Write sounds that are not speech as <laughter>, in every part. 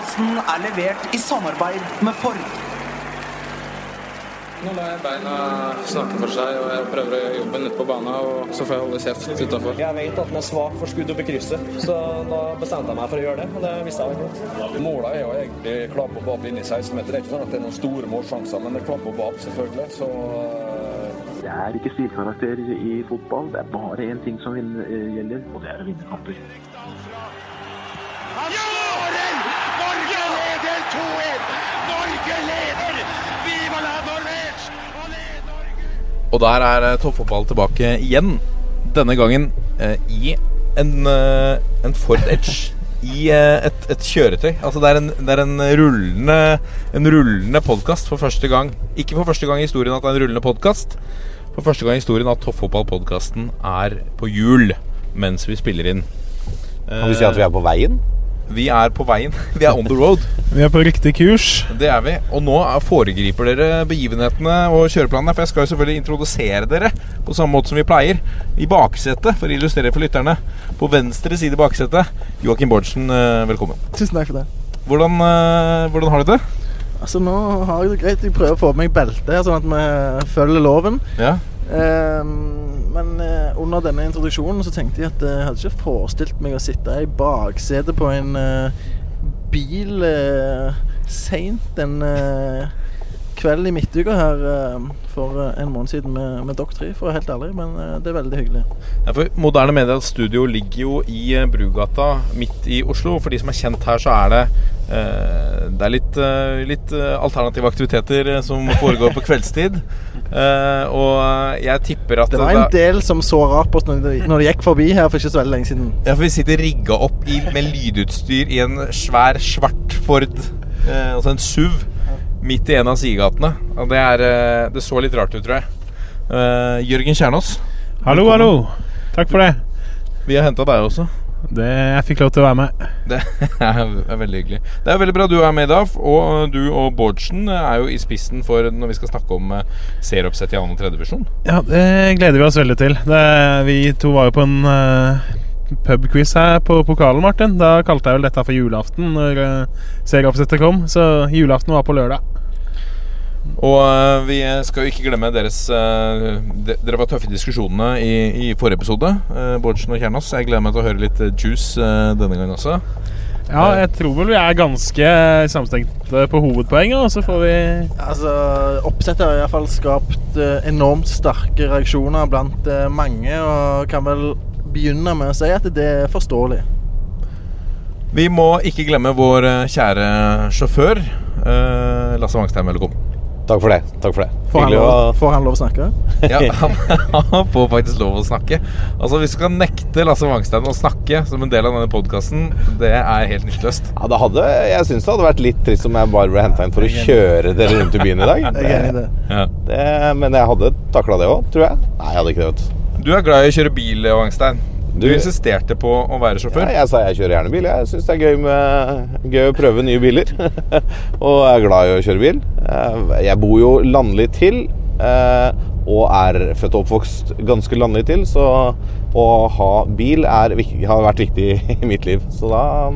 Podkasten er levert i samarbeid med Ford. Nå lar jeg beina snakke for seg, og jeg prøver å gjøre jobben ute på banen. Og så får jeg holde kjeft utafor. Jeg vet at den er svak for skudd opp i krysset, så da bestemte jeg meg for å gjøre det. Og det visste jeg ikke. Målet er jo egentlig klappe og bap inn i 16-meter. Det er ikke sånn at det er noen store målsjanser, men det er opp, og bap, selvfølgelig. Så eh, Det er ikke stilkarakter i fotball. Det er bare én ting som eh, gjelder, og det er å vinne kamper. Leder 2-1! Norge leder! Viva la Norvège! Og der er eh, toppfotball tilbake igjen. Denne gangen eh, i en, eh, en Ford Edge. I eh, et, et kjøretøy. Altså det er en, det er en rullende En rullende podkast for første gang. Ikke for første gang i historien at det er en rullende podkast. For første gang i historien at Toppfotball-podkasten er på hjul mens vi spiller inn. Kan vi si at vi er på veien? Vi er på veien. <laughs> Vi er on the road. Vi er på riktig kurs. Det er vi. Og nå er- foregriper dere begivenhetene og kjøreplanene. For jeg skal jo selvfølgelig introdusere dere på samme måte som vi pleier. I baksetet, for å illustrere for lytterne. På venstre side i baksetet. Joakim Bårdsen, eh, velkommen. Tusen takk for det. Hvordan, eh, hvordan har du det? Altså Nå har jeg det greit. Jeg prøver å få på meg belte, sånn at vi følger loven. Ja. Ehm, men eh, under denne introduksjonen så tenkte jeg at jeg hadde ikke forestilt meg å sitte i baksetet på en eh, bil seint en eh, kveld i midtuka her eh, for eh, en måned siden med, med dere tre, for å være helt ærlig. Men eh, det er veldig hyggelig. Ja, for Moderne Media Studio ligger jo i Brugata midt i Oslo. For de som er kjent her, så er det Det er litt, litt alternative aktiviteter som foregår på kveldstid. <laughs> Og jeg tipper at Det var en del som så rart på oss når de, når de gikk forbi her for ikke så veldig lenge siden. Ja, for vi sitter rigga opp i, med lydutstyr i en svær, svart Ford, altså en SUV, midt i en av sidegatene. Og det, er, eh, det så litt rart ut, tror jeg. Uh, Jørgen Kjernås, Hallo, hallo. Takk for det. vi har henta deg også. det. Jeg fikk lov til å være med. Det <laughs> er, er veldig hyggelig. Det er veldig bra du er med i dag. Og du og Bårdsen er jo i spissen for når vi skal snakke om eh, serieoppsett i 2. og 3. divisjon. Ja, Det gleder vi oss veldig til. Det, vi to var jo på en pubquiz her på pokalen, Martin. Da kalte jeg vel dette for julaften når uh, serieoppsettet kom. Så julaften var på lørdag. Og eh, vi skal jo ikke glemme deres eh, de, Dere var tøffe i diskusjonene i, i forrige episode, uh, Bårdsen og Kjernås. Jeg gleder meg til å høre litt eh, juice eh, denne gangen også. Ja, jeg tror vel vi er ganske samstengte på hovedpoenget, og så får vi Altså, Oppsettet har iallfall skapt eh, enormt sterke reaksjoner blant eh, mange, og kan vel begynne med å si at det er forståelig. Vi må ikke glemme vår eh, kjære sjåfør. eh, Lasse Wangstein, velkommen. Takk for det. takk for det Får han, lov, å får han lov å snakke? Ja, han, <laughs> han får faktisk lov å snakke. Altså Hvis du skal nekte Lasse Wangstein å snakke som en del av denne podkasten, det er helt nytteløst. ja, det hadde, Jeg syns det hadde vært litt trist om jeg bare ble henta inn for å kjøre dere rundt i byen i dag. Det. Det, men jeg hadde takla det òg, tror jeg. Nei, jeg hadde ikke det, vet du. Du er glad i å kjøre bil, Wangstein. Du Du- insisterte på å være sjåfør. Ja, jeg sa jeg kjører gjerne bil. Jeg syns det er gøy, med, gøy å prøve nye biler. <laughs> og jeg er glad i å kjøre bil. Eh, Jeg bor jo landlig til, eh, og er født og oppvokst ganske landlig til, så å ha bil er, har vært viktig <laughs> i mitt liv. Så da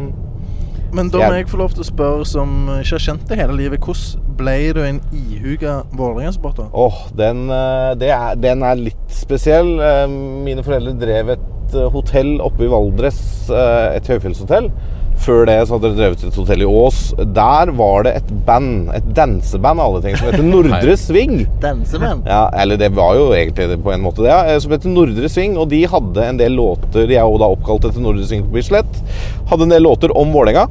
Men da må Jeg- jeg få lov til å spørre, som ikke har kjent det hele livet, hvordan ble du en ihuga Vålerenga-supporter? Åh, den, eh, den er litt spesiell. Eh, Mine foreldre drev et eh, hotell oppe i Valdres, et høyfjellshotell. Før det så hadde de drevet et hotell i Ås. Der var det et band, et danseband alle ting, som heter Nordre Sving. danseband? Ja, eller det var jo egentlig det på en måte det, ja, som heter Nordre Sving. Og de hadde en del låter, de er jo da oppkalt etter Nordre Sving på Bislett, hadde en del låter om Vålerenga.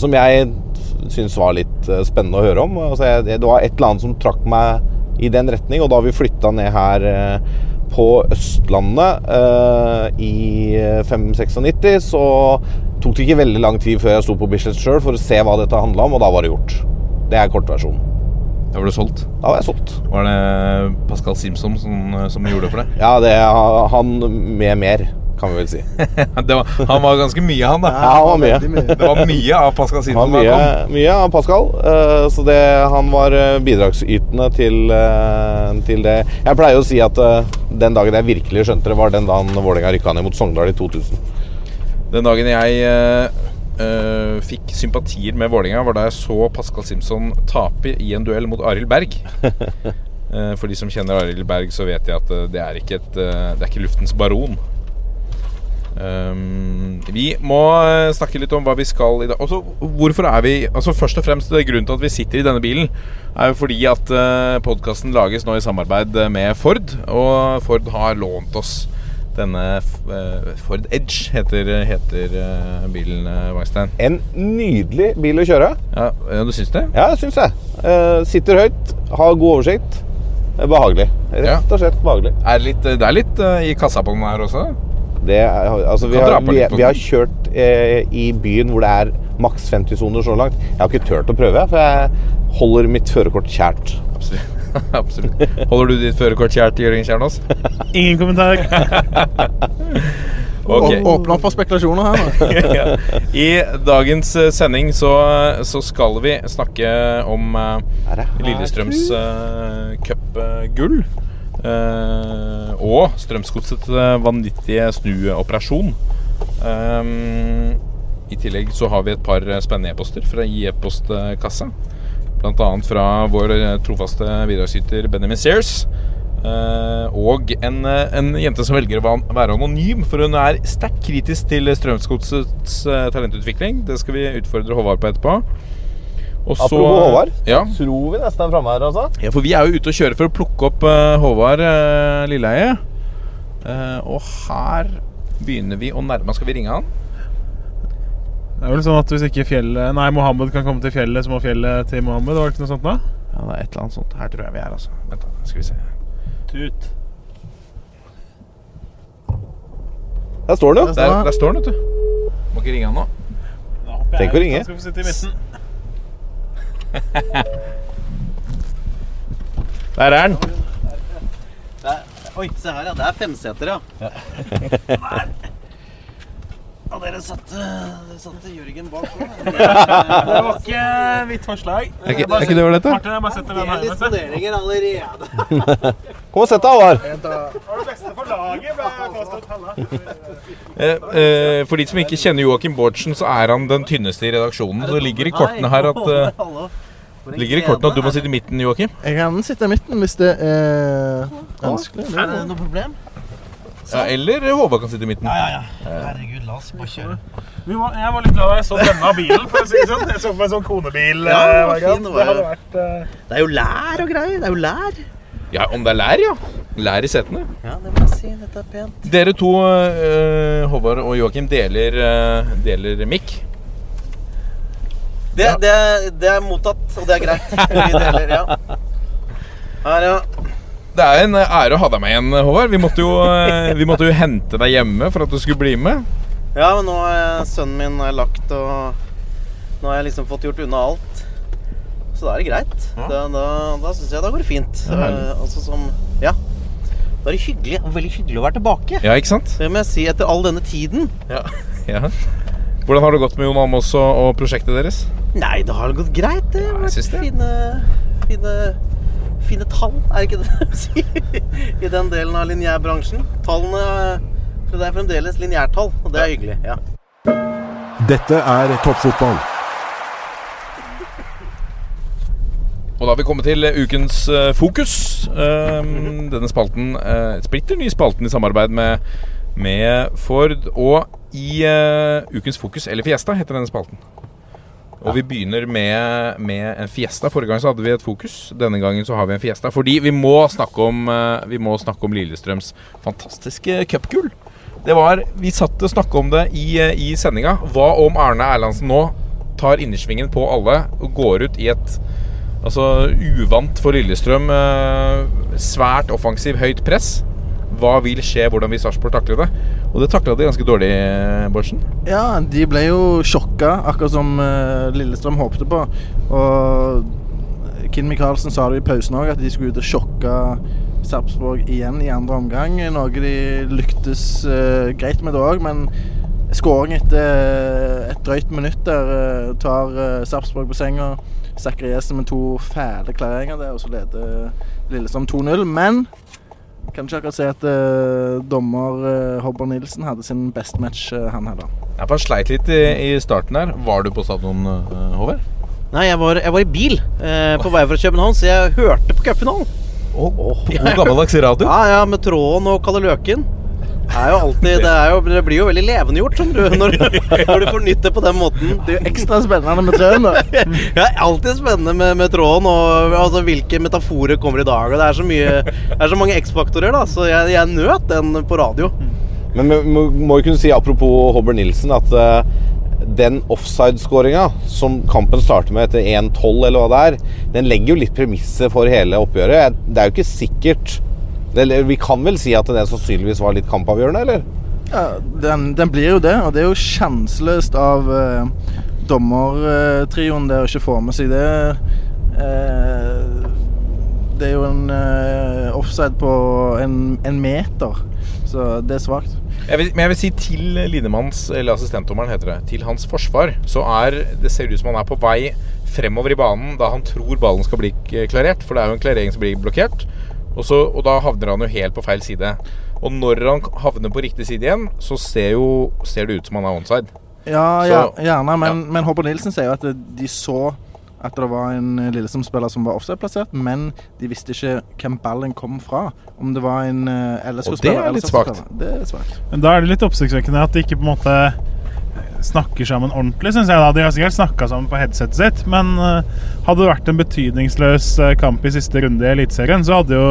Som jeg syns var litt eh, spennende å høre om. Altså, jeg, det var et eller annet som trakk meg i den retning, og da vi flytta ned her eh, på Østlandet eh, i 596, så tok det ikke veldig lang tid før jeg sto på Bislett sjøl for å se hva dette handla om, og da var det gjort. Det er kortversjonen. Da var du solgt. Da var jeg solgt. Var det Pascal Simpson som, som gjorde det for deg? Ja, det er han med mer, kan vi vel si. <laughs> det var, han var ganske mye, han da. Ja, han var mye. Det var mye av Pascal Han var mye, mye av Pascal, eh, så det, han var eh, bidragsytende til, eh, til det. Jeg pleier å si at den dagen jeg virkelig skjønte det, var den dagen Vålerenga rykka ned mot Sogndal i 2000. Den dagen jeg eh, eh, fikk sympatier med Vålinga var da jeg så Pascal Simpson tape i en duell mot Arild Berg. uh, <laughs> for de som kjenner Arild Berg, så vet de at det er ikke, et, uh, det er ikke luftens baron. Um, vi må eh, snakke litt om hva vi skal i dag. Altså, hvorfor er vi Altså Først og fremst eh, Grunnen til at vi sitter i denne bilen, er jo fordi at uh, podkasten lages nå i samarbeid eh, med Ford. Og Ford har lånt oss denne uh, Ford Edge, heter, heter uh, bilen, Wangstein. En nydelig bil å kjøre. Ja, ja, Du syns det? Ja, det syns jeg. Uh, sitter høyt, har god oversikt. Eh, Behagelig. Rett og slett behagelig. Er det, litt, det er litt eh, i kassa på den her også? Det er, altså, vi, har, vi, vi har kjørt eh, i byen hvor det er maks 50-soner så langt. Jeg har ikke turt å prøve, for jeg holder mitt førerkort kjært. Absolutt. <laughs> Absolutt. Holder du ditt førerkort kjært, Jørgen Kjernås? <laughs> Ingen kommentar. <laughs> okay. Åpna for spekulasjoner her nå. I dagens eh, sending så, så skal vi snakke om uh, Lillestrøms uh, cupgull. Eh, og Strømsgodsets eh, vanvittige snuoperasjon. Eh, I tillegg så har vi et par spennende e-poster fra i e-postkassa. Annet fra vår eh, trofaste bidragsyter Benjamin Sears. Eh, og en, eh, en jente som velger å være anonym, for hun er sterkt kritisk til Strømsgodsets talentutvikling. Det skal vi utfordre Håvard på etterpå. Og så- Apropos Håvard. Ja. Tror vi nesten er framme her, altså. ja, for vi er jo ute og kjører for å plukke opp uh, Håvard uh, Lilleheie. Uh, og her begynner vi å nærme Skal vi ringe han? Det er vel sånn at hvis ikke fjellet Nei, Mohammed kan komme til fjellet, så må fjellet til Mohammed. Var det ikke noe sånt da? Ja, det er et eller annet sånt. Her tror jeg vi er, altså. Vent, da. Skal vi se. Tut. Der står han, jo. Der, der står han, vet du. Må ikke ringe han nå. Tenk å ringe. Skal vi sitte i midten. Der er den. Oi, se her, ja. Det er femseter, ja. <laughs> Ja, dere satte, dere satte Jørgen bak nå. Det var ikke mitt forslag. Er ikke- er ikke det ålreit, da? Martin, jeg bare setter den her. vet du. Disponeringer allerede. <laughs> Kom og sett deg, Håvard. Det var det beste for laget, ble jeg påstått. Halla. Eh, eh, for de som ikke kjenner Joakim Bårdsen, så er han den tynneste i redaksjonen. Så det ligger i kortene her at eh, Hallo. For ligger i kortene at du må sitte i midten, Joakim. Jeg kan sitte i midten hvis det er ønskelig. Er det noe problem? Ja, eller Håvard kan sitte i midten. Ja, ja, ja. Herregud, la oss bare kjøre. Vi var, jeg var litt glad da jeg så denne bilen, for å si det sånn. Jeg så for meg sånn konebil. Ja, eh, det var fin, det det var hadde vært uh... Det er jo lær og greier. Det er jo lær. Ja, om det er lær, ja. Lær i setene. Ja, det må jeg si. Dette er pent. Dere to, uh, Håvard og Joakim, deler, uh, deler mikk. Det, det, det er mottatt, og det er greit. Vi deler, ja. Her, ja. Det er en ære å ha deg med igjen, Håvard. Vi måtte, jo, eh, vi måtte jo hente deg hjemme for at du skulle bli med. Ja, men nå er sønnen min er lagt, og nå har jeg liksom fått gjort unna alt. Så da er det greit. Da, da, da syns jeg da går det fint. Ja. Eh, altså som Ja. Da er det hyggelig, veldig hyggelig å være tilbake. Ja, ikke sant? Det må jeg si etter all denne tiden. Ja. ja. Hvordan har det gått med Jon Almaas og, og prosjektet deres? Nei, det har gått greit. Det har Ja, vært det. fine, fine, fine tall, er ikke det de sier? I den delen av lineærbransjen. Tallene for Det er fremdeles lineærtall, og det er hyggelig. ja. Dette er toppfotball. Og da har vi kommet til eh, ukens eh, fokus. Um, denne spalten, uh, splitter ny spalten i samarbeid med, med Ford. Og i eh, ukens fokus, eller Fiesta, heter denne spalten. Og vi begynner med, med en Fiesta. Forrige gang så hadde vi et fokus. Denne gangen så har vi en Fiesta. Fordi vi må snakke om, eh, vi må snakke om Lillestrøms fantastiske cupgull. Det var, Vi satt og snakka om det i, eh, i sendinga. Hva om Arne Erlandsen nå tar innersvingen på alle og går ut i et Altså uvant for Lillestrøm. eh, Svært offensiv, høyt press. Hva vil skje? Hvordan vil Sarpsborg takle det? Og det takla de ganske dårlig, eh, Bårdsen. Ja, de ble jo sjokka, akkurat som eh, Lillestrøm håpte på. Og Kinn Michaelsen sa det i pausen òg, at de skulle ut og sjokke Sarpsborg igjen i andre omgang. Noe de lyktes uh, greit med det òg, men skåring etter et drøyt minutt der uh, tar uh, Sarpsborg på senga. Zakariassen med to fæle klareringer der, og så leder Lillestrøm 2-0. Men kan ikke akkurat si at uh, dommer uh, Hobber Nilsen hadde sin best match, uh, han heller. Ja, for Han sleit litt i, i starten her. Var du på stadion, uh, Håvard? Nei, jeg var, jeg var i bil eh, på vei fra København, så jeg hørte på cupfinalen. God gammeldags radio. Ja, ja, med Tråden og Kalle Løken. Det, er jo alltid, det, er jo, det blir jo veldig levendegjort sånn, du, når, når du får nytt det på den måten. Det er jo ekstra spennende med tråden. da. <laughs> Ja, alltid spennende med, med tråden og altså, hvilke metaforer kommer i dag. Og det er så mye Det er så mange X-faktorer, da, så jeg, jeg nøt den på radio. Men vi må, må jo kunne si, apropos Hobber Nilsen, at uh, den offside-skåringa som kampen starter med etter 1-12, eller hva det er, den legger jo litt premisset for hele oppgjøret. Det er jo ikke sikkert eller, Vi kan vel si at det sannsynligvis var litt kampavgjørende, eller? Ja, den, den blir jo det, og det er jo sjanseløst av eh, dommertrioen det å ikke få med seg det. Eh, det er jo en eh, offside på en, en, meter, så det er svakt. men jeg vil si til Linemanns, eller assistentdommeren heter det, til hans forsvar, så er det ser ut som han er på vei fremover i banen da han tror ballen skal bli klarert. For det er jo en klarering som blir blokkert. Og, så, og da havner han jo helt på feil side. Og når han havner på riktig side igjen, så ser, jo, ser det ut som han er onside. Ja, ja gjerne, men, ja. men Håper Nilsen sier jo at de så at det var en Lillesand-spiller som var offside-plassert, men de visste ikke hvem ballen kom fra. Om det var en LSK-spiller. Og det er litt. Er svakt. Men da er det litt oppsiktsvekkende at de ikke på en måte snakker sammen ordentlig, syns jeg. da De har sikkert snakka sammen på headsetet sitt, men uh, hadde det vært en betydningsløs uh, kamp i siste runde i Eliteserien, så hadde jo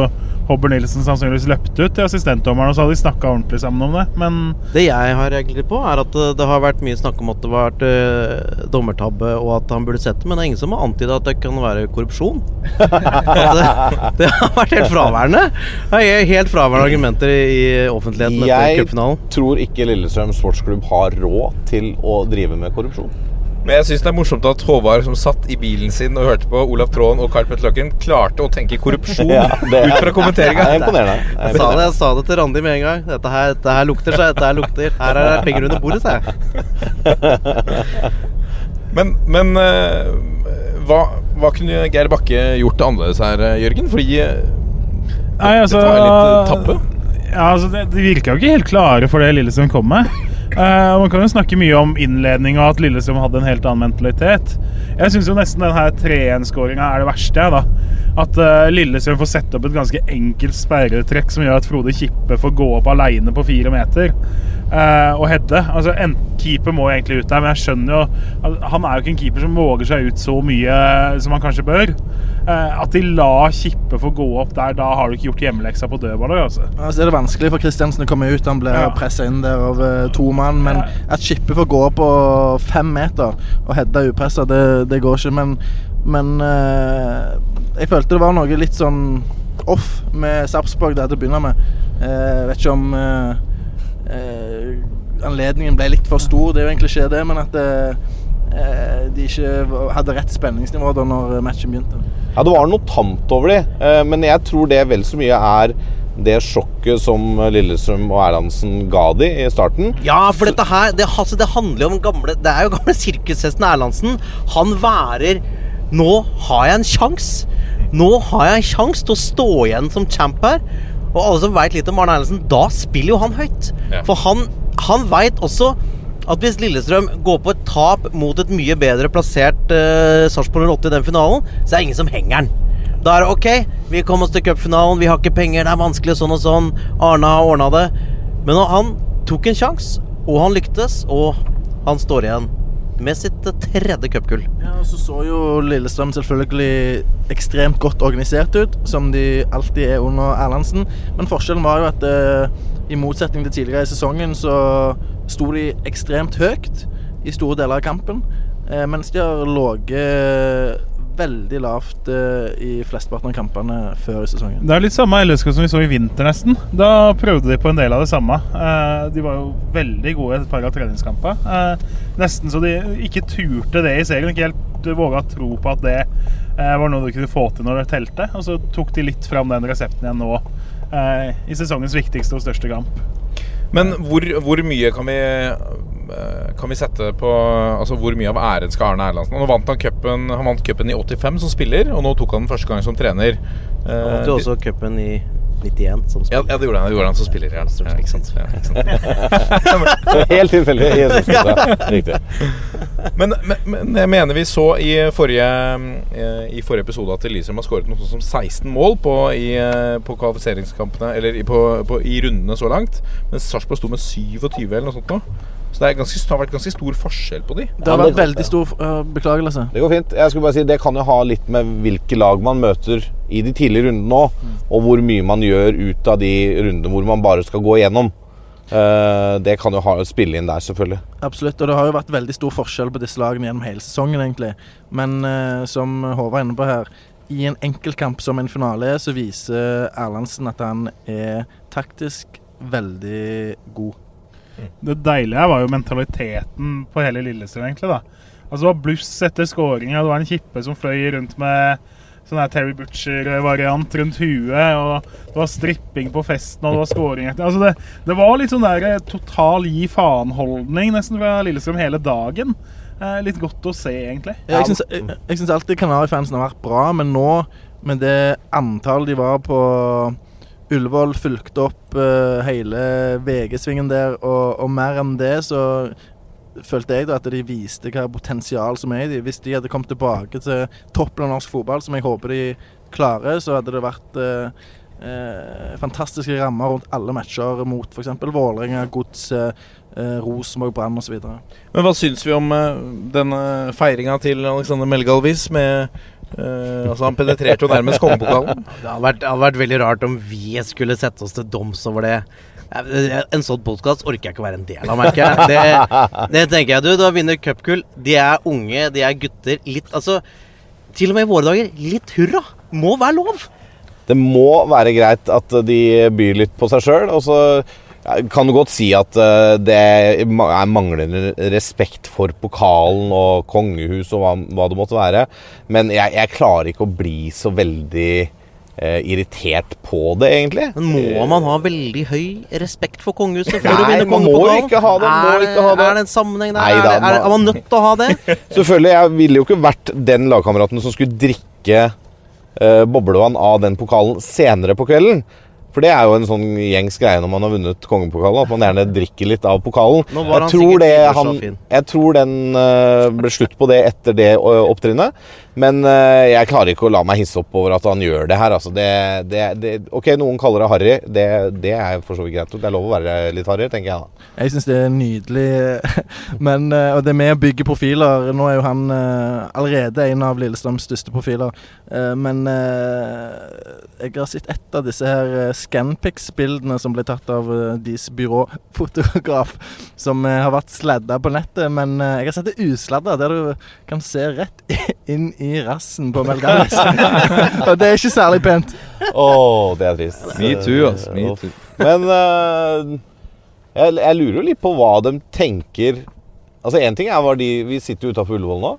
Hobber Nilsen sannsynligvis løpt ut til assistentdommeren, og så hadde de snakka ordentlig sammen om det, men Det jeg har reagert på, er at uh, det har vært mye snakk om at det har vært dommertabbe, og at han burde sett det, men det er ingen som har antyda at det kan være korrupsjon. <laughs> det, det, har vært helt fraværende. Det er helt fraværende argumenter i offentligheten etter cupfinalen. Jeg tror ikke Lillestrøm sportsklubb har råd til å drive med korrupsjon. Men jeg syns det er morsomt at Håvard, som satt i bilen sin og hørte på Olav Tråen og Carl Petter Løkken, klarte å tenke korrupsjon <laughs> ja, ut fra kommenteringa. Er. Jeg sa det, jeg sa det til Randi med en gang. Dette her, dette her lukter seg. Dette her lukter. Her er det penger under bordet, sa jeg. <laughs> Men, men uh, hva, hva, kunne Geir Bakke gjort annerledes her, Jørgen? Fordi uh, Nei, altså, dette var litt tappe. Ja, altså, det, de virka jo ikke helt klare for det lille som kom med. Uh, man kan jo snakke mye om innledninga, at Lillestrøm hadde en helt annen mentalitet. Jeg syns nesten denne 3-1-skåringa er det verste. Jeg, da. At uh, Lillestrøm får sette opp et ganske enkelt sperretrekk som gjør at Frode Kippe får gå opp aleine på fire meter uh, og heade. Altså, en keeper må egentlig ut der, men jeg skjønner jo Han er jo ikke en keeper som våger seg ut så mye som han kanskje bør. at de la Kippe få gå opp der, da har du ikke gjort hjemmeleksa på dødballer. Altså. Altså, er det vanskelig for Kristiansen å komme ut. Han ble ja. pressa inn der av to mann. Men at Kippe får gå på fem meter og heade upressa, det, det, går ikke. Men, men uh, jeg følte det var noe litt sånn off med Sarpsborg der til å begynne med. Jeg uh, vet ikke om anledningen ble litt for stor, det er jo egentlig ikke det, men at de ikke hadde rett spenningsnivå da når matchen begynte. Ja, det var noe tamt over de, men jeg tror det vel så mye er det sjokket som Lillestrøm og Erlandsen ga de i starten. Ja, for dette her Det, altså, det handler jo om gamle Det er jo gamle sirkushesten Erlandsen. Han værer Nå har jeg en sjanse. Nå har jeg en sjanse til å stå igjen som champ her. Og alle som veit litt om Arne Erlandsen, da spiller jo han høyt. Ja. For han, han veit også at hvis Lillestrøm går på et tap mot et mye bedre plassert uh, Sarpsborg 08 i den finalen, så er det ingen som henger den. Da er det OK, vi kom oss til cupfinalen, vi har ikke penger, det er vanskelig, sånn og sånn. Arne har ordna det. Men han tok en sjanse, og han lyktes, og han står igjen med sitt tredje cupgull. Ja, så så jo Lillestrøm selvfølgelig ekstremt godt organisert ut, som de alltid er under Erlandsen. Men forskjellen var jo at eh, i motsetning til tidligere i sesongen, så sto de ekstremt høyt i store deler av kampen. Eh, mens de har ligget veldig lavt uh, i flesteparten av kampene før i sesongen. Det er litt samme LSK som vi så i vinter, nesten. Da prøvde de på en del av det samme. Uh, de var jo veldig gode et par av treningskampene. Uh, nesten så de ikke turte det i serien. Ikke helt våga tro på at det var noe de kunne få til når det telte. Og så tok de litt fram den resepten igjen nå i sesongens viktigste og største kamp. Men hvor, hvor mye kan vi kan vi sette på altså hvor mye av æren skal Arne Erlandsen Nå vant Han cupen Han vant cupen i 85 som spiller, og nå tok han den første gang som trener. Han vant jo også cupen i 91 som Ja, ja, det gjorde han. Det gjorde han som spiller. Ja, ja, ikke sant. Ja, ikke sant. Helt tilfeldig. Riktig. Men, men, men jeg mener vi så i forrige, eh, i forrige episode at Lillestrøm har skåret noe sånt som 16 mål på, i, eh, på kvalifiseringskampene Eller i, på, på, i rundene så langt. Mens Sarpsborg sto med 27 eller noe sånt nå. Så det, er ganske, det har vært ganske stor forskjell på de. Det har vært veldig stor uh, beklagelse. Det går fint. Jeg skulle bare si Det kan jo ha litt med hvilke lag man møter i de tidlige rundene òg, og hvor mye man gjør ut av de rundene hvor man bare skal gå igjennom. Uh, det kan jo ha, spille inn der, selvfølgelig. Absolutt. Og det har jo vært veldig stor forskjell på disse lagene gjennom hele sesongen, egentlig. Men uh, som Håvard er inne på her, i en enkeltkamp som en finale er, så viser Erlandsen at han er taktisk veldig god. Det deilige var jo mentaliteten på hele Lillestrøm, egentlig. da. Altså Det var bluss etter skåringa, det var en kippe som fløy rundt med sånn her Terry Butcher-variant rundt huet, og det var stripping på festen, og det var skåring etter Altså det, det var litt sånn der eh, total gi faen-holdning nesten fra Lillestrøm hele dagen. Eh, litt godt å se, egentlig. Ja, jeg syns- jeg, jeg syns alltid Kanarifansen har vært bra, men nå, med det antall de var på Ullevål, fulgte opp uh, hele VG-svingen der, og, og mer enn det, så følte jeg da at de viste hva potensial som er i dem. Hvis de hadde kommet tilbake til toppen av norsk fotball, som jeg håper de klarer, så hadde det vært eh, eh, fantastiske rammer rundt alle matcher mot f.eks. Vålerenga, Gods, eh, Rosenborg, Brann osv. Men hva syns vi om eh, denne feiringa til Alexander Melgalvis med eh, Altså, han penetrerte jo nærmest kongepokalen. <laughs> Det hadde vært, det hadde vært veldig rart om vi skulle sette oss til doms over det. En sånn podkast orker jeg ikke å være en del av, merker jeg. Det, <laughs> det tenker jeg, du. Da vinner cupgull. De er unge, de er gutter. Litt Altså, til og med i våre dager, litt hurra må være lov. Det må være greit at de byr litt på seg sjøl. Og så kan du godt si at eh, det er manglende respekt for pokalen og kongehus og hva, hva det måtte være. Men jeg, jeg klarer ikke å bli så veldig eh, irritert på det, egentlig. Men må man ha veldig høy respekt for kongehuset for å Nei, vinne man må kongepokalen? ikke ha det, må Er, ikke ha det. er det en sammenheng der? Neida, er, det- er, er man nødt til å ha det? <laughs> Selvfølgelig, jeg ville jo ikke vært den lagkameraten som skulle drikke eh, boblevann av den pokalen senere på kvelden. For det er jo en sånn gjengs greie når man har vunnet kongepokalen, at man gjerne drikker litt av pokalen. Jeg tror, det, han, jeg tror den eh, ble slutt på det etter det ø, opptrinnet. Men eh, jeg klarer ikke å la meg hisse opp over at han gjør det her. Altså det, det, det, ok, noen kaller det harry. Det, er for så vidt greit. Det er lov å være litt harry, tenker jeg da. Jeg syns det er nydelig. <laughs> Men, eh, og det med å bygge profiler Nå er jo han eh, allerede en av Lillestrøms største profiler. Men jeg har sett ett av disse her Scanpix-bildene som ble tatt av deres byråfotograf, som har vært sladda på nettet. Men jeg har sett det usladda, der du kan se rett <laughs> inn rassen på Mel Gallis. <laughs> og det er ikke særlig pent. Å, det er trist. Me too, ass. Me too. Men uh, jeg, jeg lurer jo litt på hva de tenker Altså Én ting er hva de Vi sitter jo utafor Ullevål nå.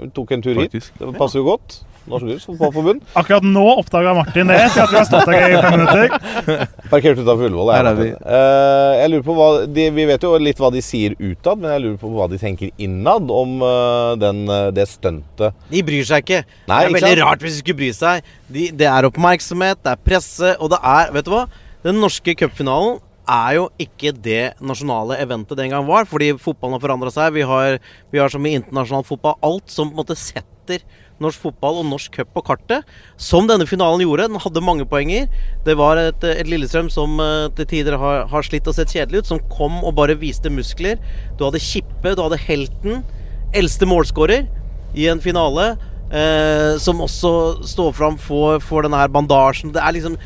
Vi tok en tur hit. Det passer jo godt. Norsk Fotballforbund. Akkurat nå oppdaga Martin det, Jeg at vi har stått her i fem minutter. Parkert utafor Ullevål. Her jeg, er vi. Eh, jeg lurer på hva de, Vi vet jo litt hva de sier utad, men jeg lurer på hva de tenker innad om uh, den, eh, det stuntet. De bryr seg ikke. Nei, det er ikke veldig sant? rart hvis de skulle bry seg. De, det er oppmerksomhet, det er presse, og det er Vet du hva? Den norske cupfinalen er jo ikke det nasjonale eventet den gang var, fordi fotballen har forandra seg. Vi har, vi har som i internasjonal fotball alt som på en måte setter norsk fotball og norsk cup på kartet. Som denne finalen gjorde. Den hadde mange poenger. Det var et, et Lillestrøm som eh, til tider har, har slitt og sett kjedelig ut, som kom og bare viste muskler. Du hadde Kippe, du hadde Helten. Eldste målskårer i en finale. Eh, som også står fram for, for denne her bandasjen. Det er liksom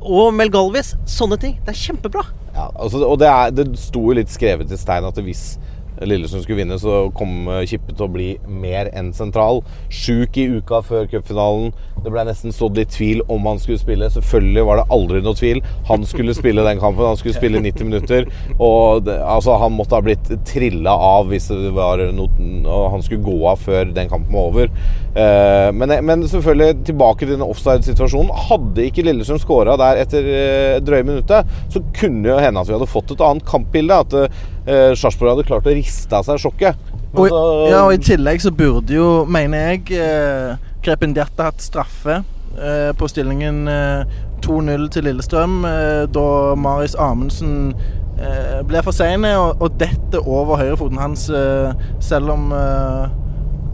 Og Mel Galvis. Sånne ting. Det er kjempebra. Ja, altså, og det, er, det sto jo litt skrevet i stein at hvis Lillesund skulle vinne, så kom eh, Kippe til å bli mer enn sentral. Sjuk i uka før cupfinalen. Det ble nesten sådd litt tvil om han skulle spille. Selvfølgelig var det aldri noe tvil. Han skulle spille den kampen. Han skulle spille 90 minutter. Og det, altså, han måtte ha blitt trilla av hvis det var noe han skulle gå av før den kampen var over. Eh, men, men selvfølgelig tilbake til den offside-situasjonen. Hadde ikke Lillestrøm skåra der etter eh, drøye minuttet, så kunne jo hende at vi hadde fått et annet kampbilde. At eh, Sarpsborg hadde klart å riste av seg sjokket. Og, så- ja, og I tillegg så burde jo, mener jeg, eh, Krepin hatt straffe eh, på stillingen eh, 2-0 til Lillestrøm eh, da Marius Amundsen eh, ble for sein og, og detter over høyrefoten hans, eh, selv om eh,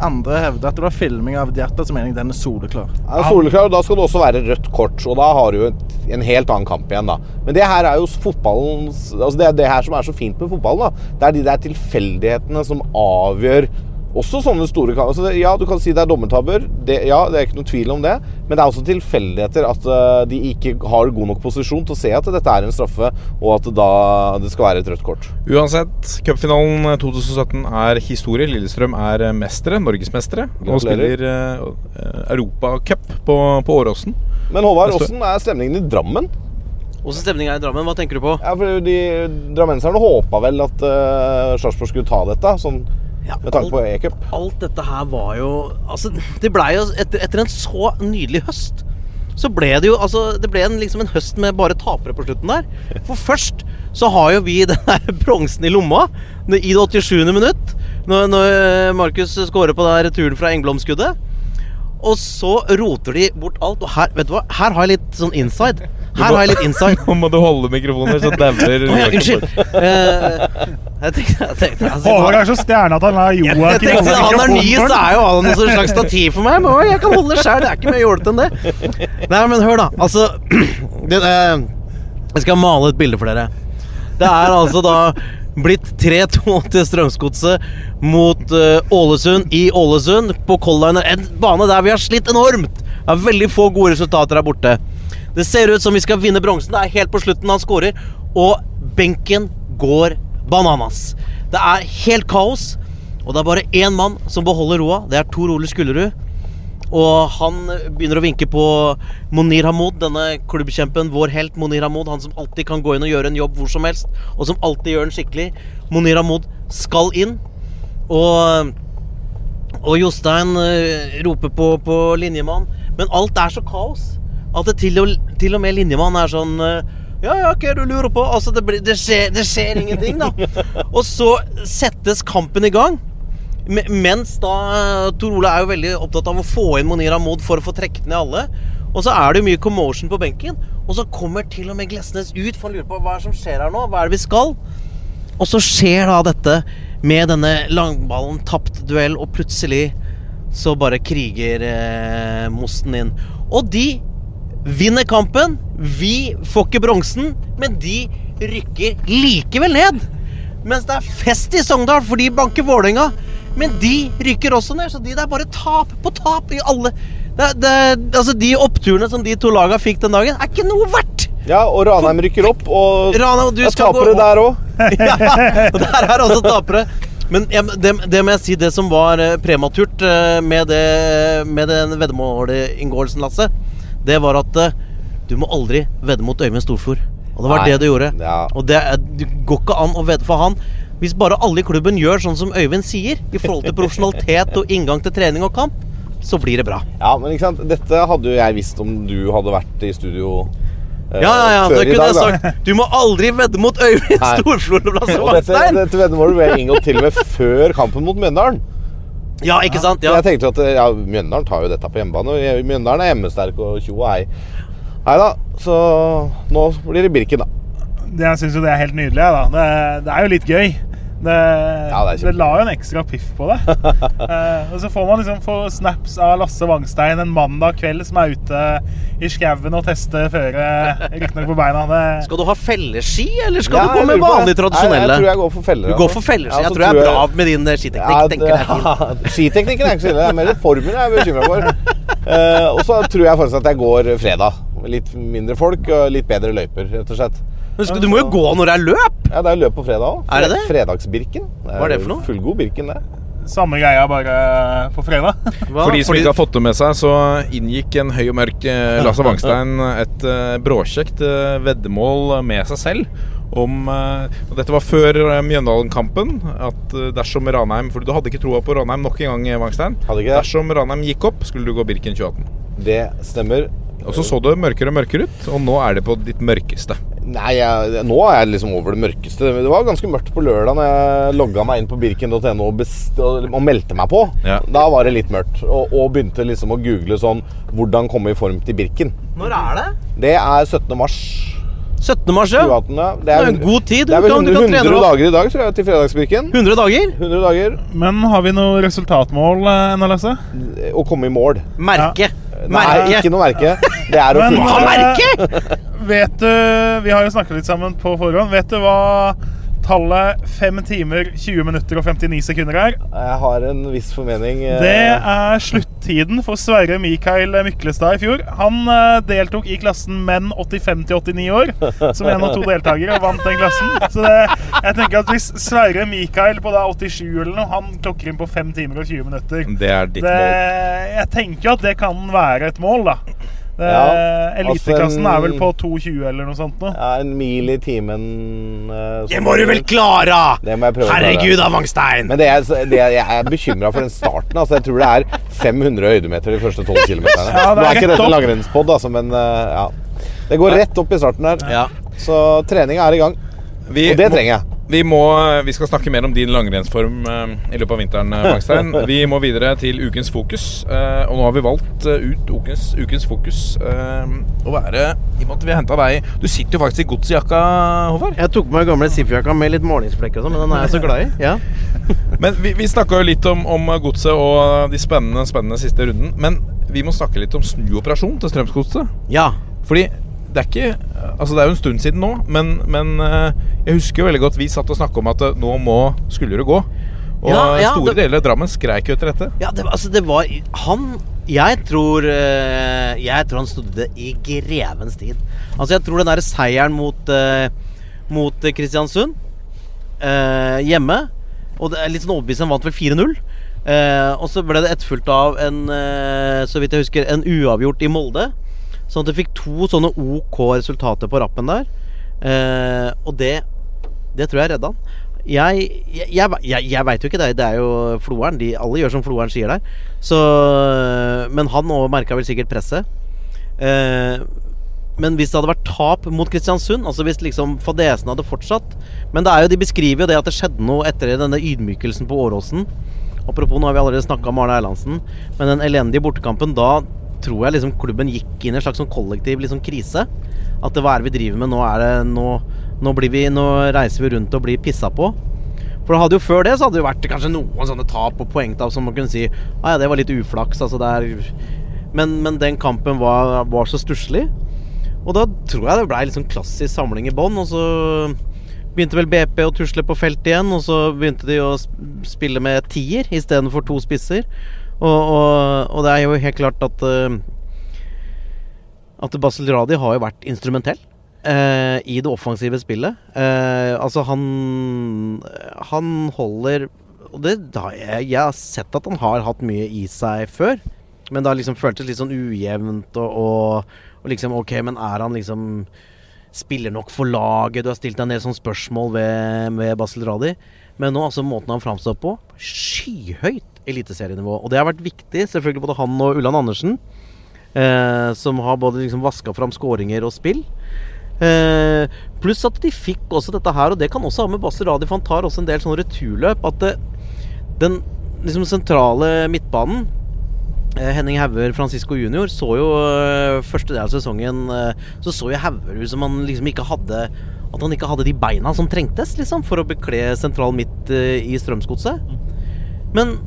andre hevder at det var filming av Diatta, så mener jeg den er soleklar. Ja, soleklar, og Da skal det også være rødt kort, og da har du en helt annen kamp igjen. da. Men det her er jo fotballens altså Det er det her som er så fint med fotballen. da. Det er de der tilfeldighetene som avgjør også sånne store kamper. Altså, ja, du kan si det er dommertabber, det, ja, det er ikke noe tvil om det. Men det er også tilfeldigheter at eh, de ikke har god nok posisjon til å se at dette er en straffe, og at det da det skal være et rødt kort. Uansett, cupfinalen 2017 er historie. Lillestrøm er eh, mestere, norgesmestere, og spiller Europacup på, på Åråsen. Men Håvard, åssen er stemningen i Drammen? Åssen stemninga er i Drammen? Hva tenker du på? Ja, for de Drammenserne håpa vel at uh, Sarpsborg skulle ta dette, sånn med tanke på e-cup. Alt dette her var jo Altså, det blei jo etter, etter en så nydelig høst så ble det jo altså, Det ble en, liksom en høst med bare tapere på slutten der. For først så har jo vi <laughs> den der bronsen i lomma i det 87. minutt. Når, når Markus scorer på den returen fra Engblom-skuddet. Og så roter de bort alt. Og her, vet du hva? her har jeg litt sånn inside. Her har jeg litt insight. <laughs> Nå må du holde mikrofonen, så dauer unnskyld. Eh, jeg tenkte, jeg tenkte altså, Håvard er så stjerne at han jeg Joakim tenkte holde Han er ny, så er jo han sånn slags stativ for meg. Men jeg kan holde sjøl. Det er ikke mer jålete enn det. Nei, men hør, da. Altså <clears throat> det, uh, Jeg skal male et bilde for dere. Det er altså da blitt 3-2 til Strømsgodset mot uh, Ålesund i Ålesund på Color En bane der vi har slitt enormt. Det er veldig få gode resultater der borte. Det ser ut som vi skal vinne bronsen. Det er helt på slutten han skårer. Og benken går bananas. Det er helt kaos. Og det er bare én mann som beholder roa. Det er Tor Ole Skullerud. Og han begynner å vinke på Monir Hamoud, denne klubbkjempen, vår helt Monir Hamoud. Han som alltid kan gå inn og gjøre en jobb hvor som helst, og som alltid gjør den skikkelig. Monir Hamoud skal inn. Og, og Jostein eh, roper på, på linjemann. Men alt er så kaos at det til, og, til og med linjemann er sånn eh, ja, ja, hva er det du lurer på? Altså, det, blir, det, skjer, det skjer ingenting, da. <laughs> Og så settes kampen i gang. Mens da eh, Tor Ole er jo veldig opptatt av å få inn Monir Mod for å få trukket ned alle. Og så er det jo mye commotion på benken. Og så kommer til og med Glesnes ut, for han lurer på hva som skjer her nå. Hva er det vi skal? Og så skjer da dette med denne langballen, tapt duell, og plutselig så bare kriger eh, Mosten inn. Og de vinner kampen. Vi får ikke bronsen, men de rykker likevel ned. Mens det er fest i Sogndal, for de banker Vålerenga. Men de rykker også ned, så de der bare tap på tap i alle det, det, Altså De oppturene som de to laga fikk den dagen, er ikke noe verdt! Ja, og Ranheim rykker opp, og Rana, du det er skal gå- der òg. <laughs> ja, og der er også tapere. Men det, det må jeg si, det som var eh, prematurt eh, med, det, med den veddemålinngåelsen, Lasse, det var at eh, du må aldri vedde mot Øyvind Storfjord. Og det var Nei, det du gjorde. ja. Og det, det går ikke an å vedde for han. Hvis bare alle i klubben gjør sånn som Øyvind sier, i forhold til profesjonalitet og inngang til trening og kamp, så blir det bra. Ja, men ikke sant? Dette hadde jo jeg visst om du hadde vært i studio eh, Ja, ja, ja. før i kunne dag. jeg sagt Du må aldri vedde mot Øyvind Storfjord og Lasse Og dette, dette veddemålet ble inngått til og med før kampen mot Mjøndalen. Ja, ikke sant? Ja. jeg tenkte at ja, Mjøndalen tar jo dette på hjemmebane. og Mjøndalen er hjemmesterk og tjo og hei. Nei da, så nå blir det Birken, da. Det, jeg syns jo det er helt nydelig. jeg, Da. Det, det er jo litt gøy. Det, det er det la jo en ekstra piff på det. <laughs> eh, og så får man liksom få snaps av Lasse Wangstein en mandag kveld som er ute i skauen og tester føre, riktignok på beina. Det, Skal du ha felleski, eller skal Ja, du gå med vanlig vanlige tradisjonelle? Nei, jeg tror jeg går for feller, Du altså. går for felleski. Ja, jeg så tror jeg er bra med din eh, skiteknikk. Ja. <laughs> Skiteknikken er ikke så ille. Det er mer formen jeg er bekymra for. Eh, og så tror jeg faktisk at jeg går fredag. Litt mindre folk og litt bedre løyper, rett og slett. Men du må jo gå når det er løp! Ja, det er løp på fredag òg. Er det det? Fredagsbirken. Hva er det for noe? Fullgod Birken, det. samme greia, bare på fredag. Hva? For de som ikke har fått det med seg, så inngikk en høy og mørk eh, Lasse <laughs> Wangstein et eh, bråkjekt eh, veddemål med seg selv. Om, eh, og dette var før eh, Mjøndalen-kampen. At eh, dersom Ranheim For du hadde ikke troa på Ranheim nok en gang, eh, Wangstein. Hadde ikke det. Dersom Ranheim gikk opp, skulle du gå Birken 2018. Det stemmer. Og så så det mørkere og mørkere ut, og nå er det på ditt mørkeste. Nei, jeg, nå er jeg liksom over det mørkeste. Det var ganske mørkt på lørdag når jeg logga meg inn på birken.no og, og, meldte meg på. Ja. Da var det litt mørkt. Og, og begynte liksom å google sånn Hvordan komme i form til Birken. Når er det? Det er 17. mars. 17. mars, ja. 2018, ja. Det Det er er, en god tid. det er vel 100, 100 dager i dag, tror jeg, til Fredagsbirken. 100 dager? 100 dager. Men har vi noe resultatmål eh, ennå, Å komme i mål. Merke. Nei, Merke. ikke noe merke. Det er å Men, eh, Vet du Vi har jo snakka litt sammen på forhånd. Vet du hva tallet 5 timer, 20 minutter og 59 sekunder her. Jeg har en viss formening. eh, Det er sluttiden for Sverre Mikael Myklestad i fjor. Han eh, deltok i klassen menn 85-89 år som en av to deltakere og vant den klassen. Så det, jeg tenker at hvis Sverre Mikael på da 87 eller noe, han klokker inn på 5 timer og 20 minutter Det er ditt det, mål. Jeg tenker jo at det kan være et mål, da. Det, Ja, Eliteklassen altså en- er vel på 2,20 eller noe sånt nå. Ja, en mil i timen. eh, Det må du vel klare! Herregud da, Vangstein! Men det er, det er, jeg er bekymra for den starten. Altså, jeg tror det er 500 høydemeter de første 12 km. Ja, det er Nå er ikke dette langrennspod, altså, men uh, ja. Det går rett opp i starten her. Ja. Så treninga er i gang. Vi Og det trenger jeg. Vi, må, vi skal snakke mer om din langrennsform eh, i løpet av vinteren, Magstein. <laughs> Vi må videre til ukens fokus. eh, og nå har vi valgt eh, ut ukens, ukens fokus eh, å være I og med at vi har henta deg Du sitter jo faktisk i godsjakka, Håvard. Jeg tok på meg gamle Sif-jakka med litt målingsflekker og sånn, men den er jeg så glad i. Ja. <laughs> Men vi, vi snakka jo litt om, om godset og de spennende, spennende siste runden. Men vi må snakke litt om snuoperasjon til Strømsgodset. ja. Fordi det er ikke Altså det er jo en stund siden nå, men, men eh, jeg husker jo veldig godt vi satt og snakka om at eh, nå må Skullerud gå. Og Ja, ja, store deler av Drammen skreik jo etter dette. Ja, det, altså, det var Han Jeg tror eh, Jeg tror han stod i grevens tid. Altså, jeg tror den der seieren mot Mot Kristiansund eh, hjemme Og det er litt sånn overbevist Han vant vel 4-0. Eh, og så ble det etterfulgt av en Så vidt jeg husker En uavgjort i Molde. Sånn at jeg fikk to sånne OK resultater på rappen der. Eh, og det Det tror jeg redda han. Jeg, jeg, jeg, jeg, veit jo ikke det. Det er jo Floeren. De, alle gjør som Floeren sier der. Så, men han òg merka vel sikkert presset. Eh, men hvis det hadde vært tap mot Kristiansund, altså hvis liksom fadesen hadde fortsatt Men det er jo, de beskriver jo det at det skjedde noe etter denne ydmykelsen på Åråsen. Apropos, nå har vi allerede snakka om Arne Erlandsen. Men den elendige bortekampen, da tror jeg liksom klubben gikk inn i en slags sånn kollektiv liksom krise. At det hva er det vi driver med? Nå er det Nå, nå, vi, nå reiser vi rundt og blir pissa på. For det hadde jo før det så hadde det vært kanskje noen sånne tap og poengtap som man kunne si ah, ja, det var litt uflaks. Altså men, men den kampen var, var så stusslig. Og da tror jeg det blei litt sånn klassisk samling i bånn. Og så begynte vel BP å tusle på feltet igjen. Og så begynte de å spille med tier istedenfor to spisser. Og, og, og det er jo helt klart at uh, At Basel Radi har jo vært instrumentell eh, i det offensive spillet. Eh, altså, han Han holder Og det da jeg, jeg har sett at han har hatt mye i seg før. Men har liksom føltes litt sånn ujevnt og, og, og liksom Ok, men er han liksom Spiller nok for laget? Du har stilt deg en del sånne spørsmål ved, ved Basel Radi. Men nå, altså måten han framstår på Skyhøyt eliteserienivå. Og det har vært viktig, selvfølgelig både han og Ulland Andersen. Eh, som har både liksom vaska fram skåringer og spill. Eh, pluss at de fikk også dette her, og det kan også ha med Basse Radi, for han tar også en del sånne returløp. At det, den liksom sentrale midtbanen eh, Henning Hauger, Francisco Junior, så jo eh, første del av sesongen eh, Så så jo Hauger ut som han liksom ikke hadde At han ikke hadde de beina som trengtes liksom for å bekle sentral midt eh, i Strømsgodset. Men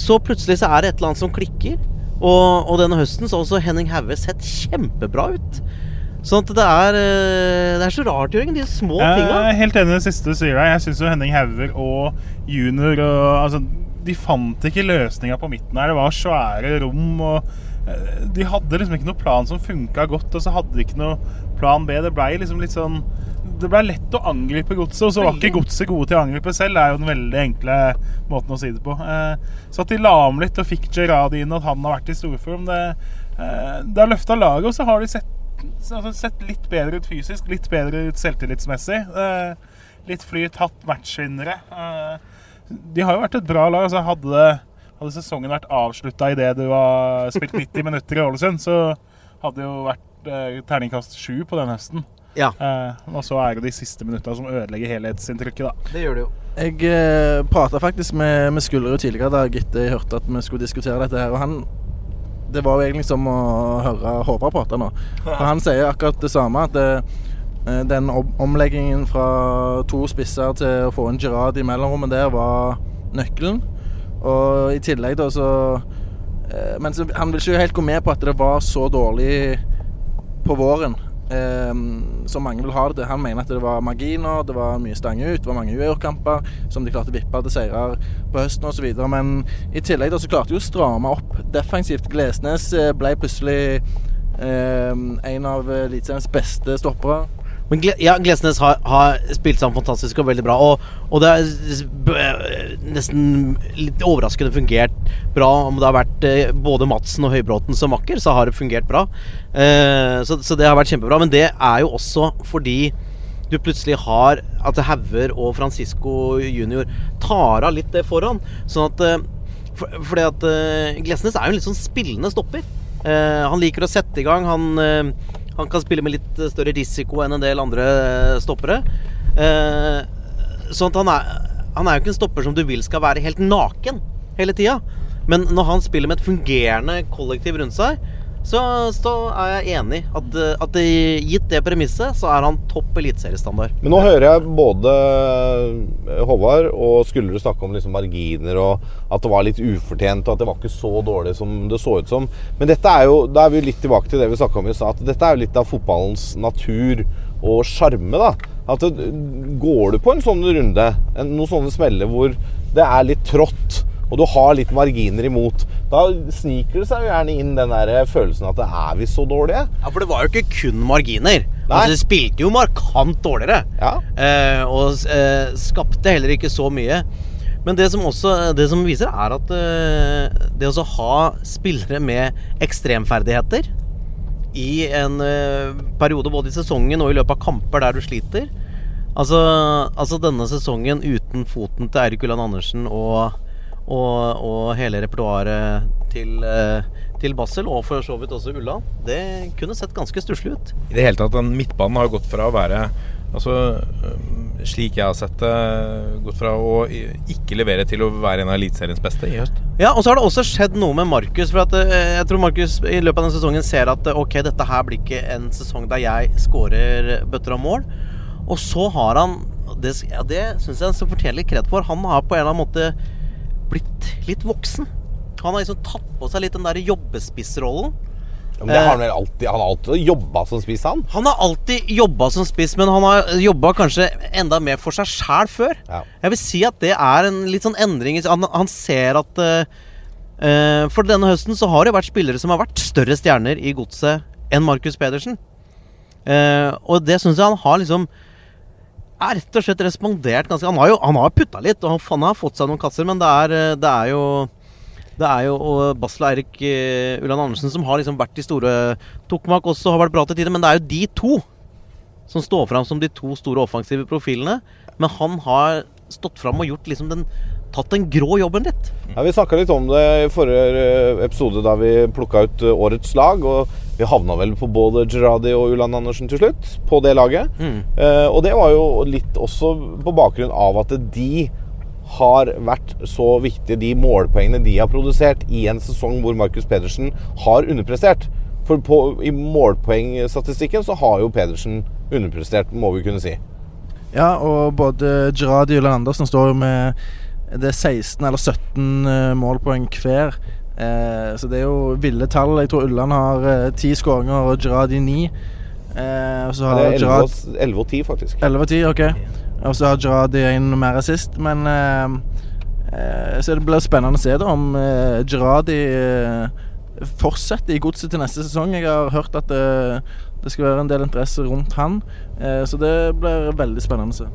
så plutselig så er det et eller annet som klikker. Og, og denne høsten så har også Henning Haue sett kjempebra ut. Sånn at det er eh, Det er så rart, Jørgen, de små Jeg tinga. er helt enig i det siste du sier der. Jeg syns jo Henning Hauger og junior og, altså, De fant ikke løsninga på midten her. Det var svære rom. og eh, De hadde liksom ikke noe plan som funka godt, og så hadde de ikke noe plan B. Det blei liksom litt sånn Det ble lett å angripe godset, og så var ikke godset gode til å angripe selv. Det er jo den veldig enkle måten å si det på. Eh, Så at de la om litt og fikk Gerrard inn, og at han har vært i storform, det, eh, det har løfta laget. Og så har de sett sett litt bedre ut fysisk, litt bedre ut selvtillitsmessig. Eh, litt flyt, hatt matchvinnere. De har jo vært et bra lag. Altså, hadde, hadde sesongen vært avslutta idet du har spilt 90 minutter i Ålesund, så hadde det jo vært terningkast sju på den høsten. Ja. Eh, og så er det de siste minutta som ødelegger helhetsinntrykket, da. Det gjør det jo. Jeg eh, prata faktisk med, med Skullerud tidligere da Gitte jeg hørte at vi skulle diskutere dette her. Og han Det var jo egentlig som å høre Håvard prate nå. <laughs> For han sier akkurat det samme. At det, eh, den omleggingen fra to spisser til å få en Gerard i mellomrommet der var nøkkelen. Og i tillegg da så Men så, han vil ikke helt gå med på at det var så dårlig på våren. Eh, som mange vil ha det. Han mener at det var marginer, det var mye stang ut, det var mange uavgjort-kamper som de klarte å vippe til seirer på høsten osv. Men i tillegg da så klarte de å stramme opp defensivt. Glesnes eh, ble plutselig eh, en av Eliteseriens beste stoppere. Men ja, Glesnes har, har spilt sammen fantastisk og veldig bra. Og, og det eh, nesten litt overraskende fungert bra. Om det har vært eh, både Madsen og Høybråten som makker, så har det fungert bra. Eh, så, så det har vært kjempebra. Men det er jo også fordi du plutselig har at Hauger og Francisco junior tar av litt det foran. Sånn at eh, for, Fordi at eh, Glesnes er jo en litt sånn spillende stopper. Eh, han liker å sette i gang. Han, han kan spille med litt større risiko enn en del andre eh, stoppere. Eh, sånn at han er, han er jo ikke en stopper som du vil skal være helt naken hele tida. Men når han spiller med et fungerende kollektiv rundt seg, så, så er jeg enig. At, eh, at gitt det premisset, så er han topp eliteseriestandard. Men nå hører jeg både Håvard og Skullerud snakke om liksom marginer og at det var litt ufortjent og at det var ikke så dårlig som det så ut som. Men dette er jo, da er vi litt tilbake til det vi snakka om i stad. At dette er jo litt av fotballens natur og sjarme. da. At det, Går du på en sånn runde, en, noen sånne smeller hvor det er litt trått og du har litt marginer imot, da sniker det seg jo gjerne inn den der følelsen at det er vi så dårlige? Ja, for det var jo ikke kun marginer. Altså, det spilte jo markant dårligere. Eh, og eh, skapte heller ikke så mye. Men det som også Det som viser, er at eh, det å ha spillere med ekstremferdigheter i en eh, periode både i sesongen og i løpet av kamper der du sliter Altså, altså denne sesongen uten foten til Eirik Ulland Andersen og, og, og hele repertoaret til, eh, til Basel, og for så vidt også Ulla, det kunne sett ganske stusslig ut. I det hele tatt, den midtbanen har gått fra å være Altså, slik jeg har sett det, gått fra å ikke levere til å være en av eliteseriens beste i høst. Ja, og så har det også skjedd noe med Markus. For at, eh, jeg tror Markus i løpet av den sesongen ser at eh, ok, dette her blir ikke en sesong der jeg skårer bøtter av mål. Og så har han Det, ja, det syns jeg han skal fortjene litt kred for. Han har på en eller annen måte blitt litt voksen. Han har liksom tatt på seg litt den der jobbespissrollen. Ja, men det har han vel alltid Han har alltid jobba som spiss, han. Han har alltid jobba som spiss, men han har jobba kanskje enda mer for seg sjæl før. Jeg vil si at det er en litt sånn endring Han, han ser at eh, eh, For denne høsten så har det vært spillere som har vært større stjerner i godset enn Markus Pedersen. Uh, og det syns jeg han har liksom er rett og slett respondert ganske Han har jo han putta litt, og han, har fått seg noen kasser, men det er, eh, det er jo det er jo og Basel og Eirik uh, Ulland Andersen som har liksom vært de store Tokmak også har vært bra til tider, men det er jo de to som står fram som de to store offensive profilene. Men han har stått fram og gjort liksom den tatt den grå jobben litt. Ja, Vi snakka litt om det i forrige eh, episode da vi plukka ut eh, årets lag. Og vi havna vel på både Gerradi og Ulan Andersen til slutt, på det laget. Mm. Eh, og det var jo litt også på bakgrunn av at de har vært så viktige, de målpoengene de har produsert i en sesong hvor Markus Pedersen har underprestert. For på, i målpoengstatistikken så har jo Pedersen underprestert, må vi kunne si. Ja, og både Gerradi og Ulan Andersen står jo med det er 16 eller 17 eh, målpoeng hver. Eh, så det er jo ville tall. Jeg tror Ulland har eh, ti skåringer og Gerradi ni. Eh, og så har Det er 11 og, 11 10, faktisk. 11 og 10, ok. Og så har Gerradi en mer assist. Men eh, eh, Så det blir spennende å se da om eh, eh, fortsetter i godset til neste sesong. Jeg har hørt at det, det skal være en del interesse rundt han. Eh, så det blir veldig spennende å se.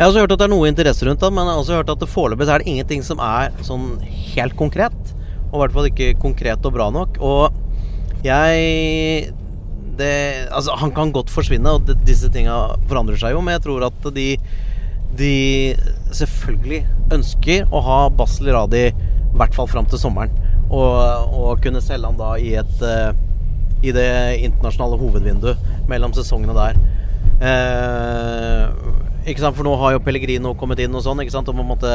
Jeg har også hørt at det er noe interesse rundt det, men jeg har også hørt at foreløpig er det ingenting som er sånn helt konkret. Og i hvert fall ikke konkret og bra nok. Og jeg det, Altså, han kan godt forsvinne, og disse tinga forandrer seg jo, men jeg tror at de de selvfølgelig ønsker å ha Basel Radi i hvert fall fram til sommeren. Og, og kunne selge han da i et eh, I det internasjonale hovedvinduet mellom sesongene der. Eh, ikke sant, For nå har jo Pellegrino kommet inn, og sånn ikke sant, og man, måtte,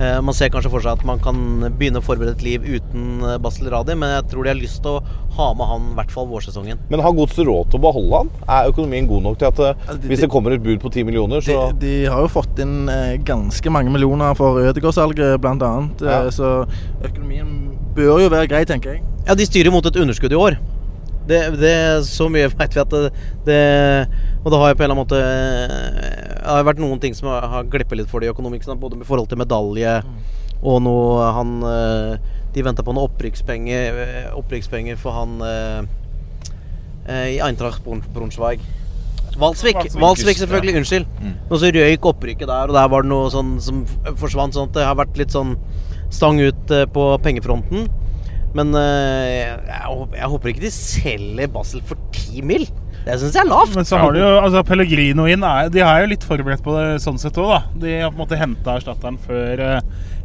eh, man ser kanskje for seg at man kan begynne å forberede et liv uten eh, Basel Radi, men jeg tror de har lyst til å ha med han i hvert fall vårsesongen. Men har Godset råd til å beholde han? Er økonomien god nok til at eh, de- hvis det kommer et bud på 10 millioner, De, så de har jo fått inn ganske mange millioner for Ødegaard-salget, bl.a. Ja. Så økonomien bør jo være grei, tenker jeg. Ja, de styrer mot et underskudd i år. Det, det Så mye veit vi at det, det Og det har jo på en eller annen måte Det har vært noen ting som har, har glippet litt for de økonomisk, både med forhold til medalje og noe han eh, De venta på noe opprykkspenger, eh, opprykkspenger for han eh, eh, i Eintracht Brun- Valsvik, Valsvik. Selvfølgelig. Unnskyld. Mm. Og så røyk opprykket der, og der var det noe sånn som forsvant. Sånn at det har vært litt sånn stang ut eh, på pengefronten. Men eh, jeg, jeg håper ikke de selger Basel for 10 mil. Det syns jeg er lavt. Men så har du jo altså Pellegrino inn er, De er jo litt forberedt på det sånn sett òg, da. De har på en måte henta erstatteren før uh,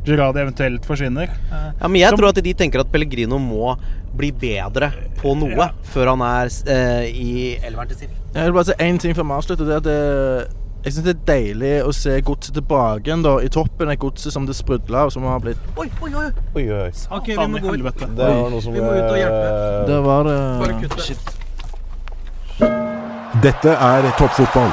eventuelt forsvinner. Eh, Ja, men jeg som- tror at de tenker at Pellegrino må bli bedre på noe før han er eh, i elveren til Sif. Jeg vil bare si én ting før vi avslutter. Det er at det, jeg syns det er deilig å se godset tilbake igjen da, i toppen. er godset som det sprudla og som har blitt Oi, oi, oi! Oi, oi. Ok, vi Faen må i gå ut. helvete. Det var noe som Vi må ut og hjelpe. Der var det Bare. Shit. Dette er toppfotball.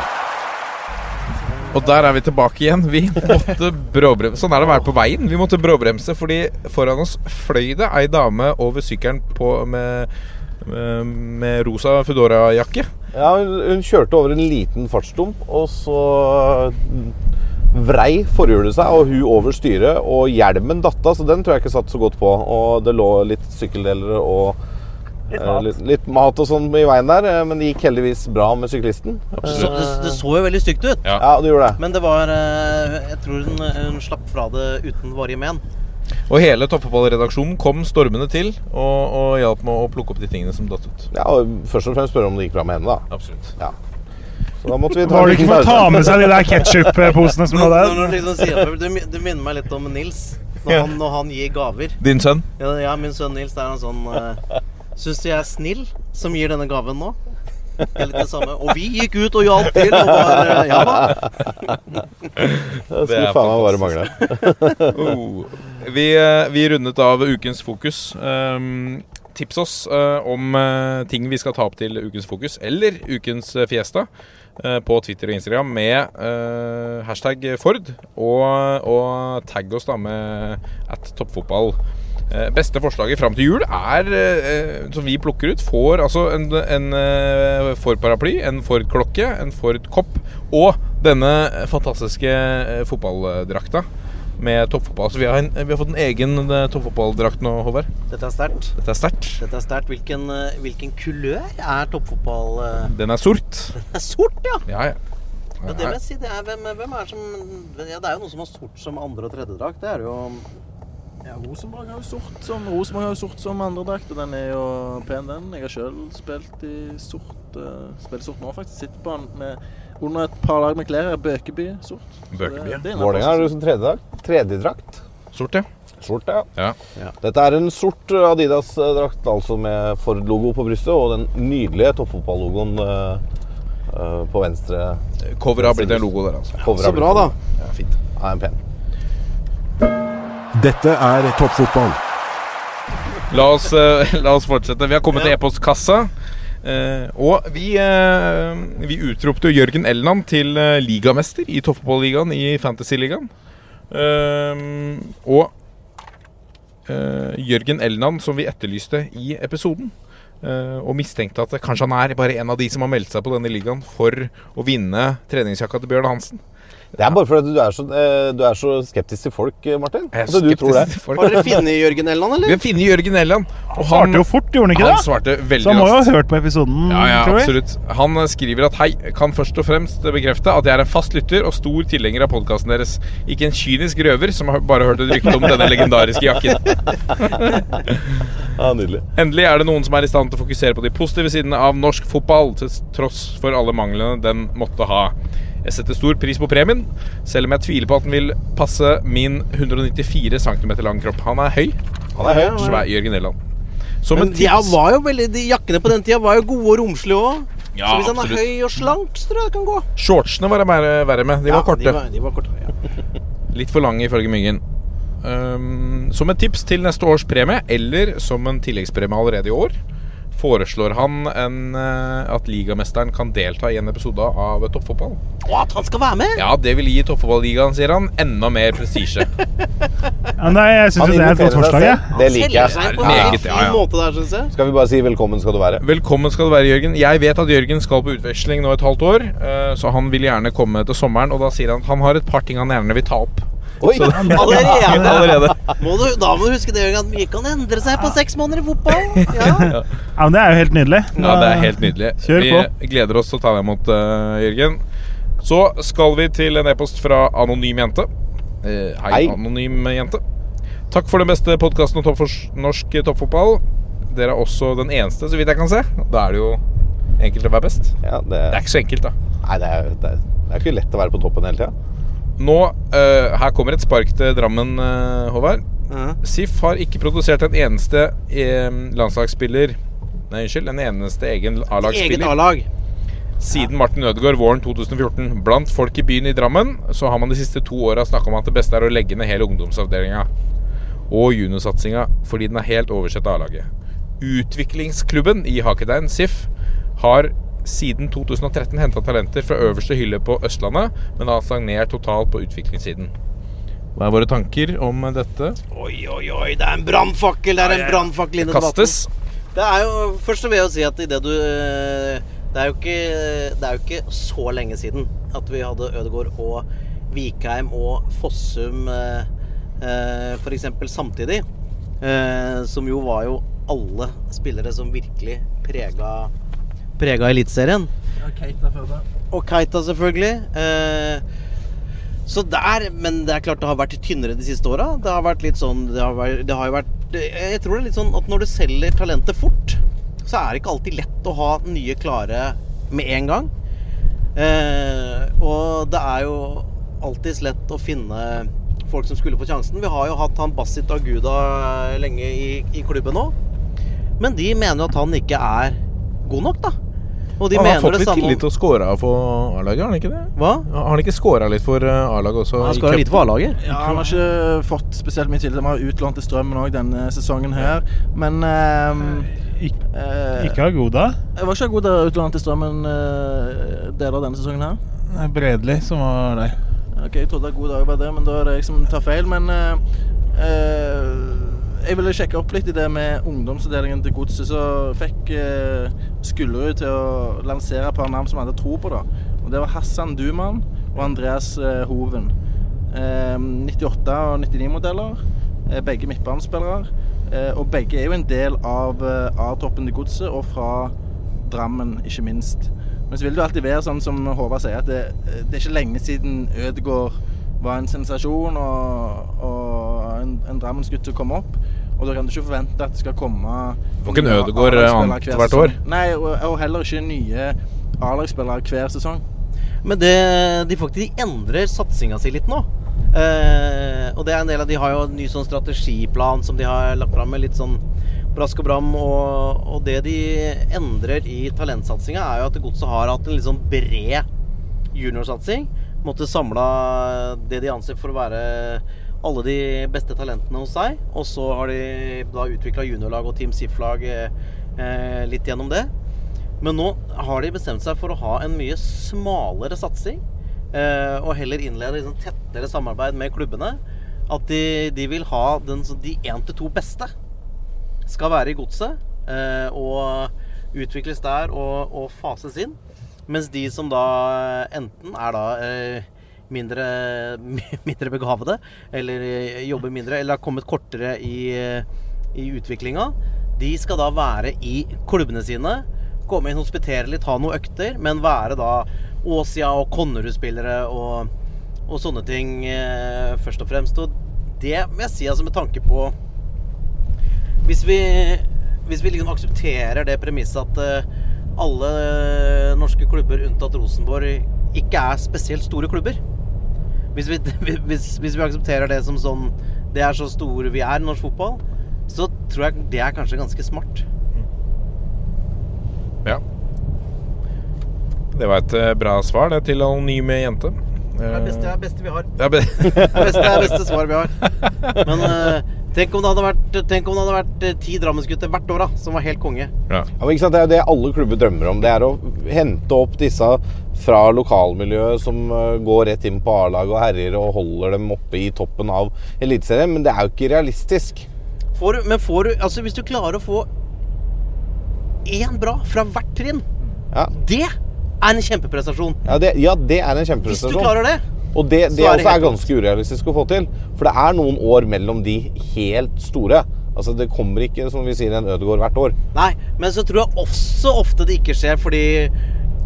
Og der er vi tilbake igjen. Vi måtte bråbremse. Sånn er det å være på veien. Vi måtte bråbremse fordi foran oss fløy det ei dame over sykkelen på, med, med, med rosa Foodora-jakke. Ja, hun, kjørte over en liten fartsdump, og så vrei forhjulet seg, og hun over styret, og hjelmen datt av, så den tror jeg ikke satt så godt på. Og det lå litt sykkeldeler og eh, litt, litt mat og sånn i veien der, eh, men det gikk heldigvis bra med syklisten. Så, det, det så jo veldig stygt ut. Ja. Ja, det gjorde det. Men det var eh, Jeg tror hun, hun slapp fra det uten varige men. Og hele toppfotballredaksjonen kom stormende til og, og hjalp med å plukke opp de tingene som datt ut. Ja, og først og fremst spørre om det gikk bra med henne, da. Absolutt. Ja. Så da måtte vi ta Var det ikke for å ta med seg de der ketsjup-posene som lå der? når du liksom sier det, du, du minner meg litt om Nils. Når han, når han gir gaver. Din sønn? Ja, ja, min sønn Nils, det er en sånn uh, Syns du jeg er snill som gir denne gaven nå? Det er litt det samme. Og vi gikk ut og hjalp til. Og var, eh, ja da. Det skulle faen meg bare mangle. Oh. Vi, eh, vi rundet av ukens fokus. Um, tips oss uh, om uh, ting vi skal ta opp til ukens fokus, eller ukens uh, fiesta, på Twitter og Instagram med hashtag Ford. Og, og tagg oss da med at toppfotball. Eh, beste forslaget fram til jul er, eh, som vi plukker ut, får altså en, en eh, Ford-paraply, en Ford-klokke, en Ford-kopp og denne fantastiske fotballdrakta med toppfotball. Så vi har, en, vi har fått en egen toppfotballdrakt nå, Håvard. Dette er sterkt. Dette er sterkt. Dette er sterkt. Hvilken, hvilken kulør er toppfotball? Den er sort. Den er sort, ja! Ja, ja. Ja, det vil jeg si, det er, hvem, hvem er som ja, Det er jo noen som har sort som andre- og tredjedrakt. Det er jo Ja, Rosenborg har jo sort som Rosenborg har jo sort som andredrakt, og den er jo pen, den. Jeg har sjøl spilt i sort. Uh, spiller sort nå, faktisk. Sitter på den med under et par lag med klær. Bøkeby sort. Bøkeby, det- ja. er en Vålerenga er du som tredjedrakt. Tredjedrakt. Sort, ja. Sort, ja. ja. Dette er en sort Adidas-drakt, altså med Ford-logo på brystet, og den nydelige toppfotballogoen uh, uh, på venstre. Coveret har blitt en logo der, altså. Ja, Så bra, da. Ja, fint. Ja, en pen. Dette er toppfotball. La oss, eh, <laughs> la oss fortsette. Vi har kommet til e-postkassa. Uh, og vi, uh, vi utropte Jørgen Elland til uh, ligamester i toppfotballigaen i Fantasyligaen. Og eh, Jørgen Elland, som vi etterlyste i episoden. eh, og mistenkte at kanskje han er bare en av de som har meldt seg på denne ligaen for å vinne treningsjakka til Bjørn Hansen. Det er bare fordi du er så, eh, du er så skeptisk til folk, eh, Martin. Jeg er Altså, du tror det. folk. Har dere funnet Jørgen Elland, eller? Vi har funnet Jørgen Elland. Og Han svarte jo fort, gjorde han ikke han svarte veldig Så han må jo ha hørt på episoden, Ja, ja, absolutt. Han eh, skriver at hei, kan først og fremst bekrefte at jeg er en fast lytter og stor tilhenger av podkasten deres. Ikke en kynisk røver som har bare hørt et rykte om denne legendariske jakken. <laughs> Ja, Nydelig. Endelig er det noen som er i stand til å fokusere på de positive sidene av norsk fotball, til tross for alle manglene den måtte ha. Jeg setter stor pris på premien, selv om jeg tviler på at den vil passe min 194 cm lang kropp. Han er høy. Han er høy. Svær Jørgen Elland. Som Men de var jo veldig, de jakkene på den tida var jo gode og romslige òg. Ja, så hvis han absolutt. er høy og slank, så tror jeg det kan gå. Shortsene var det mer verre med. De var korte. De var, de var korte ja. <laughs> Litt for lange ifølge Myggen. Um, som et tips til neste års premie, eller som en tilleggspremie allerede i år, foreslår han en, eh, at ligamesteren kan delta i en episode av Toppfotball. Og at han skal være med! Ja, det vil gi Toppfotballigaen, sier han, enda mer prestisje. <laughs> Ja, nei, jeg syns det er et godt forslag. jeg. Det liker jeg. Seg på en Meget, ja, ja. måte der, synes jeg. Skal vi bare si velkommen skal du være? Velkommen skal du være, Jørgen. Jeg vet at Jørgen skal på utveksling nå et halvt år, eh, så han vil gjerne komme til sommeren. Og da sier han at han har et par ting han gjerne vil ta opp. Oi! Så- <laughs> Allerede? Allerede. Må du, da må du huske det, Jørgen, at mye kan endre seg på seks måneder i fotball. Ja. <laughs> Ja, men Det er jo helt nydelig. Ja, det er helt nydelig. Kjør på. Vi gleder oss til å ta deg imot, uh, Jørgen. Så skal vi til en e-post fra Anonym jente. Uh, hei, Hei. Anonym jente. Takk for den beste podkasten om toppfors- norsk toppfotball. Dere er også den eneste, så vidt jeg kan se. Da er det jo enkelt å være best. Ja, det, Det er ikke så enkelt, da. nei, det er, det, er, det er ikke lett å være på toppen hele tida. Nå, uh, Her kommer et spark til Drammen, uh, Håvard. SIF har ikke produsert en eneste landslagsspiller Nei, unnskyld. En eneste egen A-lagsspiller A-lag. siden Martin Ødegaard våren 2014. Blant folk i byen i Drammen så har man de siste to åra snakka om at det beste er å legge ned hele ungdomsavdelinga og juniorsatsinga fordi den er helt oversett av A-laget. Utviklingsklubben i Hakedein, SIF, har siden 2013 henta talenter fra øverste hylle på Østlandet, men har stagnert totalt på utviklingssiden. Hva er våre tanker om dette? Oi, oi, oi, det er en brannfakkel! Det er en brannfakkel inne i debatten. Det er jo, Først så vil jeg jo si at i det du eh, Det er jo ikke, det er jo ikke så lenge siden at vi hadde Ødegaard og Vikheim og Fossum eh, eh, f.eks. samtidig. Eh, som jo var jo alle spillere som virkelig prega Prega Eliteserien. Og Keita, selvfølgelig. Eh, så der Men det er klart det har vært tynnere de siste åra. Det har vært litt sånn det har, vært, det har jo vært Jeg tror det er litt sånn at når du selger talentet fort, så er det ikke alltid lett å ha nye klare med en gang. Eh, og det er jo alltids lett å finne folk som skulle få sjansen. Vi har jo hatt han Basit Aguda lenge i, i klubben nå. Men de mener jo at han ikke er god nok, da. Og de han har mener fått det litt samme om- tillit til å score for A-laget, har han ikke det? Hva? Har han ikke scora litt for eh, A-laget også? Han har litt for A-laget. Ja, Han har ikke fått spesielt mye tillit. Han har utlånt til Strømmen òg denne sesongen her. Men um, Ik Ikke Agoda. Jeg var ikke Agoda utlånt til Strømmen uh, deler av denne sesongen her. Det er Bredli som var der. Ok, Jeg trodde Agoda òg var det, men da er det jeg som tar feil. Men uh, eh, jeg ville sjekke opp litt i det med ungdomsavdelingen til Godset. Så fikk eh, Skullerud til å lansere et par navn som hadde tro på. da. Og Det var Hassan Duman og Andreas eh, Hoven. Eh, 98- og 99-modeller. eh, begge midtbanespillere. Eh, og begge er jo en del av eh, A-troppen til Godset, og fra Drammen, ikke minst. Men så vil det jo alltid være sånn som Håvard sier, at det, det er ikke lenge siden Ødegaard var en sensasjon og, og en, en Drammensgutt som kom opp. Og da kan du ikke forvente at det skal komme Får ikke en Ødegård Ødegaard A-lagsspillere annet hver hvert år. Nei, og, og heller ikke nye A-lagsspillere hver sesong. Men det, de faktisk de endrer satsinga si litt nå. Eh, og det er en del av De har jo en ny sånn strategiplan som de har lagt fram med litt sånn brask og bram. Og, og det de endrer i talentsatsinga, er jo at Godset har hatt en litt sånn bred juniorsatsing. Måtte samla det de anser for å være alle de beste talentene hos seg. Og så har de da utvikla juniorlag og Team SIF-lag eh, litt gjennom det. Men nå har de bestemt seg for å ha en mye smalere satsing. Eh, og heller innlede liksom tettere samarbeid med klubbene. At de, de vil ha den, de én til to beste skal være i godset. Eh, og utvikles der og, og fases inn. Mens de som da enten er da eh, mindre, <laughs> mindre begavede, eller eh, jobber mindre, eller har kommet kortere i, eh, i utviklinga, de skal da være i klubbene sine. Komme inn, hospitere litt, ha noen økter, men være da Åsia og Konnerud-spillere og, og sånne ting først og fremst. Og det må jeg si altså med tanke på Hvis vi, hvis vi liksom aksepterer det premisset at alle eh, norske klubber unntatt Rosenborg ikke er spesielt store klubber hvis vi, <laughs> hvis, hvis vi aksepterer det som sånn Det er så store vi er i norsk fotball, så tror jeg det er kanskje ganske smart. Ja. Det var et eh, bra svar det til anonyme jente. Det er det beste, det er det beste vi har. Ja, be- <laughs> Det er beste, det er det beste svar vi har. Men eh, tenk om det hadde vært, tenk om det hadde vært eh, ti Drammensgutter hvert år da, som var helt konge. Ja, men ikke sant? Det er jo det alle klubber drømmer om. Det er å hente opp disse fra lokalmiljøet som eh, går rett inn på A-laget og herjer og holder dem oppe i toppen av Eliteserien. Men det er jo ikke realistisk. Får du, men får du Altså, hvis du klarer å få én bra fra hvert trinn, det er en kjempeprestasjon. Ja, det, ja, det er en kjempeprestasjon. Hvis du klarer det, Og det, det er det også er ganske urealistisk å få til. For det er noen år mellom de helt store. Altså Det kommer ikke som vi sier en Ødegård hvert år. Nei, men så tror jeg også ofte det ikke skjer fordi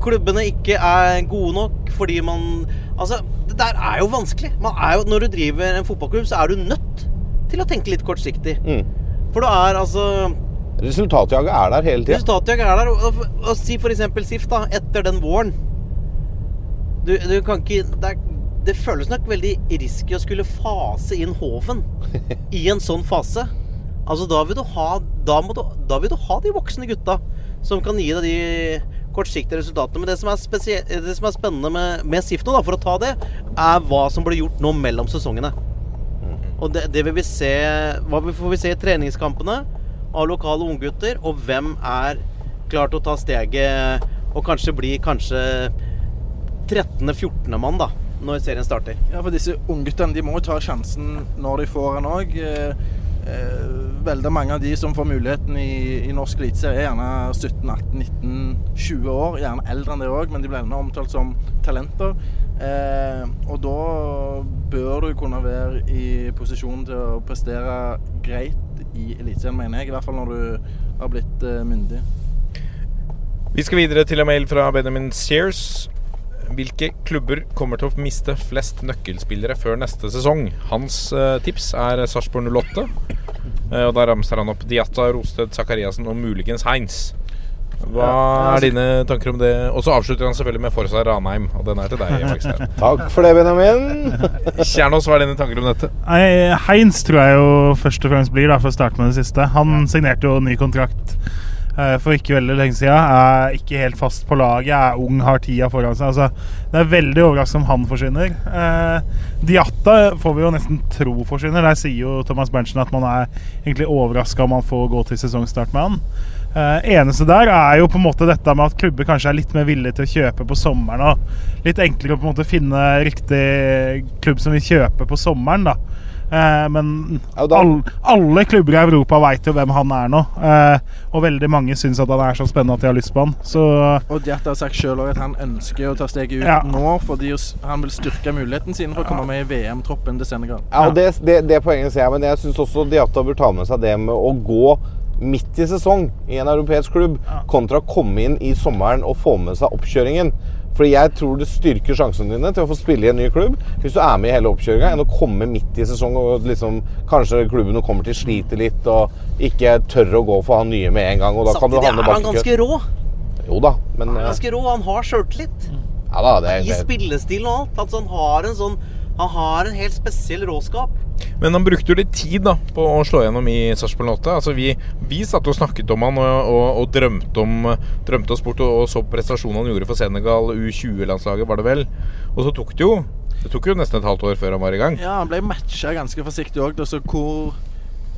klubbene ikke er gode nok. Fordi man Altså, det der er jo vanskelig. Man er jo, når du driver en fotballklubb, så er du nødt til å tenke litt kortsiktig. For du er altså Resultatjaget er der hele tida. Resultatjaget er der. Og, og, og si eksempel SIF, da. Etter den våren. Du, du kan ikke det, er, det føles nok veldig risky å skulle fase inn Hoven i en sånn fase. Altså, da vil du ha da, må du, da vil du ha de voksne gutta som kan gi deg de kortsiktige resultatene. Men det som er, det som er spennende med, med SIF nå, da, for å ta det, er hva som blir gjort nå mellom sesongene. Og det, det vil vi se Hva får vi se i treningskampene av lokale unggutter, og hvem er klar til å ta steget og kanskje bli kanskje 13.-14. mann, da, når serien starter. Ja, for disse ungguttene de må jo ta sjansen når de får den òg. Veldig mange av de som får muligheten i, i norsk eliteserie, er gjerne 17-18-19-20 år. Gjerne eldre enn det òg, men de blir ennå omtalt som talenter. Eh, og da bør du kunne være i posisjon til å prestere greit i Eliteserien, mener jeg. I hvert fall når du har blitt eh, myndig. Vi skal videre til en mail fra Benjamin Sears. Hvilke klubber kommer til å miste flest nøkkelspillere før neste sesong? Hans eh, tips er Sarpsborg 08. Eh, og Da ramser han opp Diatta, Rosted, Zakariassen og muligens Heins. Hva er altså- dine tanker om det? Og så avslutter han selvfølgelig med Forsa Ranheim, og den er til deg. Maxstein. <laughs> Takk for det, Benjamin. <laughs> Kjernås, hva er dine tanker om dette? Heins tror jeg jo først og fremst blir, da, for å starte med det siste. Han signerte jo ny kontrakt for ikke veldig lenge siden. Er ikke helt fast på laget, er ung, har tida foran seg. Altså, det er veldig overraskende om han forsvinner. Eh, Diatta får vi jo nesten tro forsvinner. Der sier jo Thomas Berntsen at man er egentlig overraska om man får gå til sesongstart med han. Eh, eneste der er jo på en måte dette med at klubber kanskje er litt mer villige til å kjøpe på sommeren. Og litt enklere å på en måte finne riktig klubb som vil kjøpe på sommeren. da Eh, men all, alle klubber i Europa veit jo hvem han er nå. Eh, og veldig mange syns at han er så spennende at de har lyst på han. Så Og Diatta har sagt sjøl at han ønsker å ta steget ut Ja. nå, fordi han vil styrke muligheten sin for å komme med i VM-troppen til Senegal. Ja, og det, det, det poenget ser jeg, men jeg syns også Diatta bør ta med seg det med å gå midt i sesong i en europeisk klubb, kontra å komme inn i sommeren og få med seg oppkjøringen. Fordi jeg tror det styrker sjansene dine til å få spille i en ny klubb hvis du er med i hele oppkjøringa, enn å komme midt i sesong og liksom Kanskje klubben kommer til å slite litt og ikke tør å gå for han nye med en gang. Og da kan du Samtidig er han ganske rå. Jo da, men Han er eh, ganske rå, han har sjøltillit. Ja da, det, I det, spillestilen og alt. Altså, han har en sånn Han har en helt spesiell råskap. Men han brukte jo litt tid da på å slå gjennom i Sarpsborg 8. Altså, vi, vi satt og snakket om han og, og, og drømte, om, drømte oss bort og, og så prestasjonen han gjorde for Senegal, U20-landslaget, var det vel. Og så tok det jo Det tok jo nesten et halvt år før han var i gang. Ja, han ble matcha ganske forsiktig òg, Altså hvor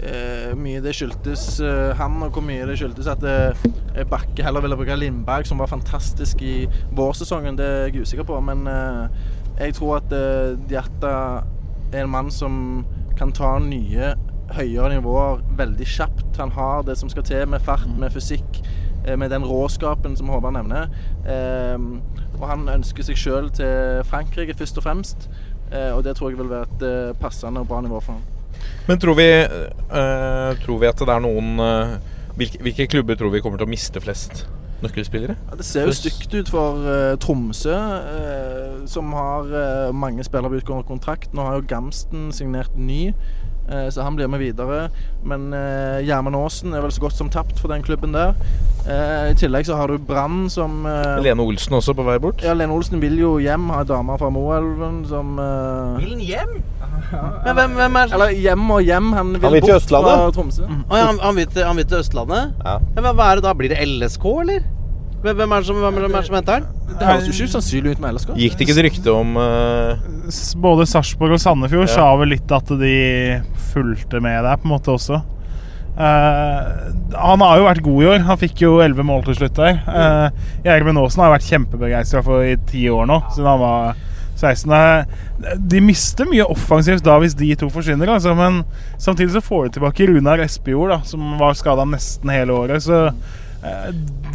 eh, mye det skyldtes eh, han, og hvor mye det skyldtes at eh, Bakke heller ville bruke Lindberg, som var fantastisk i vårsesongen, det er jeg usikker på. Men eh, jeg tror at Djerta Diatta er en mann som kan ta nye, høyere nivåer veldig kjapt. Han har det som skal til med fart, med fysikk, eh, med den råskapen som Håvard nevner. Eh, og han ønsker seg sjøl til Frankrike først og fremst. Eh, og det tror jeg vil være et eh, passende og bra nivå for ham. Men tror vi, eh, tror vi at det er noen eh, hvilke, hvilke klubber tror vi kommer til å miste flest nøkkelspillere? Ja, det ser jo stygt ut for uh, Tromsø, uh, som har uh, mange spillere utgående kontrakt. Nå har jo Gamsten signert ny, så han blir med videre. Men uh, Gjermund Aasen er vel så godt som tapt for den klubben der. Eh, I tillegg så har du Brann som eh, Lene Olsen også på vei bort? Ja, Lene Olsen vil jo hjem. Har ei dame fra Moelven som Vil han hjem? Men hvem, hvem er Eller hjem og hjem. Han vil, Han vil bort fra Tromsø. Tromsø. Oh, ja, han, han, vil til, han vil til Østlandet? Ja. men hva er det da? Blir det LSK, eller? Hvem hvem er det som, hvem er det som henter den? Det høres jo ikke usannsynlig ut med LSK. Gikk det ikke et rykte om uh... Både Sarpsborg og Sandefjord Ja. sa vel litt at de fulgte med der, på en måte også. Uh, han har jo vært god i år. Han fikk jo elleve mål til slutt der. Uh, Gjermund Aasen har vært kjempebegeistra for i ti år nå, siden han var 16. Eh, De mister mye offensivt da hvis de to forsvinner, altså, men samtidig så får de tilbake Runar Espejord, da, som var skada nesten hele året. Så eh,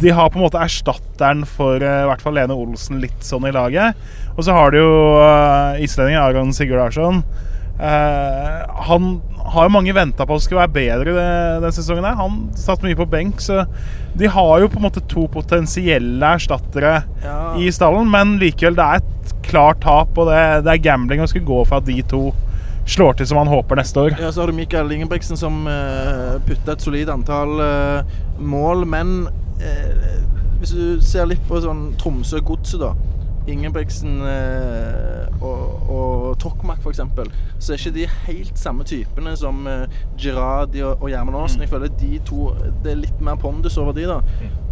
de har på en måte erstatteren for eh, i hvert fall Lene Olsen litt sånn i laget. Og så har de jo uh, islendingen Aron Sigurd Larsson. Eh, han har jo mange venta på skulle være bedre den sesongen. her Han satt mye på benk, så de har jo på en måte to potensielle erstattere Ja. i stallen. Men likevel, det er et klart tap, og det, det er gambling å skulle gå for at de to slår til som han håper neste år. Ja, så har du Mikael Ingebrigtsen som uh, putter et solid antall uh, mål, men uh, hvis du ser litt på sånn Tromsø-godset, da. Ingebrigtsen eh, og, og Tokmak, f.eks., så er ikke de helt samme typene som Girardi og, og Gjermund Aasen. Jeg føler de to Det er litt mer pondus over de, da.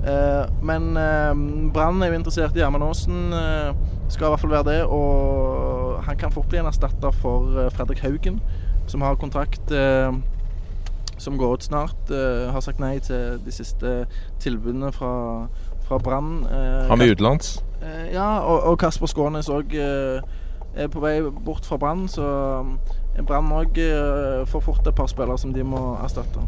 Eh, men eh, Brann er jo interessert i Gjermund Aasen. eh, skal i hvert fall være det. Og han kan fort bli en erstatter for eh, Fredrik Haugen, som har kontrakt eh, som går ut snart. eh, har sagt nei til de siste tilbudene fra, fra Brann. eh, Han vil utenlands? Eh, ja, og, og Kasper Skånes òg er på vei bort fra Brann, så Brann òg får fort et par spillere som de må erstatte.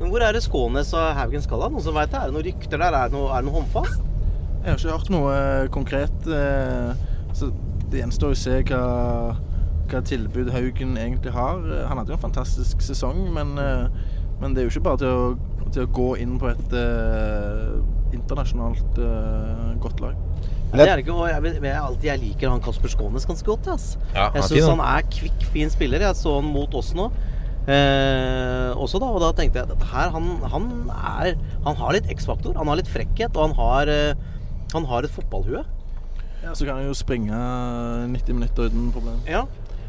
Men hvor er det Skånes og Haugen skal? Noen som vet det? Er det noen rykter der? Er det noe, er det noe håndfast? Jeg har ikke hørt noe konkret, eh, så det gjenstår å se hva, hva tilbud Haugen egentlig har. Han hadde jo en fantastisk sesong, men, eh, men det er jo ikke bare til å, til å gå inn på et uh, internasjonalt uh, godt lag. Nei, det er ikke, og jeg, jeg, alltid, jeg liker han Kasper Skånes ganske godt. ass. Ja, jeg syns han. han er kvikk, fin spiller. Jeg så han mot oss nå. Eh, også da, og da tenkte jeg at her, han, han, er, han har litt X-faktor. Han har litt frekkhet, og han har, eh, han har et fotballhue. Ja, Så kan jeg jo springe 90 minutter uten problem. Ja.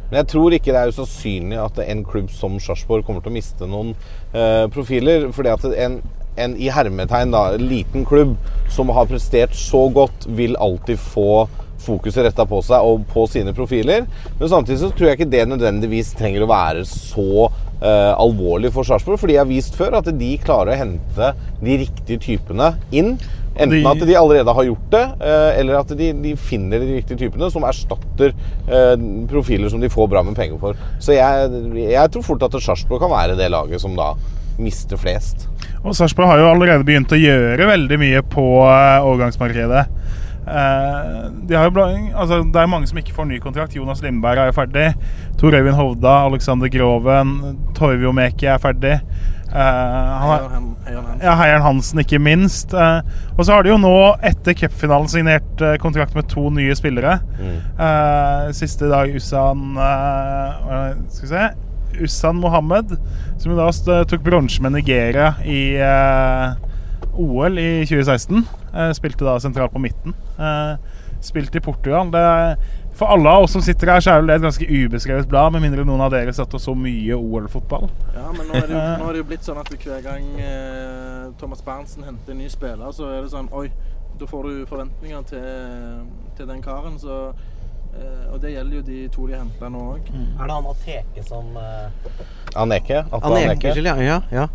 Men jeg tror ikke det er usannsynlig at en klubb som Sarpsborg kommer til å miste noen eh, profiler. fordi at en, en i hermetegn da, liten klubb som har prestert så godt, vil alltid få fokuset retta på seg og på sine profiler. Men samtidig så tror jeg ikke det nødvendigvis trenger å være så eh, alvorlig for Sarpsborg. For de har vist før at de klarer å hente de riktige typene inn. Enten at de allerede har gjort det, eh, eller at de, de finner de riktige typene som erstatter eh, profiler som de får bra med penger for. Så jeg, jeg tror fort at Sarpsborg kan være det laget som da mister flest. Og Sarpsborg har jo allerede begynt å gjøre veldig mye på overgangsmarkedet. Eh, de har jo altså, det er mange som ikke får ny kontrakt. Jonas Lindberg er jo ferdig. Tor Øyvind Hovda, Alexander Groven, Torvio Meki er ferdig. Eh, han ja, Heieren Hansen, ikke minst. Eh, og så har de jo nå, etter cupfinalen, signert eh, kontrakt med to nye spillere. Eh, siste dag Usan? Skal vi se Usan Mohammed, som jo da tok bronse med Nigeria i OL i 2016. Eh, spilte da sentralt på midten. Spilte i Portugal. Det er, for alle av oss som sitter her, så er det et ganske ubeskrevet blad, med mindre noen av dere satt og så mye OL-fotball. Ja, men nå er, det, jo- nå er det jo blitt sånn at hver gang eh, Thomas Berntsen henter en ny spiller, så er det sånn Oi, da får du forventninger til, til den karen. Så, eh, og det gjelder jo de to de henta nå òg. Er det han Ateke som eh... Aneke? Atle Aneke, Aneke? ja, ja, ja.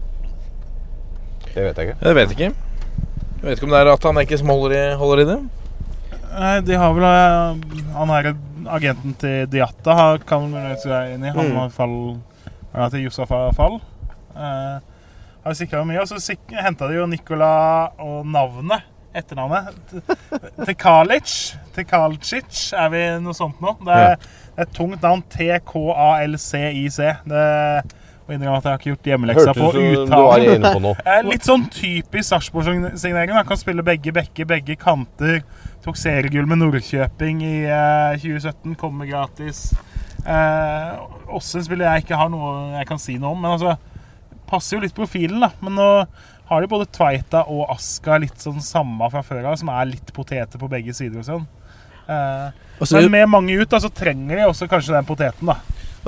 Det vet jeg ikke. Jeg vet ikke. Jeg vet ikke om det er at han ikke som holder i, holder i det. Nei, de har vel eh, Han her agenten til Diatta, har- kan vel muligens inn i. Han Mm. har fall Han er til Josef Fall. Eh, har sikra mye. Og så henta de jo Nicola og navnet. Etternavnet. Til Kalic. Til Kalcic. Er vi noe sånt nå? Det er, Ja. er et tungt navn. T-K-A-L-C-I-C. Det må innrømme at jeg har ikke gjort hjemmeleksa på ut uttalen. <laughs> Eh, Litt sånn typisk Sarpsborg-signering. Kan spille begge bekker, begge kanter. Tok seriegull med Nordkjøping i eh, 2017. Kommer gratis. Eh, også en spiller jeg ikke har noe jeg kan si noe om. Men altså, passer jo litt profilen, da. Men nå har de både Tveita og Aska litt sånn samme fra før av, som er litt poteter på begge sider og sånn. Eh, Og men med mange ut, da, så trenger de også kanskje den poteten, da.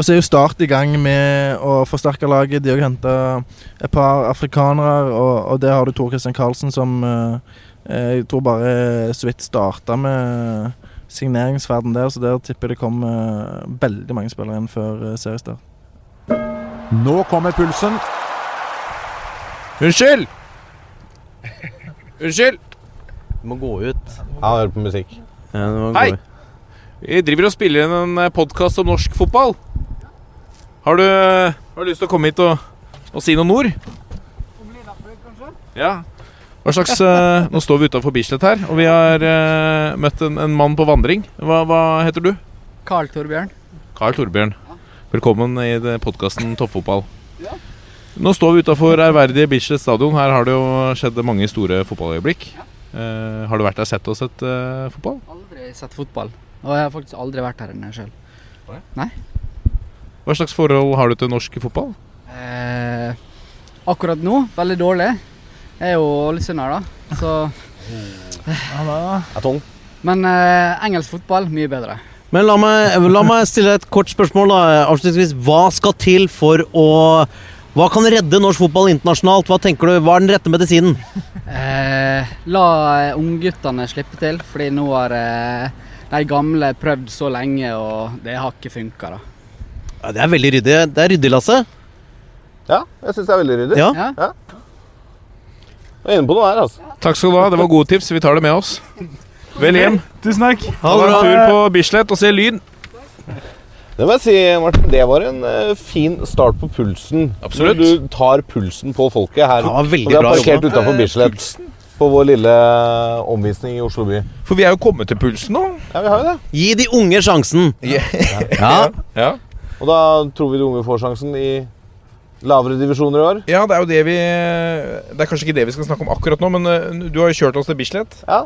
Og så er jo Start i gang med å forsterke laget. De har henta et par afrikanere, og, og der har du Tor Christian Karlsen som, eh, Eh, Jeg tror bare så vidt starta med signeringsferden der, så der tipper jeg det kommer veldig mange spillere inn før eh, seriestart. Nå kommer pulsen. Unnskyld! Unnskyld! Du må gå ut. Ja, hører på musikk. Ja, Hei! Vi driver og spiller inn en podkast om norsk fotball. Har du, har du lyst til å komme hit og, og si noen ord? Ja. Hva slags uh, Nå står vi utafor Bislett her, og vi har uh, møtt en, en mann på vandring. Hva, hva heter du? Carl Torbjørn. Carl Torbjørn. Velkommen i podkasten Toppfotball. Nå står vi utafor ærverdige Bislett stadion. Her har det jo skjedd mange store fotballøyeblikk. Eh, har du vært der sett og sett uh, fotball? Aldri sett fotball. Og jeg har faktisk aldri vært her inne sjøl. Nei. Hva slags forhold har du til norsk fotball? Eh, akkurat nå veldig dårlig. Jeg er jo ålesunder, da. Så Er tung. Men eh, engelsk fotball mye bedre. Men la meg, la meg stille et kort spørsmål da, avslutningsvis. Hva skal til for å Hva kan redde norsk fotball internasjonalt? Hva tenker du, hva er den rette medisinen? Eh, la eh, ungguttene slippe til, fordi nå har eh, de gamle prøvd så lenge, og det har ikke funka, da. Ja, det er veldig ryddig. Det er ryddig, Lasse. Ja, jeg syns det er veldig ryddig. Ja. Ja. Jeg er inne på noe her, altså. Takk skal du ha. Det var gode tips. Vi tar det med oss. Vel hjem. Tusen takk. Ha en tur på Bislett og se Lyn. Det må jeg si, Martin. Det var en eh, fin start på pulsen. Absolutt. Du tar pulsen på folket her. Ja, veldig og vi er parkert utafor Bislett. På vår lille omvisning i Oslo by. For vi er jo kommet til pulsen nå. Ja, vi har jo det. Gi de unge sjansen. Ja. Ja. Og da tror vi de unge får sjansen i lavere divisjoner i år. Ja, det er jo det vi Det er kanskje ikke det vi skal snakke om akkurat nå, men eh, du har jo kjørt oss til Bislett. Ja,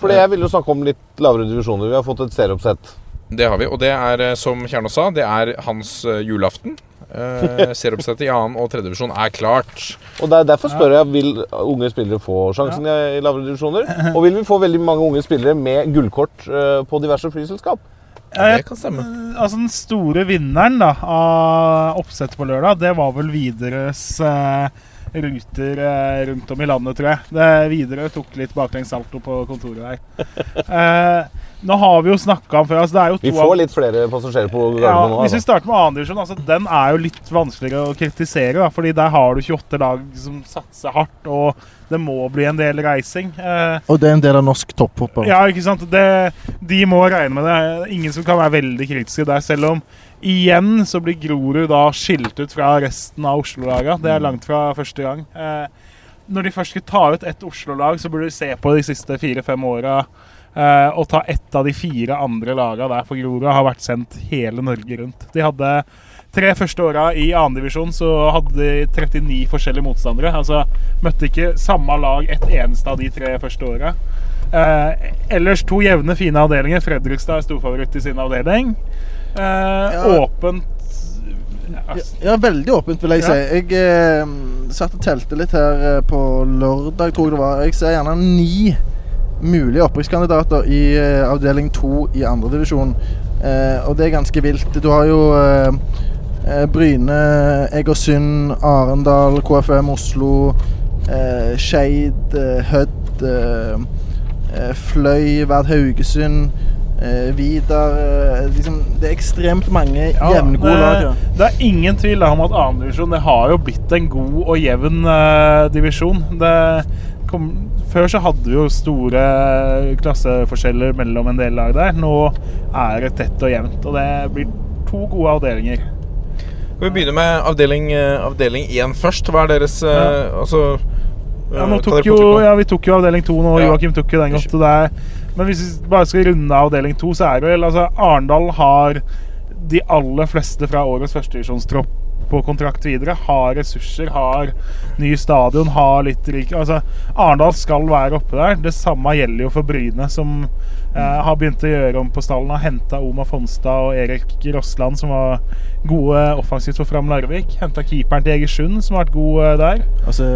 for jeg ville jo snakke om litt lavere divisjoner. Vi har fått et serieoppsett. Det har vi, og det er, eh, som Kjernås sa, det er hans eh, julaften. Uh, <laughs> Serieoppsettet i annen og tredje divisjon er klart. Og der, Derfor spør jeg vil unge spillere få sjansen i, lavere divisjoner. Og vil vi få veldig mange unge spillere med gullkort eh, på diverse flyselskap? Det kan stemme. Altså Den store vinneren da av oppsettet på lørdag, det var vel Widerøes eh, ruter eh, rundt om i landet, tror jeg. Det, Widerøe tok litt baklengs salto på kontoret der. <laughs> Eh, nå har vi jo snakka om før altså det er jo to Vi får litt flere passasjerer på ja, nå. Hvis vi Altså. starter med annendivisjon, altså, den er jo litt vanskeligere å kritisere. Da, fordi der har du 28 lag som satser hardt, og det må bli en del reising. Eh, Og det er en del av norsk toppfotball. ja, ikke sant? Det, de må regne med det. Ingen som kan være veldig kritiske der, selv om igjen så blir Grorud da skilt ut fra resten av Oslo-laga. Det er langt fra første gang. Eh, når de først skal ta ut ett Oslo-lag, så burde de se på de siste fire-fem åra eh, og ta ett av de fire andre laga der, for Grorud har vært sendt hele Norge rundt. De hadde tre første åra i annendivisjon så hadde de 39 forskjellige motstandere. Altså møtte ikke samme lag ett eneste av de tre første åra. Uh, ellers to jevne, fine avdelinger. Fredrikstad er storfavoritt i sin avdeling. Eh, Åpent Ja, veldig åpent, vil jeg si. Jeg eh, satt og telte litt her på lørdag, tror jeg det var. Jeg ser gjerne ni mulige opprykkskandidater i eh, avdeling to i andredivisjon. Eh, og det er ganske vilt. Du har jo eh, eh, Bryne, Egersund, Arendal, KFM Oslo, eh, Skeid, eh, Hødd, eh, Fløy, Verd Haugesund. Eh, Vidar liksom, Det er ekstremt mange jevngode lag. ja. det, det er ingen tvil om at annendivisjon har jo blitt en god og jevn eh, divisjon. Det kom, før så hadde vi jo store klasseforskjeller mellom en del lag der. Nå er det tett og jevnt, og det blir to gode avdelinger. Vi begynne med avdeling, eh, avdeling 1 først? Hva er deres ja. Altså Ja, eh, jo, ja, vi tok jo avdeling 2 nå. Ja. Joakim tok jo den godt. Der. Er, men hvis vi bare skal runde avdeling 2, så er det vel altså Arendal har de aller fleste fra årets førstedivisjonstropp på kontrakt videre. Har ressurser, har ny stadion, har litt rik Altså, Arendal skal være oppe der. Det samme gjelder jo for Bryne, som eh, har begynt å gjøre om på stallen. Har henta Oma Fonstad og Erik Rossland, som var gode offensivt for Fram Larvik. Henta keeperen til Egersund, som har vært god eh, der. Altså,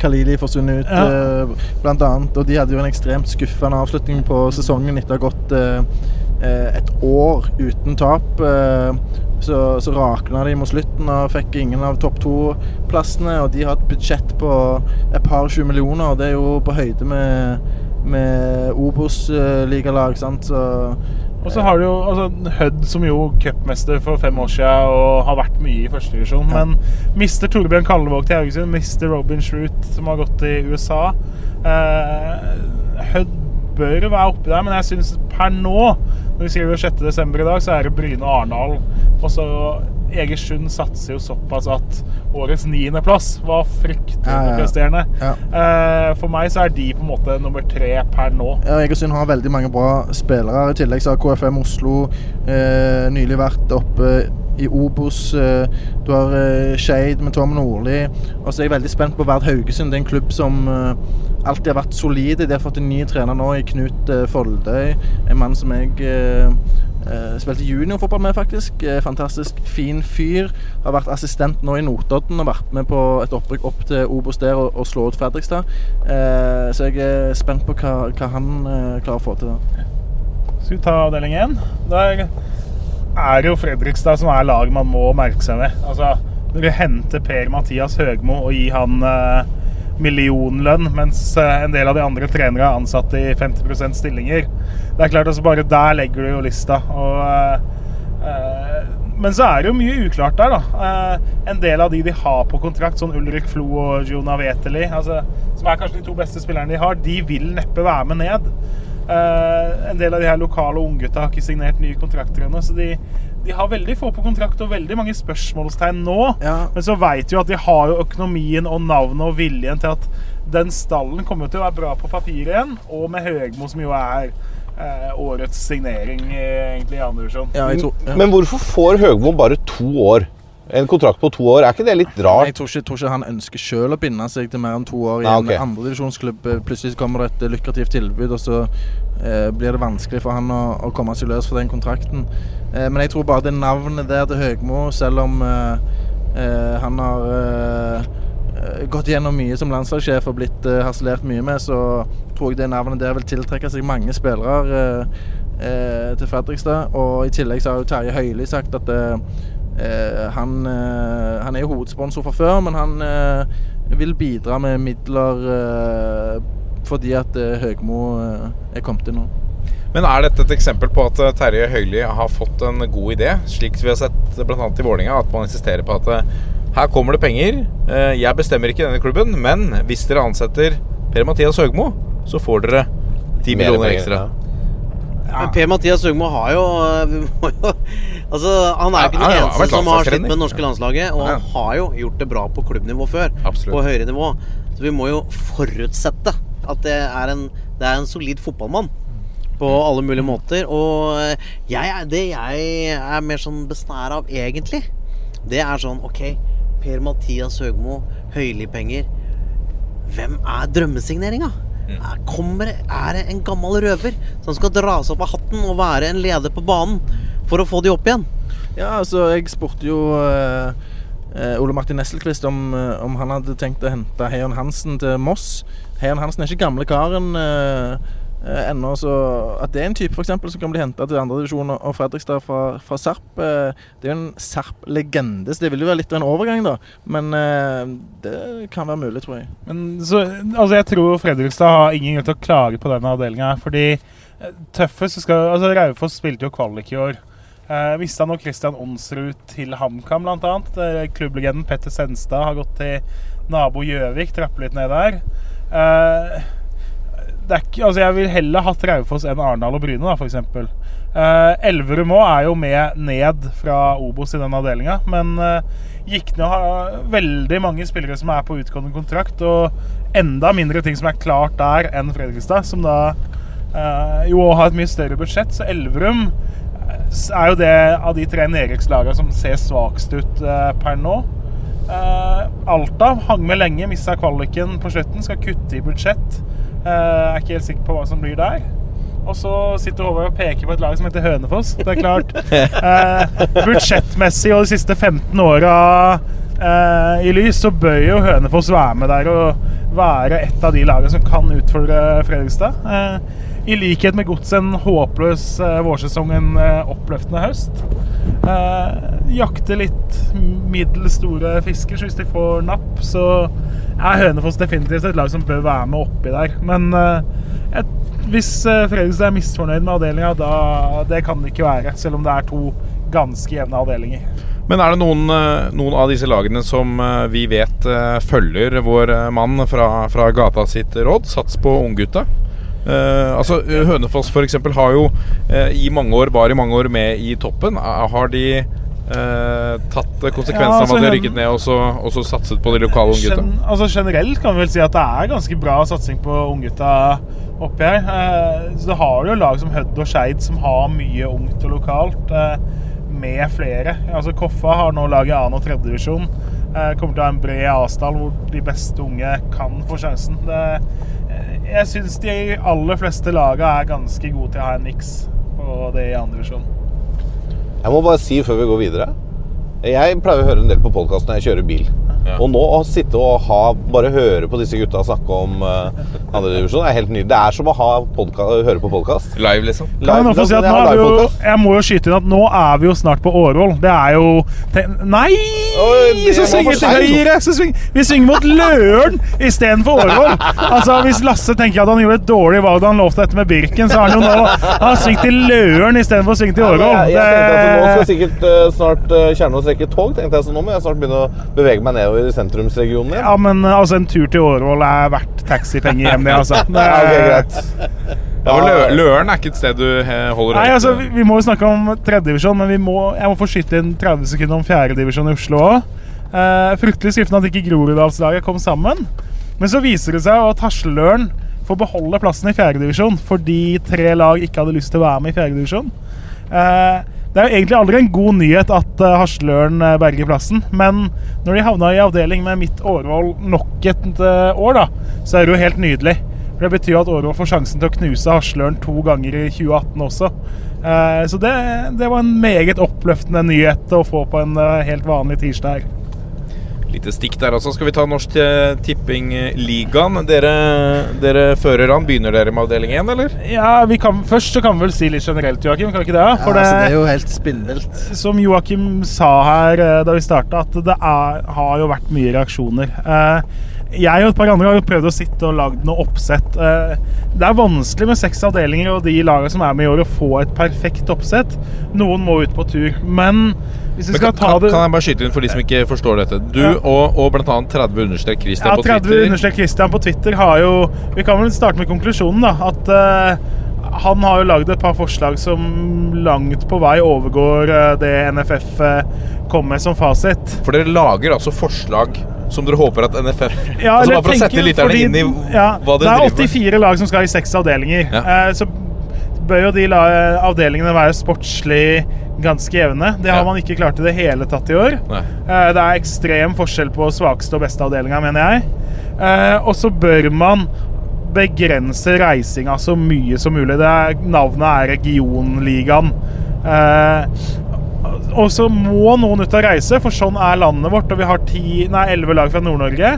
Kalili forsvunnet ut, Ja. eh, blant annet. Og de hadde jo en ekstremt skuffende avslutning på sesongen etter å ha gått eh, et år uten tap. Eh, så, så rakna de mot slutten og fikk ingen av topp to-plassene. Og de har et budsjett på et par 20 millioner. og Det er jo på høyde med, med Obos-ligalag. sant? Så Og så har du jo altså, Hødd, som jo cupmester for fem år siden og har vært mye i førstedivisjon. Men mister Torbjørn Kallevåg til Haugesund, mister Robin Shroot, som har gått til USA. Eh, Hødd bør være oppi der, men jeg syns per nå, når vi skriver 6.12. i dag, så er det Bryne og Arendal. Og så Egersund satser jo såpass at årets niendeplass var fryktelig Ja, ja, ja. presterende. Eh, for meg så er de på en måte nummer tre per nå. Ja, Egersund har veldig mange bra spillere. I tillegg så har KFM Oslo eh, nylig vært oppe i Obos. Eh, du har Skeid med Tom Nordli. Og så er jeg veldig spent på Verd Haugesund. Det er en klubb som alltid har vært solide. De har fått en ny trener nå i Knut eh, Foldøy. En mann som jeg eh, eh, spilte juniorfotball med, faktisk. Eh, fantastisk fin fyr. Har vært assistent nå i Notodden og vært med på et opprykk opp til Obos der og, og slå ut Fredrikstad. Eh, så jeg er spent på hva, hva han eh, klarer å få til. da. Skal vi ta avdeling én? Der er jo Fredrikstad som er laget man må merke seg med. Altså, når du henter Per-Mathias Høgmo og gir han eh, millionlønn, mens eh, en del av de andre trenere er ansatt i 50% stillinger Det er klart, altså bare der legger du jo lista. Og, eh, eh, men så er det jo mye uklart der, da. Eh, en del av de de har på kontrakt, sånn Ulrik Flo og Jonah Veteli, altså, som er kanskje de to beste spillerne de har, de vil neppe være med ned. Eh, en del av de her lokale unggutta har ikke signert nye kontrakter ennå, så de, de har veldig få på kontrakt og veldig mange spørsmålstegn nå. Men så veit jo at de har jo økonomien og navnet og viljen til at den stallen kommer til å være bra på papiret igjen, og med Høgmo, som jo er eh, årets signering egentlig i andre divisjon. Men hvorfor får Høgmo bare to år? En kontrakt på to år, er ikke det litt rart? Jeg tror ikke, tror ikke han ønsker selv å binde seg til mer enn to år i Nei, en ok. andredivisjonsklubb. Plutselig kommer det et eh, lukrativt tilbud, og så eh, blir det vanskelig for han å, å komme seg løs for den kontrakten. Eh, men jeg tror bare det navnet der til Høgmo, selv om eh, eh, han har eh, eh, gått gjennom mye som landslagssjef og blitt eh, harselert mye med, så tror jeg det navnet der vil tiltrekke seg mange spillere eh, eh, til Fredrikstad. Og i tillegg så har jo Terje Høili sagt at eh, Eh, han, eh, han er jo hovedsponsor fra før, men han eh, vil bidra med midler eh, fordi at eh, Høgmo eh, er kommet inn nå. Men er dette et eksempel på at eh, Terje Høili har fått en god idé, slik vi har sett bl.a. i Vålinga, at man insisterer på at eh, her kommer det penger, eh, jeg bestemmer ikke denne klubben, men hvis dere ansetter Per-Mathias Høgmo, så får dere 10 millioner penger, ekstra. Men Per-Mathias Høgmo har jo, <laughs> må jo Altså, Han er jo ikke Ja, den har eneste som har slitt med det norske landslaget. Og han har jo gjort det bra på klubbnivå før. Absolutt. På høyere nivå. Så vi må jo forutsette at det er en, det er en solid fotballmann. På Mm. alle mulige måter. Og jeg, er- det jeg er mer sånn besnæra av, egentlig, det er sånn OK, Per-Mathias Høgmo, Høylig penger Hvem er drømmesigneringa? Er, kommer, er det en gammel røver som skal dra seg opp av hatten og være en leder på banen for å få de opp igjen? Ja, altså, jeg spurte jo uh, uh, Ole Martin Nesselquist om, uh, om han hadde tenkt å hente Heion Hansen til Moss. Heion Hansen er ikke gamle karen eh, eh, ennå, så at det er en type for eksempel, som kan bli henta til andredivisjon og Fredrikstad fra, fra Serp, eh, Det er jo en Serp-legende, så det vil jo være litt av en overgang, da. Men eh, det kan være mulig, tror jeg. Men så, altså jeg tror Fredrikstad har ingen grunn til å klage på denne avdelinga. Fordi eh, tøffest skal altså Raufoss spilte jo kvalik i år. Eh, Mista nå Christian Onsrud til HamKam, bl.a. Klubblegenden Petter Senstad har gått til nabo Gjøvik, trapper litt ned der. Eh, ikke, altså jeg vil heller hatt Raufoss enn Arendal og Bryne, da, f.eks. Uh, Elverum òg er jo med ned fra Obos i den avdelinga, men uh, gikk ned og har veldig mange spillere som er på utgående kontrakt, og enda mindre ting som er klart der enn Fredrikstad, som da uh, jo har et mye større budsjett. Så Elverum eh, er jo det av de tre nedrykkslagene som ser svakest ut uh, per nå. Eh, Alta hang med lenge, mista kvaliken på slutten, skal kutte i budsjett. Eh, er ikke helt sikker på hva som blir der. Og så sitter Håvard og peker på et lag som heter Hønefoss. Det er klart <laughs> eh, Budsjettmessig og de siste 15 åra eh, i lys, så bør jo Hønefoss være med der og være et av de lagene som kan utfordre Fredrikstad. Eh, i likhet med Godset en håpløs eh, vårsesong, en eh, oppløftende høst. Eh, jakte litt middels store fisker, så hvis de får napp, så er Hønefoss definitivt et lag som bør være med oppi der. Men et, hvis Fredrikstad er misfornøyd med avdelinga, da det kan det ikke være. Selv om det er to ganske jevne avdelinger. Men er det noen, noen av disse lagene som vi vet følger vår mann fra, fra gata sitt råd? Sats på unggutta. Eh, altså Hønefoss Hønefoss f.eks. har jo uh, i mange år var i mange år med i toppen. Uh, Har de eh, tatt konsekvensen Ja, altså, av at de har rykket ned og så, og så satset på de lokale unggutta? Gen altså Generelt kan vi vel si at det er ganske bra satsing på unggutta oppi her. Eh, så har jo lag som Hødd og Skeid som har mye ungt og lokalt, eh, med flere. Altså Koffa har nå lag i annen- og tredjedivisjon. Uh, kommer til å ha en bred avstand hvor de beste unge kan få sjansen. Det, eh, jeg syns de aller fleste laga er ganske gode til å ha en niks på det i andre divisjon. Jeg må bare si før vi går videre Jeg pleier å høre en del på podkast når jeg kjører bil. Og nå å sitte og ha, bare høre på disse gutta snakke om uh, andredivisjon er helt nydelig. Det er som å høre på podkast. Live, liksom? Kan jeg, si at nå er vi jo, jeg må jo skyte inn at nå er vi jo snart på Årvoll. Det er jo te Nei! Det Så svinger til høyre! Så sving, vi svinger mot Løren istedenfor Årvoll. Altså, hvis Lasse tenker at han gjorde et dårlig valg da han lovte dette med Birken, så har han jo nå han svingt til Løren istedenfor å svinge til Ja, Årvoll. jeg, jeg tenkte at nå skal sikkert uh, snart uh, Kjernås rekke tog. tenkte jeg Så nå må jeg snart begynne å bevege meg nedover i sentrumsregionen igjen. Ja, men uh, altså, en tur til Årvoll er verdt taxipenger hjem, det, altså. Det, <laughs> Ja, okay, greit. Ja, Lø Løren er ikke et sted du eh, holder Nei, altså, vi, vi må jo snakke om tredjedivisjon, men vi må, jeg må få skyte inn 30 sekunder om fjerdedivisjon i Oslo òg. Eh, fryktelig skuffende at ikke Groruddalslaget kom sammen. Men så viser det seg at Hasleløren får beholde plassen i fjerdedivisjon fordi tre lag ikke hadde lyst til å være med i fjerdedivisjon. Eh, det er jo egentlig aldri en god nyhet at uh, Hasleløren eh, berger plassen, men når de havna i avdeling med mitt Årvoll nok et eh, år, da, så er det jo helt nydelig. For Det betyr jo at Årvoll får sjansen til å knuse Hasleløren to ganger i 2018 også. Eh, så det, det var en meget oppløftende nyhet å få på en eh, helt vanlig tirsdag her. Lite stikk der altså. Skal vi ta Norsk eh, Tipping-ligaen? Dere, dere fører an. Begynner dere med avdeling 1, eller? Ja, vi kan, Først så kan vi vel si litt generelt, Joakim. Kan vi ikke det? Ja, altså, det er jo helt spinnvilt. Som Joakim sa her da vi starta, at det er, har jo vært mye reaksjoner. Eh, jeg og et par andre har jo prøvd å sitte og lagd noe oppsett. Eh, Det er vanskelig med seks avdelinger og de lagene som er med i år, å få et perfekt oppsett. Noen må ut på tur. Men hvis vi skal kan, ta det kan jeg bare skyte inn for de som ikke forstår dette? Du Ja. og, og annet 30 understrek Christian Ja, på 30 Twitter. understrek Christian på Twitter har jo Vi kan vel starte med konklusjonen, da. At uh, han har jo lagd et par forslag som langt på vei overgår uh, det NFF uh, kom med som fasit. For dere lager altså forslag som dere håper at NFF Ja, <laughs> altså Bare for å sette lytterne inn i ja, hva Det dere er driver med. 84 lag som skal i seks avdelinger. Eh, så bør jo de la, avdelingene være sportslig ganske jevne. Det har man ikke klart i det hele tatt i år. Eh, det er ekstrem forskjell på svakeste og beste avdelinga, mener jeg. Eh, og så bør man begrense reisinga så mye som mulig. Det er, navnet er Regionligaen. Eh, og så må noen ut og reise, for sånn er landet vårt. Og vi har ti, nei, 11 lag fra Nord-Norge.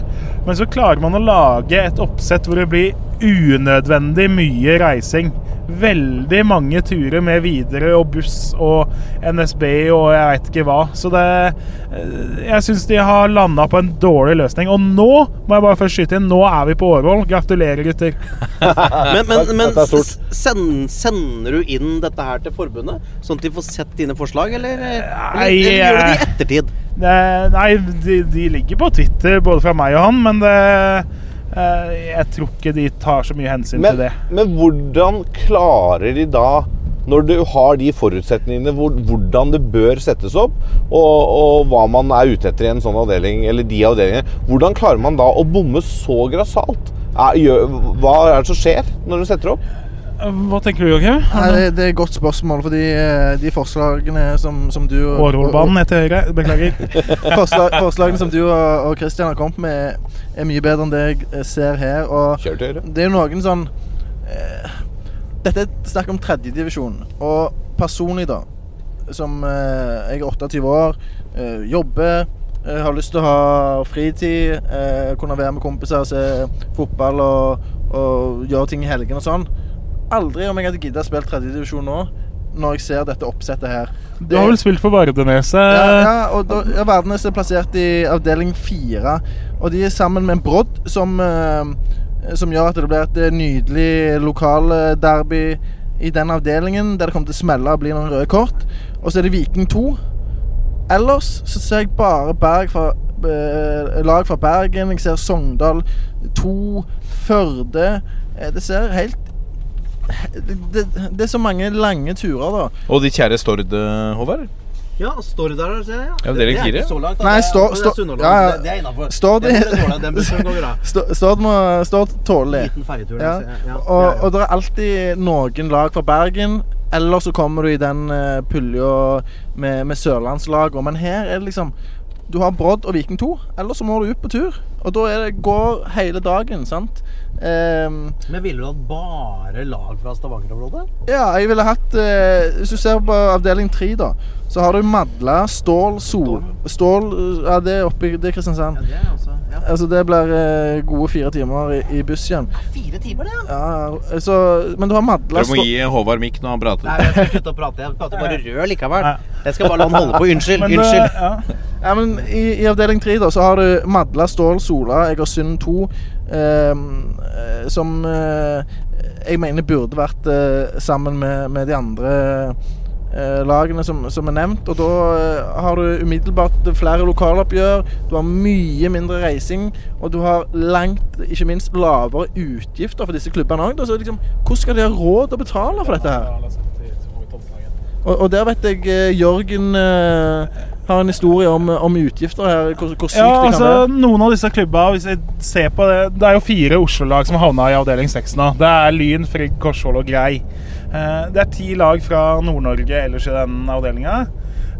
Men så klarer man å lage et oppsett hvor det blir unødvendig mye reising. Veldig mange turer med Widerøe og buss og NSB og jeg veit ikke hva. Så det eh, Jeg syns de har landa på en dårlig løsning. Og nå må jeg bare først skyte inn, nå er vi på Årvoll. Gratulerer, gutter. <laughs> Men, men, men send, sender du inn dette her til forbundet, sånn at de får sett dine forslag, eller, eller, Nei, eller gjør du det i eh, ettertid? Nei, de, de ligger på Twitter, både fra meg og han, men det Jeg tror ikke de tar så mye hensyn Men, til det. men hvordan klarer de da når du har de forutsetningene, hvordan det bør settes opp, og, og hva man er ute etter i en sånn avdeling, eller de avdelingene, hvordan klarer man da å bomme så grassat? Hva er det som skjer når du setter opp? Hva tenker du, Joakim? Nei, det, det er et godt spørsmål, fordi eh, de forslagene som, som du og- Årvollbanen er til høyre. Beklager. <laughs> Forslag, forslagene som du og, og Christian har kommet med, er mye bedre enn det jeg ser her. Og Kjør til høyre. det er jo noen sånn eh, Dette er snakk om tredjedivisjon. Og personlig, da, som eh, Jeg er 28 år, eh, jobber, Jeg har lyst til å ha fritid, eh, kunne være med kompiser, og se fotball og, og gjøre ting i helgene og sånn. Aldri om jeg hadde gidda spille tredjedivisjon nå, når jeg ser dette oppsettet her. Du har vel spilt for Vardeneset? Ja, ja og da, ja, Vardenes er plassert i avdeling fire. Og de er sammen med Brodd, som, eh, som gjør at det blir et eh, nydelig lokalderby i den avdelingen, der det kommer til å smelle og bli noen røde kort. Og så er det Viking 2. Ellers så ser jeg bare Berg fra, eh, lag fra Bergen. Jeg ser Sogndal 2, Førde Eh, Det ser helt det, det, det er så mange lange turer, da. Og de kjære Stord, eh, Håvard? Ja, står er der, ser jeg. Ja, avdeling Det er ikke så langt. da. Nei, Det Stord det er Stord- ja, ja. Det- Det er innafor. Stord. <laughs> Stord- Stord må Stord tåler det. Liten ferjetur, Ja. det. Og, og det er alltid noen lag fra Bergen. Eller så kommer du i den uh, pulja med, med sørlandslag. Men her er det liksom Du har Brodd og Viking 2, eller så må du ut på tur. Og da er det, går hele dagen, sant. Ehm, Men ville du hatt bare lag fra Stavanger-området? ja, jeg ville hatt eh, Hvis du ser på avdeling tre, da, så har du Madla, Stål, Sol Stål Ja, det er oppe i det er Kristiansand. Det er altså, ja. Altså, det blir eh, gode fire timer i, i buss igjen. Fire timer, det, ja. Ja, så, men du har Madla Du må gi Håvard mikk når han prater. Nei, jeg skal slutte å prate. Jeg prater bare rød likevel. Jeg skal bare la han holde på. Unnskyld. Men, unnskyld. eh, ja. Ja, men i, I avdeling tre da, så har du Madla, Stål, Sola, Egersund 2, ehm, eh, som eh, jeg mener burde vært eh, sammen med, med de andre eh, lagene som, som er nevnt. Og da eh, har du umiddelbart flere lokaloppgjør, du har mye mindre reising, og du har langt, ikke minst, lavere utgifter for disse klubbene òg. Så liksom, hvordan skal de ha råd til å betale for dette her? Og, og der vet jeg eh, Jørgen eh, har en historie om, om utgifter her. Hvor, hvor sykt Ja, det kan altså være. Noen av disse klubba, hvis jeg ser på det Det er jo fire Oslo-lag som havna i avdeling 6 nå. Det er Lyn, Frigg, Korsvoll og Grei. Eh, Det er ti lag fra Nord-Norge ellers i den avdelinga.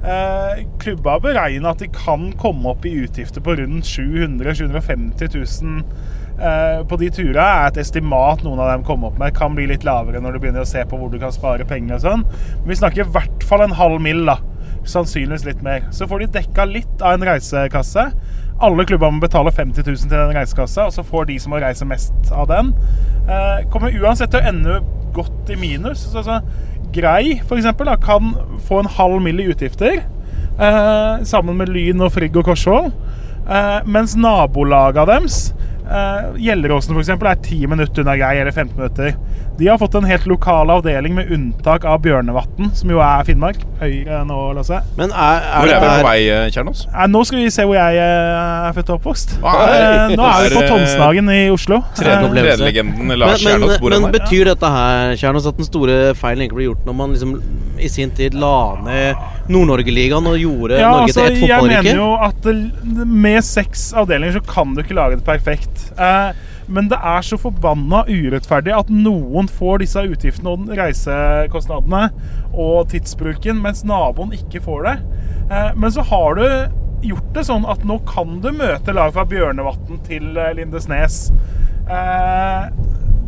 Eh, klubba har beregna at de kan komme opp i utgifter på rundt 700 750 000 eh, på de turene. er et estimat noen av dem kommer opp med. Kan bli litt lavere når du begynner å se på hvor du kan spare penger og sånn. Men vi snakker i hvert fall en halv mill. da. Sannsynligvis litt mer. Så får de dekka litt av en reisekasse. Alle klubber må betale 50 000 til den reisekassa, og så får de som må reise mest av den. Eh, kommer uansett til å ende godt i minus. Så, så, Grei eksempel, kan få en halv mill. i utgifter. Eh, sammen med Lyn og Frigg og Korsvoll. Eh, mens nabolaga deres, eh, Gjelleråsen f.eks., er 10 minutter unna Grei, eller 15 minutter. De har fått en helt lokal avdeling med unntak av Bjørnevatn, som jo er Finnmark. Høyre nå, Lasse. Men er, Hvor er vi på vei, eh, Kjernos? Eh, Nå skal vi se hvor jeg eh, er født og oppvokst. Ah, Eh, Nå er vi på er, Tonsdagen i Oslo. Tredjelegenden Lars men, Kjernås men, bor men betyr dette her Kjernos, at den store feilen egentlig ble gjort når man liksom i sin tid la ned Nord-Norge-ligaen og gjorde Ja, Norge altså, til ett jeg mener jo at med seks avdelinger så kan du ikke lage det perfekt. Eh, men det er så forbanna urettferdig at noen får disse utgiftene og reisekostnadene og tidsbruken, mens naboen ikke får det. Eh, men så har du gjort det sånn at nå kan du møte lag fra Bjørnevatn til eh, Lindesnes. Eh,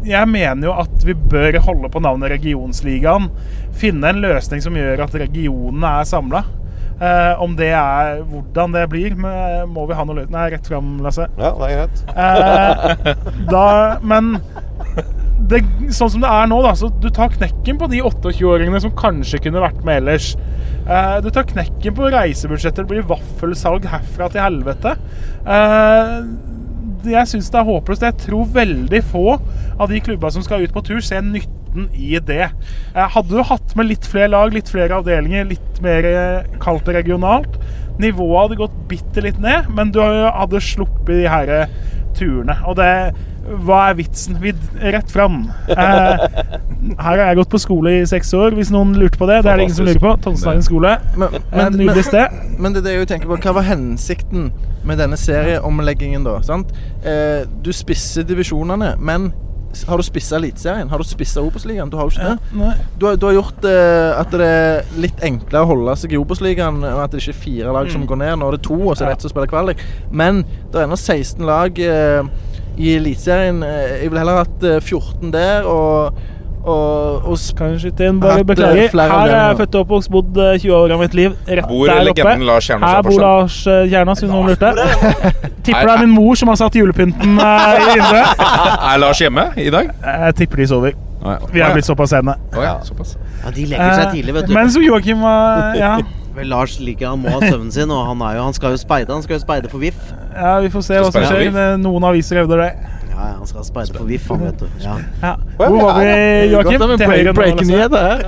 jeg mener jo at vi bør holde på navnet Regionsligaen. Finne en løsning som gjør at regionene er samla. Eh, om det er hvordan det blir, men må vi ha noe løyt? Nei, rett fram, Lasse. Ja, det er greit. Eh, da, men det, sånn som det er nå, da, så du tar knekken på de 28-åringene som kanskje kunne vært med ellers. Eh, du tar knekken på reisebudsjettet. Det blir vaffelsalg herfra til helvete. Eh, jeg syns det er håpløst. Jeg tror veldig få av de klubba som skal ut på tur, ser nytten i det. Eh, hadde du hatt med litt flere lag, litt flere avdelinger, litt mer eh, kaldt og regionalt, nivået hadde gått bitte litt ned, men du hadde sluppet de her eh, turene. Og det Hva er vitsen? Vi, rett fram. Eh, her har jeg gått på skole i seks år, hvis noen lurte på det. Det er det ingen som lurer på. Tonstadgen skole. Men, men, Nydelig sted. men det er det jeg tenker på. Hva var hensikten med denne serieomleggingen, da? Sant? Eh, du spisser divisjonene, men har du spissa Eliteserien? Har du spissa Obos-ligaen? Du har jo ikke det. Ja, Du har, du har gjort eh, at det er litt enklere å holde seg i Obos-ligaen. og At det ikke er fire lag som Mm. går ned. Nå er det to, og så er det ett som spiller kvalik. Men det er ennå 16 lag eh, i Eliteserien. Eh, jeg ville heller hatt eh, 14 der, og, og, og Kanskje til en bare eh, beklager. Her er jeg født og oppvokst, bodd eh, 20 år av mitt liv. Rett Bor der oppe. Lars Kjernås her bor? Lars eh, hvis noen lurte. Tipper det er min mor som har satt julepynten eh, i vinduet. <laughs> Er Lars hjemme i dag? Jeg tipper de sover. Vi er blitt såpass sene. Ja, de legger seg tidlig, vet du. Eh, Men som Joakim var Ja, Vel, Lars liker han må ha søvnen sin, og han, er jo, han skal jo speide. Han skal jo speide for VIF. ja vi får se hva som skjer. Noen aviser hevder det. Ja, ja, han skal speide for VIF, han, vet du. Ja. Ja. Hvor var vi, Joakim? Til høyre her.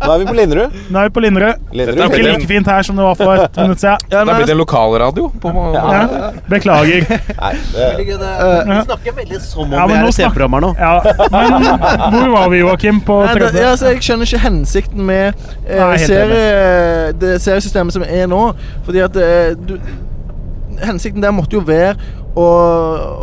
Nå er vi på Linderud. Nå er vi på Linderud. Er ikke like fint her som det var for et minutt siden. Det har blitt en lokalradio. På, Ja. Beklager. Nei, det. Vi snakker veldig som om Ja, vi er i TV-programmer nå. Ja, men hvor var vi, Joakim, på Nei, det, altså, jeg skjønner ikke hensikten med eh, Nei, serie, det seriesystemet som er nå. Fordi at eh, du, Hensikten der måtte jo være å,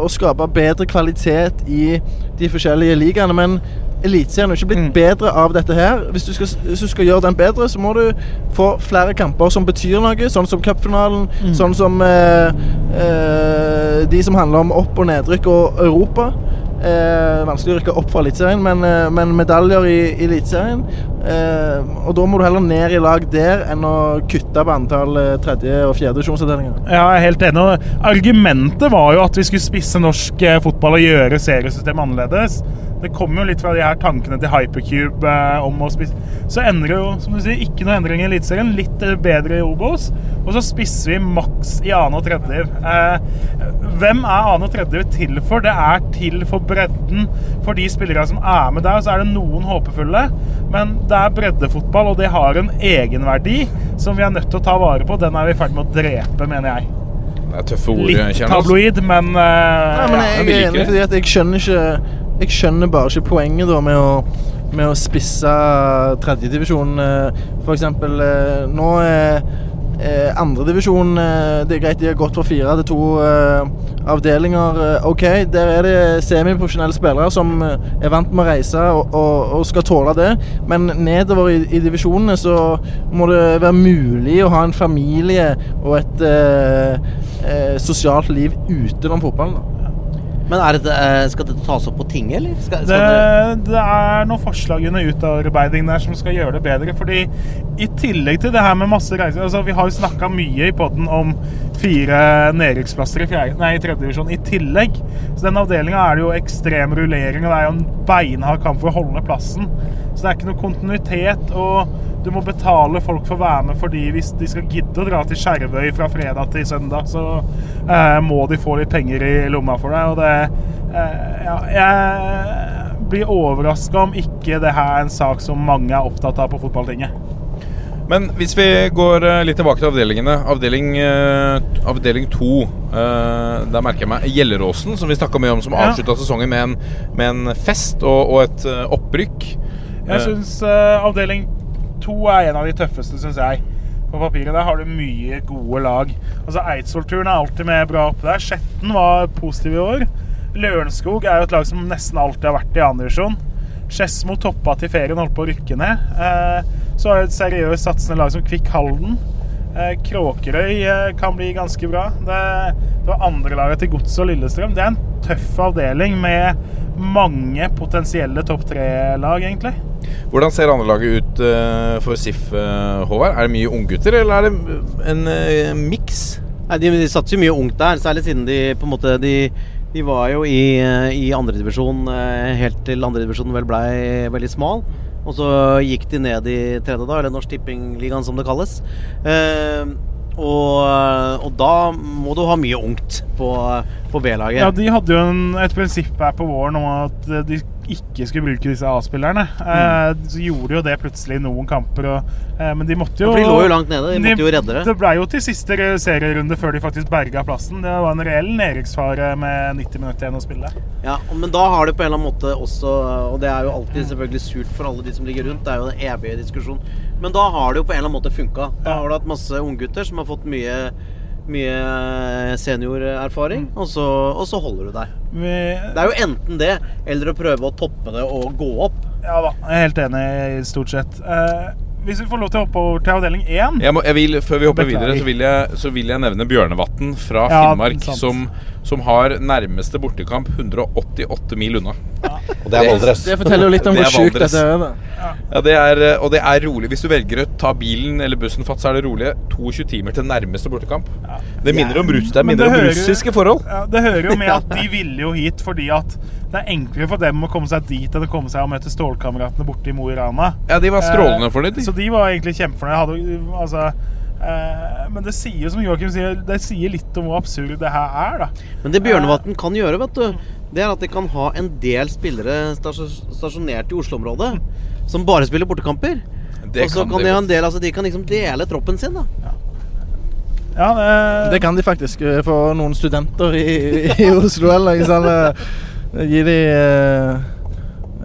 å skape bedre kvalitet i de forskjellige ligaene. Men Eliteserien er ikke blitt bedre av dette her. Hvis du, skal, hvis du skal gjøre den bedre, så må du få flere kamper som betyr noe. Sånn som cupfinalen, sånn som eh, eh, de som handler om opp- og nedrykk og Europa. Eh, vanskelig å rykke opp fra Eliteserien, men, eh, men medaljer i, i Eliteserien. Eh, og da må du heller ned i lag der enn å kutte på antall eh, tredje- og fjerdedivisjonsavdelinger. Ja, jeg er helt enig. Argumentet var jo at vi skulle spisse norsk eh, fotball og gjøre seriesystemet annerledes. Det kommer jo litt fra de her tankene til Hypercube eh, om å spisse Så endrer jo, som du sier, ikke noe endring i Eliteserien. Litt eh, bedre i Obos. Og så spisser vi maks i annen og tredje. Eh, hvem er annen og tredje til for? Det er til for bredden for de spillerne som er med der. Så er det noen håpefulle, men det er breddefotball, og det har en egenverdi som vi er nødt til å ta vare på. Den er vi i ferd med å drepe, mener jeg. Det er tøffe ord, Litt tabloid, men, eh, Nei, men jeg, jeg, vi er enig, fordi at jeg skjønner ikke Jeg skjønner bare ikke poenget da med å, med å spisse tredjedivisjon. For eksempel eh, nå er eh, andredivisjon Det er greit de har gått fra fire til to eh, avdelinger. Eh, OK, der er det semiprofesjonelle spillere som eh, er vant med å reise og, og, og skal tåle det. Men nedover i, i divisjonene så må det være mulig å ha en familie og et eh, eh, sosialt liv utenom fotballen. da. Men det, eh, skal dette tas opp på tinget, eller? Skal, skal det, det er noen forslag under utarbeiding der som skal gjøre det bedre. Fordi i tillegg til det her med masse reiser altså Vi har jo snakka mye i poden om fire nedrykksplasser i, fjerde- nei, i tredje divisjon i tillegg. Så den avdelinga er det jo ekstrem rullering, og det er jo en beinhard kamp for å holde plassen. Så det er ikke noe kontinuitet. og du må betale folk for å være med fordi hvis de skal gidde å dra til Skjervøy fra fredag til søndag, så eh, må de få litt penger i lomma for deg. Og det ja, Jeg blir overraska om ikke det her er en sak som mange er opptatt av på fotballtinget. Men hvis vi går eh, litt tilbake til avdelingene. Avdeling, eh, avdeling to. eh, der merker jeg meg Gjelleråsen, som vi snakka mye om, som Ja. avslutta sesongen med en, med en fest og, og et eh, opprykk. Jeg syns avdeling 2 er en av de tøffeste, syns jeg. På papiret der har du mye gode lag. Altså Eidsvollturen er alltid med bra oppe der. Skjetten var positiv i år. Lørenskog er jo et lag som nesten alltid har vært i andredivisjon. Skedsmo toppa til ferien, holdt på å rykke ned. Eh, så har du et seriøst satsende lag som Kvikk Halden. Eh, Kråkerøy eh, kan bli ganske bra. Det, det var andrelaget til Godset og Lillestrøm. Det er en tøff avdeling med mange potensielle topp tre-lag, egentlig. Hvordan ser andrelaget ut for SIF, Håvard? Er det mye unggutter, eller er det en miks? Nei, de, de satser jo mye ungt der, særlig siden de på en måte De, de var jo i, eh, i andredivisjon helt til andredivisjonen vel blei veldig smal. Og så gikk de ned i tredje, da, eller Norsk Tippingligaen som det kalles. Eh, og, og da må du ha mye ungt på, på B-laget. Ja, De hadde jo en, et prinsipp her på våren om at de ikke skulle bruke disse A-spillerne. Mm. så gjorde jo det plutselig noen kamper, og, eh, men de måtte jo for de lå jo langt nede, de måtte jo redde det. Det ble jo til siste serierunde før de faktisk berga plassen. Det var en reell nedrykksfare med 90 minutter igjen å spille. Ja, men da har det på en eller annen måte også Og det er jo alltid selvfølgelig surt for alle de som ligger rundt. Det er jo en evig diskusjon. Men da har det jo på en eller annen måte funka. Da har du hatt masse unggutter som har fått mye mye seniorerfaring, og, så, og så holder du deg. Vi, Det er jo enten det, eller å prøve å toppe det og gå opp. ja da, jeg er helt enig i stort sett. Eh, hvis vi får lov til å hoppe over til avdeling én Jeg må, jeg vil, før vi hopper Beklager. videre, så vil jeg, så vil jeg nevne Bjørnevatn fra Ja, Finnmark, sant. som, som har nærmeste bortekamp 188 mil unna. Og det er Valdres. Det forteller jo litt om hvor sjukt dette er. da. Ja, det er, eh, og det er rolig. Hvis du velger å ta bilen eller bussen fatt, så er det rolig 22 timer til nærmeste bortekamp. Det minner om, russ, det minner det om hører- russiske forhold. Ja, det hører jo med <laughs> at de ville jo hit fordi at det er enklere for dem å komme seg dit enn å komme seg og møte stålkameratene borte i Mo i Rana. Ja, de var strålende Eh, fornøyd. Så de var egentlig kjempefornøyde. Altså, men det sier som Joakim sier, det sier litt om hvor absurd det her er, da. Men det Bjørnevatn kan gjøre, vet du, det er at de kan ha en del spillere stasjonert i Oslo-området som bare spiller bortekamper. Det Og så kan kan de ha en del, altså de kan liksom dele troppen sin, da. Ja, det, Det kan de faktisk Få for noen studenter i, i Oslo. Eller? <laughs> Eh, Gi de eh,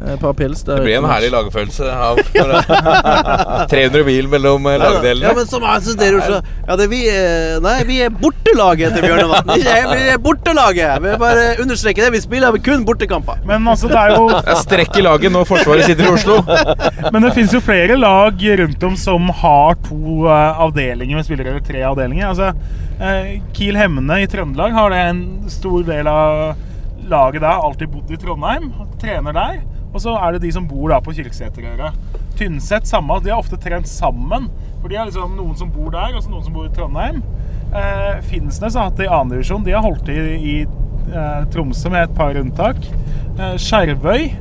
et par pils der. Det blir en herlig lagfølelse av 300 <laughs> mil mellom eh, lagdelene. Ja, men som jeg synes dere i Oslo Ja, det er vi eh, Nei, vi er bortelaget til Bjørnevatn. Vi er bortelaget. Vi bare understreker det. Vi spiller kun bortekamper. Men altså, det er jo <laughs> Det er strekk i laget når Forsvaret sitter i Oslo. <laughs> Men det finnes jo flere lag rundt om som har to eh, avdelinger med spillere, eller tre avdelinger. Altså, eh, Kiel Hemne i Trøndelag har det en stor del av laget der. Alltid bodd i Trondheim, trener der. Og så er det de som bor da på Kyrksæterøra. Tynset samme, de har ofte trent sammen. For de er liksom noen som bor der, og så noen som bor i Trondheim. Eh, Finnsnes har hatt det i annen divisjon. De har holdt til i, i eh, Tromsø med et par unntak. Eh, Skjervøy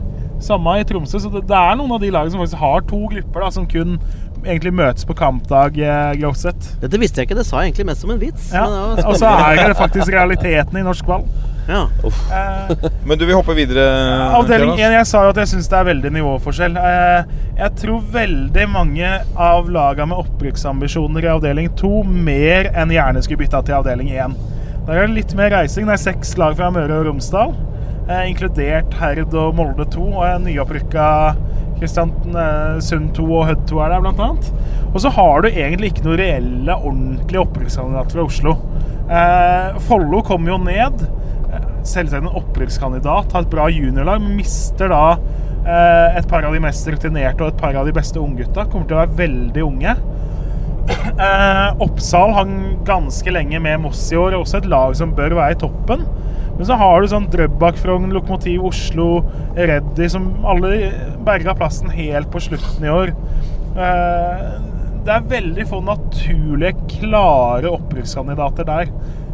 samme i Tromsø, så det, det er noen av de lagene som faktisk har to grupper da, som kun egentlig møtes på kampdag, eh, grovt sett. Dette visste jeg ikke. Det sa jeg egentlig mest som en vits. Ja. Og så er det faktisk realiteten i norsk ball. Ja. Eh, Men du vil hoppe videre? avdeling 1, jeg sa jo at jeg syns det er veldig nivåforskjell. Eh, jeg tror veldig mange av lagene med opprykksambisjoner i avdeling 2 mer enn gjerne skulle bytta til avdeling 1. Der er det litt mer reising. Det er seks lag fra Møre og Romsdal, eh, inkludert Herd og Molde 2, og en nyopprykka Kristiansund 2 og Hødd 2 er der, blant annet. Og så har du egentlig ikke noen reelle, ordentlige opprykkskandidater fra Oslo. Eh, Follo kom jo ned. Selvsagt en opprykkskandidat, har et bra juniorlag, mister da eh, et par av de mest rutinerte og et par av de beste unggutta. Kommer til å være veldig unge. <clears throat> Eh, Oppsal hang ganske lenge med Moss i år, også et lag som bør være i toppen. Men så har du sånn Drøbak, Frogn, Lokomotiv Oslo, Reddy som alle berga plassen helt på slutten i år. Eh, det er veldig få naturlige, klare opprykkskandidater der.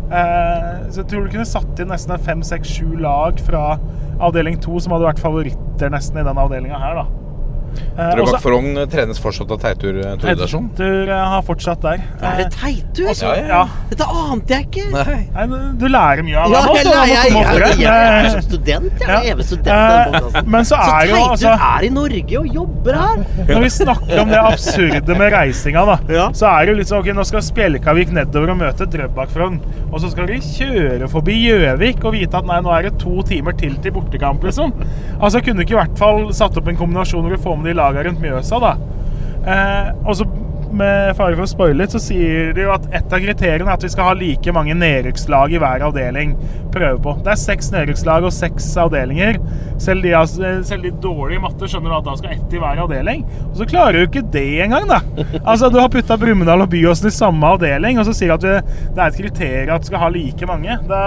Eh, så jeg tror du kunne satt inn nesten en fem, seks, sju lag fra avdeling to som hadde vært favoritter nesten i den avdelinga her, da. Eh, Drøbak Frogn trenes fortsatt av Teitur eh, Tordarsson. Teitur eh, har fortsatt der. Er det Teitur? Også- Ja, ja. ja. Dette ante jeg ikke. Nei. Nei, du lærer mye av Ja, ham. må jeg, jeg, jeg, jeg er som student. Jeg Ja. er evig student. Eh, men så er jo Teitur altså er i Norge og jobber her. Når vi snakker om det absurde med reisinga, da, Ja. så er det jo litt sånn ok, Nå skal Spjelkavik nedover og møte Drøbak-Frogn. Og så skal de kjøre forbi Gjøvik og vite at nei, nå er det to timer til til bortekamp, liksom. Altså Kunne du ikke i hvert fall satt opp en kombinasjon hvor du får med de laga rundt Mjøsa, da. Eh, og så med fare for å spoile litt, så sier de jo at et av kriteriene er at vi skal ha like mange nedrykkslag i hver avdeling. Prøve på. Det er seks nedrykkslag og seks avdelinger. Selv de, altså, selv de dårlige i matte skjønner at da skal ett i hver avdeling. Og så klarer du ikke det engang, da. <laughs> Altså, Du har putta Brumunddal og Byåsen i samme avdeling, og så sier du at vi, det er et kriterium at du skal ha like mange. Da,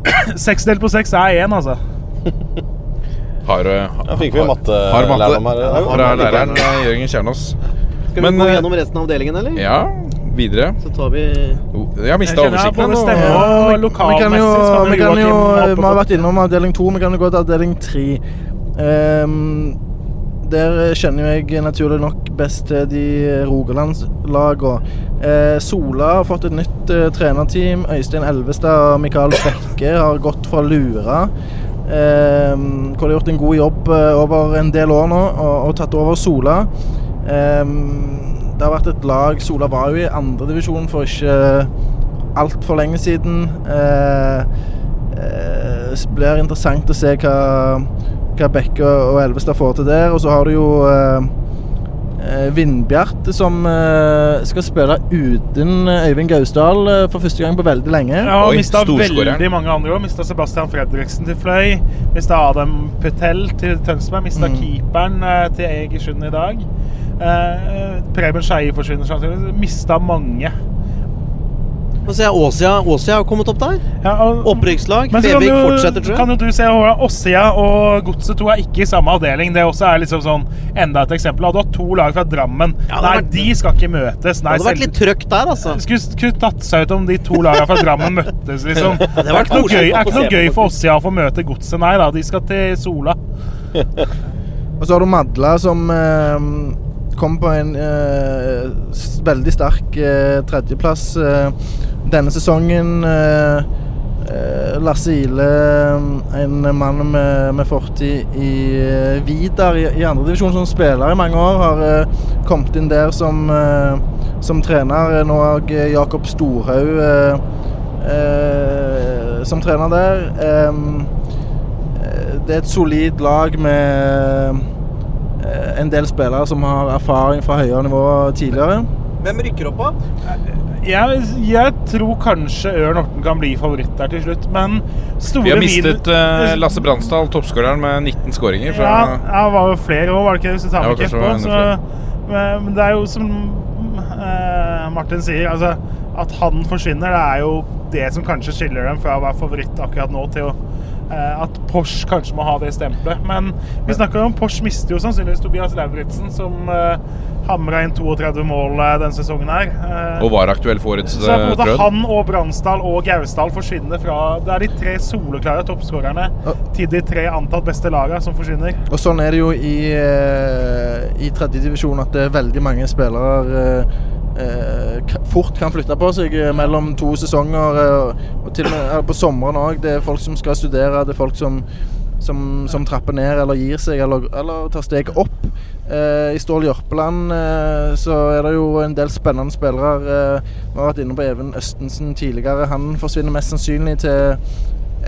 <clears throat> Seks delt på seks er én, altså. <laughs> Har, eh, Da fikk vi matte- matte her. Fra er læreren eh, Jørgen Kjernås. Skal vi Men, gå eh, gjennom resten av avdelingen, eller? Ja, videre. Så tar vi Jeg har mista oversikten. nå. Ja, vi- kan jo, vi kan jo, vi har vært innom avdeling to, vi kan jo gå til avdeling tre. Um, der kjenner jeg naturlig nok best til de Rogalandslagene. Eh, Sola har fått et nytt eh, trenerteam. Øystein Elvestad og Mikael Bekke har gått fra Lura. Ehm, hvor de har gjort en god jobb eh, over en del år nå og, og tatt over Sola. Ehm, det har vært et lag Sola var jo i andredivisjon for ikke altfor lenge siden. Eh, eh, det blir interessant å se hva, hva Bekke og Elvestad får til der. Og så har du jo eh, eh, Vindbjart som eh, skal spille uten Øyvind Gausdal eh, for første gang på veldig lenge. Ja, og mista veldig mange andre òg. Mista Sebastian Fredriksen til Fløy. Mista Adam Petel til Tønsberg. Mista Mm. keeperen eh, til Egersund i dag. Eh, Preben Skeie forsvinner sannsynligvis. Mista mange. Og så er Åsia, Åsia har kommet opp der. Opprykkslag. Men så Fevik fortsetter, tror jeg. kan jo du se Åsia og Godset 2 er ikke i samme avdeling. Det også er liksom sånn enda et eksempel. Hadde du hatt to lag fra Drammen ja, Nei, vært- de skal ikke møtes. Nei, Det hadde vært litt trøkk der, altså. Skulle, skulle tatt seg ut om de to lagene fra Drammen møttes, liksom. <laughs> Det Det er ikke noe gøy, er ikke noe gøy for Åsia å få møte Godset. Nei da, de skal til Sola. <laughs> Og så har du Madla som eh, kom på en eh, veldig sterk eh, tredjeplass eh, denne sesongen. Eh, eh, Lasse Ile, en mann med, med fortid i eh, Vidar i, i andredivisjon som spiller i mange år, har eh, kommet inn der som, eh, som trener. Nå har Jakob Storhaug eh, eh, som trener der. Eh, det er et solid lag med eh, en del spillere som har erfaring fra høyere nivå tidligere. Hvem rykker opp, da? Jeg, jeg tror kanskje Ørn Horten kan bli favoritt der til slutt, men store Vi har mistet uh, Lasse Bransdal, toppskåreren med 19 skåringer. Fra, Ja, ja, det var jo flere òg, var det ikke det? Hvis du tar med kanskje Kepp det var også, enda så, men det er jo som uh, Martin sier, altså at han forsvinner, det er jo det som kanskje skiller dem fra å være favoritt akkurat nå til å eh, at Porsche kanskje må ha det stempelet. Men vi snakker om Porsche mister jo sannsynligvis Tobias Lauritzen, som uh, hamra inn 32 mål eh, denne sesongen her. Uh, og var aktuell for årets så på uh, han og Bransdal og Gausdal forsvinner fra Det er de tre soleklare toppskårerne til de tre antatt beste lagene som forsvinner. Og sånn er det jo i, eh, i tredjedivisjon at det er veldig mange spillere eh, eh, fort kan flytte på seg eh, mellom to sesonger. eh, og til og med eh, på sommeren òg. Det er folk som skal studere, det er folk som, som, som trapper ned eller gir seg, eller, eller tar steget opp. Eh, I Stål Jørpeland eh, så er det jo en del spennende spillere. Eh, vi har vært inne på Even Østensen tidligere. Han forsvinner mest sannsynlig til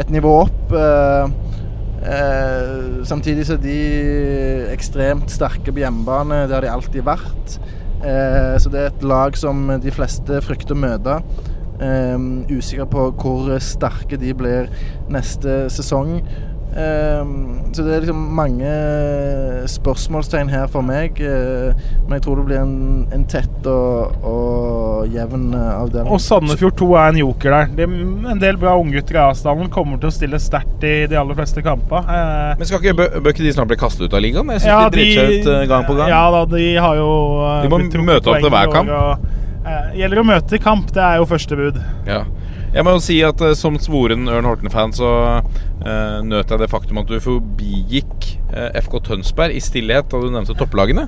et nivå opp. Eh, Eh, samtidig så er de ekstremt sterke på hjemmebane. Det har de alltid vært. Eh, så det er et lag som de fleste frykter å møte. Eh, usikker på hvor sterke de blir neste sesong. Eh, så det er liksom mange spørsmålstegn her for meg. Eh, men jeg tror det blir en, en tett og, og jevn eh, avdeling. Og Sandefjord 2 er en joker der. Det er en del bra unggutter i Asdalen kommer til å stille sterkt i de aller fleste kamper. Eh, Men skal ikke, bør, bør ikke de snart bli kastet ut av ligaen? Jeg syns ja, de driter seg ut gang på gang. Ja da, de har jo De må møte opp til hver kamp. og, gjelder å møte i kamp, det er jo første bud. Ja. Jeg må jo si at eh, som svoren Ørn Horten-fan så uh, nøt jeg det faktum at du forbigikk eh, FK Tønsberg i stillhet da du nevnte topplagene.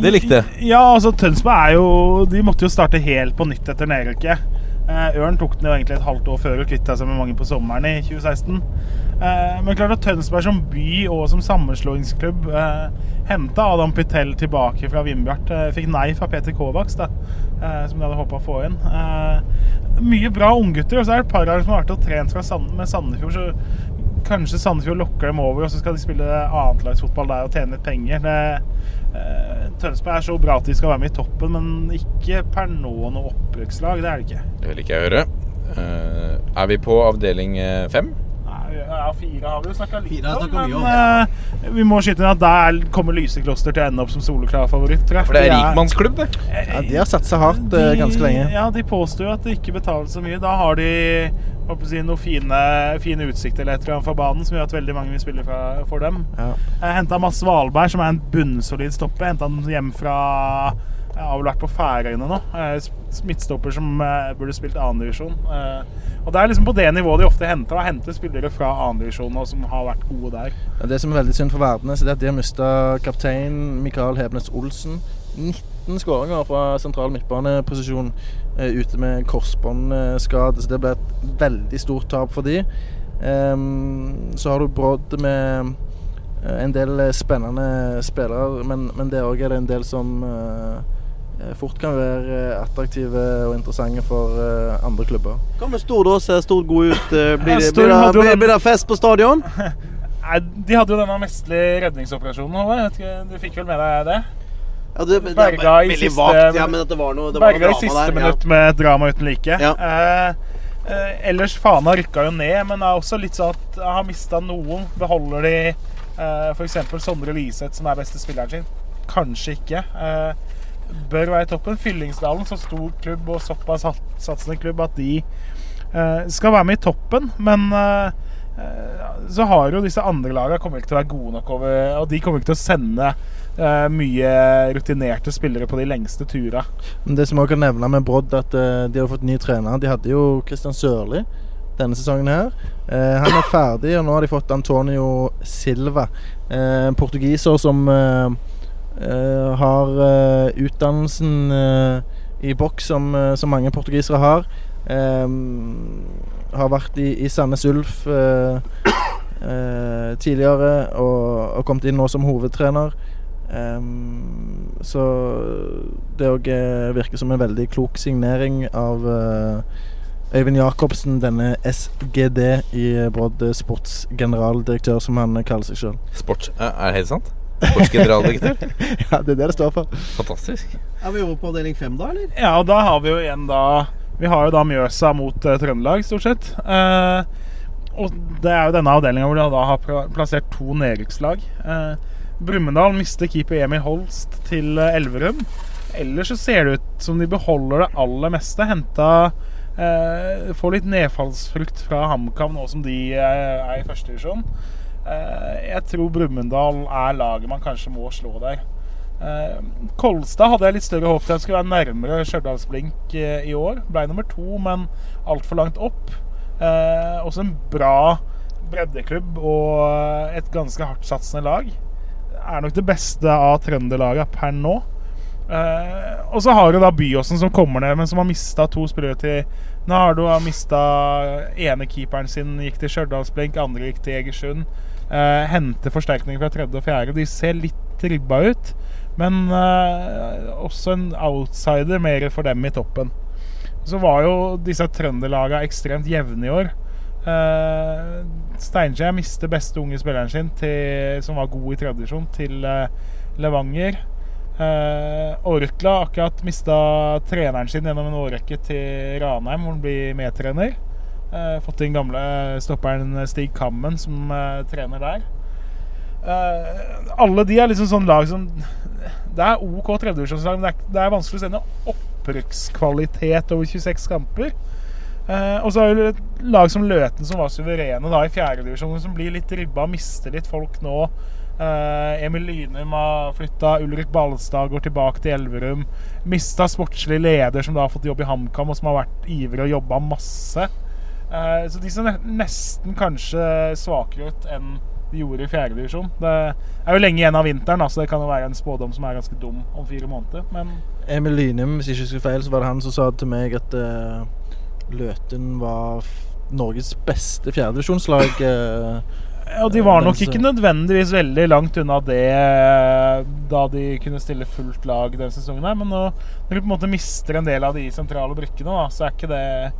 Det likte jeg. Ja, altså Tønsberg er jo De måtte jo starte helt på nytt etter nedrykket. Eh, Ørn tok den jo egentlig et halvt år før og kvitta seg med mange på sommeren i 2016. Eh, men klart at Tønsberg som by og som sammenslåingsklubb eh, henta Adam Pytell tilbake fra Vindbjart. Fikk nei fra Peter Kovacs, da, som de hadde håpa å få inn. Mye bra unggutter, og så er det et par av dem som har vært og trent med Sandefjord. så Kanskje Sandefjord lokker dem over, og så skal de spille annetlagsfotball der og tjene litt penger. Det, eh, Tønsberg er så bra at de skal være med i toppen, men ikke per nå noe opprykkslag. Det er det ikke. Det vil ikke jeg høre. Eh, er vi på avdeling eh, fem? Ja, fire har vi jo snakka litt om, men om, eh, vi må skyte inn at der kommer Lysekloster til å ende opp som soleklar favoritt. tror jeg. For det er rikmannsklubb, det. Ja, de har satsa hardt eh, ganske lenge. Ja, de påstår jo at det ikke betales så mye. Da har de si, noen fine, fine utsikter eller et eller annet fra banen som gjør at veldig mange vil spille fra, for dem. Ja. Jeg henta Mads Svalberg, som er en bunnsolid stopper. Henta han hjem fra Jeg har vel vært på Færøyene nå. Midtstopper som eh, burde spilt annendivisjon. Eh, og det er liksom på det nivået de ofte henter. Da. Henter spillere fra annendivisjon som har vært gode der. Ja, Det som er veldig synd for Verdnes, er at de har mista kaptein Mikael Hebnes Olsen. 19 skåringer fra sentral midtbaneposisjon eh, ute med korsbåndskade, så det ble et veldig stort tap for de. Ehm, så har du Brodd med en del spennende spillere, men, men det òg er det en del som eh, fort kan være attraktive og interessante for eh, andre klubber. Hva med Stord da? Ser Stord god ut? Eh, <laughs> Blir det, blir det, blir, blir det fest på stadion? <laughs> Nei, De hadde jo denne mesterlige redningsoperasjonen. Håvard. Jeg vet ikke, Du fikk vel med deg det? Ja, det, det, Berga i siste, vakt, ja, men det var noe, det var Berga i siste der. minutt med drama uten like. Ja. Eh, eh, ellers Fana rykka jo ned, men det er også litt sånn at jeg har mista noen. Beholder de eh, f.eks. Sondre Liseth, som er beste spilleren sin? Kanskje ikke. Eh, bør være i toppen. Fyllingsdalen, så stor klubb og såpass satsende klubb at de eh, skal være med i toppen. Men eh, eh, så har jo disse andre lagene kommer ikke til å være gode nok over Og de kommer ikke til å sende eh, mye rutinerte spillere på de lengste turene. Det som òg kan nevne med Brodd, at eh, de har fått ny trener. De hadde jo Christian Sørli denne sesongen her. Eh, han er ferdig, og nå har de fått Antonio Silva. Eh, en portugiser som eh, eh, har eh, utdannelsen eh, i boks som, eh, som mange portugisere har. Eh, har vært i, i Sandnes Ulf eh, eh, tidligere og, og kommet inn nå som hovedtrener. Um, så det òg virker som en veldig klok signering av uh, Øyvind Jacobsen, denne SGD i Brodd, eh, sportsgeneraldirektør, som han kaller seg sjøl. Sports... Er det helt sant? Sportsgeneraldirektør? <laughs> ja, det er det det står for. Fantastisk. Er vi over på avdeling fem da, eller? Ja, og da har vi jo igjen da Vi har jo da Mjøsa mot eh, Trøndelag, stort sett. Eh, og det er jo denne avdelinga hvor de da har plassert to nedrykkslag. Eh, Brumunddal mister keeper Emil Holst til eh, Elverum. Ellers så ser det ut som de beholder det aller meste. Henta eh, Får litt nedfallsfrukt fra HamKam nå som de eh, er i førstedivisjon. Eh, jeg tror Brumunddal er laget man kanskje må slå der. Eh, Kolstad hadde jeg litt større håp til at skulle være nærmere Stjørdals-Blink eh, i år. Ble nummer to, men altfor langt opp. Eh, også en bra breddeklubb og et ganske hardtsatsende lag. Er nok det beste av trønderlaga per nå. Uh, og så har du da Byåsen som kommer ned, men som har mista to spillere til Nardo. Har mista ene keeperen sin, gikk til Stjørdalsblink, andre gikk til Egersund. Eh, hente forsterkninger fra tredje og fjerde. De ser litt ribba ut, men eh, også en outsider mer for dem i toppen. Så var jo disse trønderlaga ekstremt jevne i år. Uh, Steinkjer mister beste unge spilleren sin, til, som var god i tradisjon, til uh, Levanger. Uh, Orkla akkurat mista treneren sin gjennom en årrekke til Ranheim, hvor han blir medtrener. Uh, fått inn gamle stopperen Stig Kammen som eh, trener der. Eh, alle de er liksom sånn lag som Det er OK tredjedivisjonslag, men det er, det er vanskelig å se noe opprykkskvalitet over 26 kamper. Uh, og så er det et lag som Løten, som var suverene da i fjerdedivisjon, som blir litt ribba, mister litt folk nå. Uh, Emil Lynum har flytta, Ulrik Ballestad går tilbake til Elverum. Mista sportslig leder, som da har fått jobb i HamKam, og som har vært ivrig og jobba masse. Eh, så de ser nesten kanskje svakere ut enn de gjorde i fjerde divisjon. Det er jo lenge igjen av vinteren, så så det kan jo være en spådom som er ganske dum om fire måneder. Men Emil Lynum, hvis jeg ikke husker feil, så var det han som sa til meg at uh, Løten var Norges beste fjerdedivisjonslag. Uh, Ja, de var nok ikke nødvendigvis veldig langt unna det da de kunne stille fullt lag denne sesongen. her Men nå, når de på en måte mister en del av de sentrale brikkene, da, så er ikke det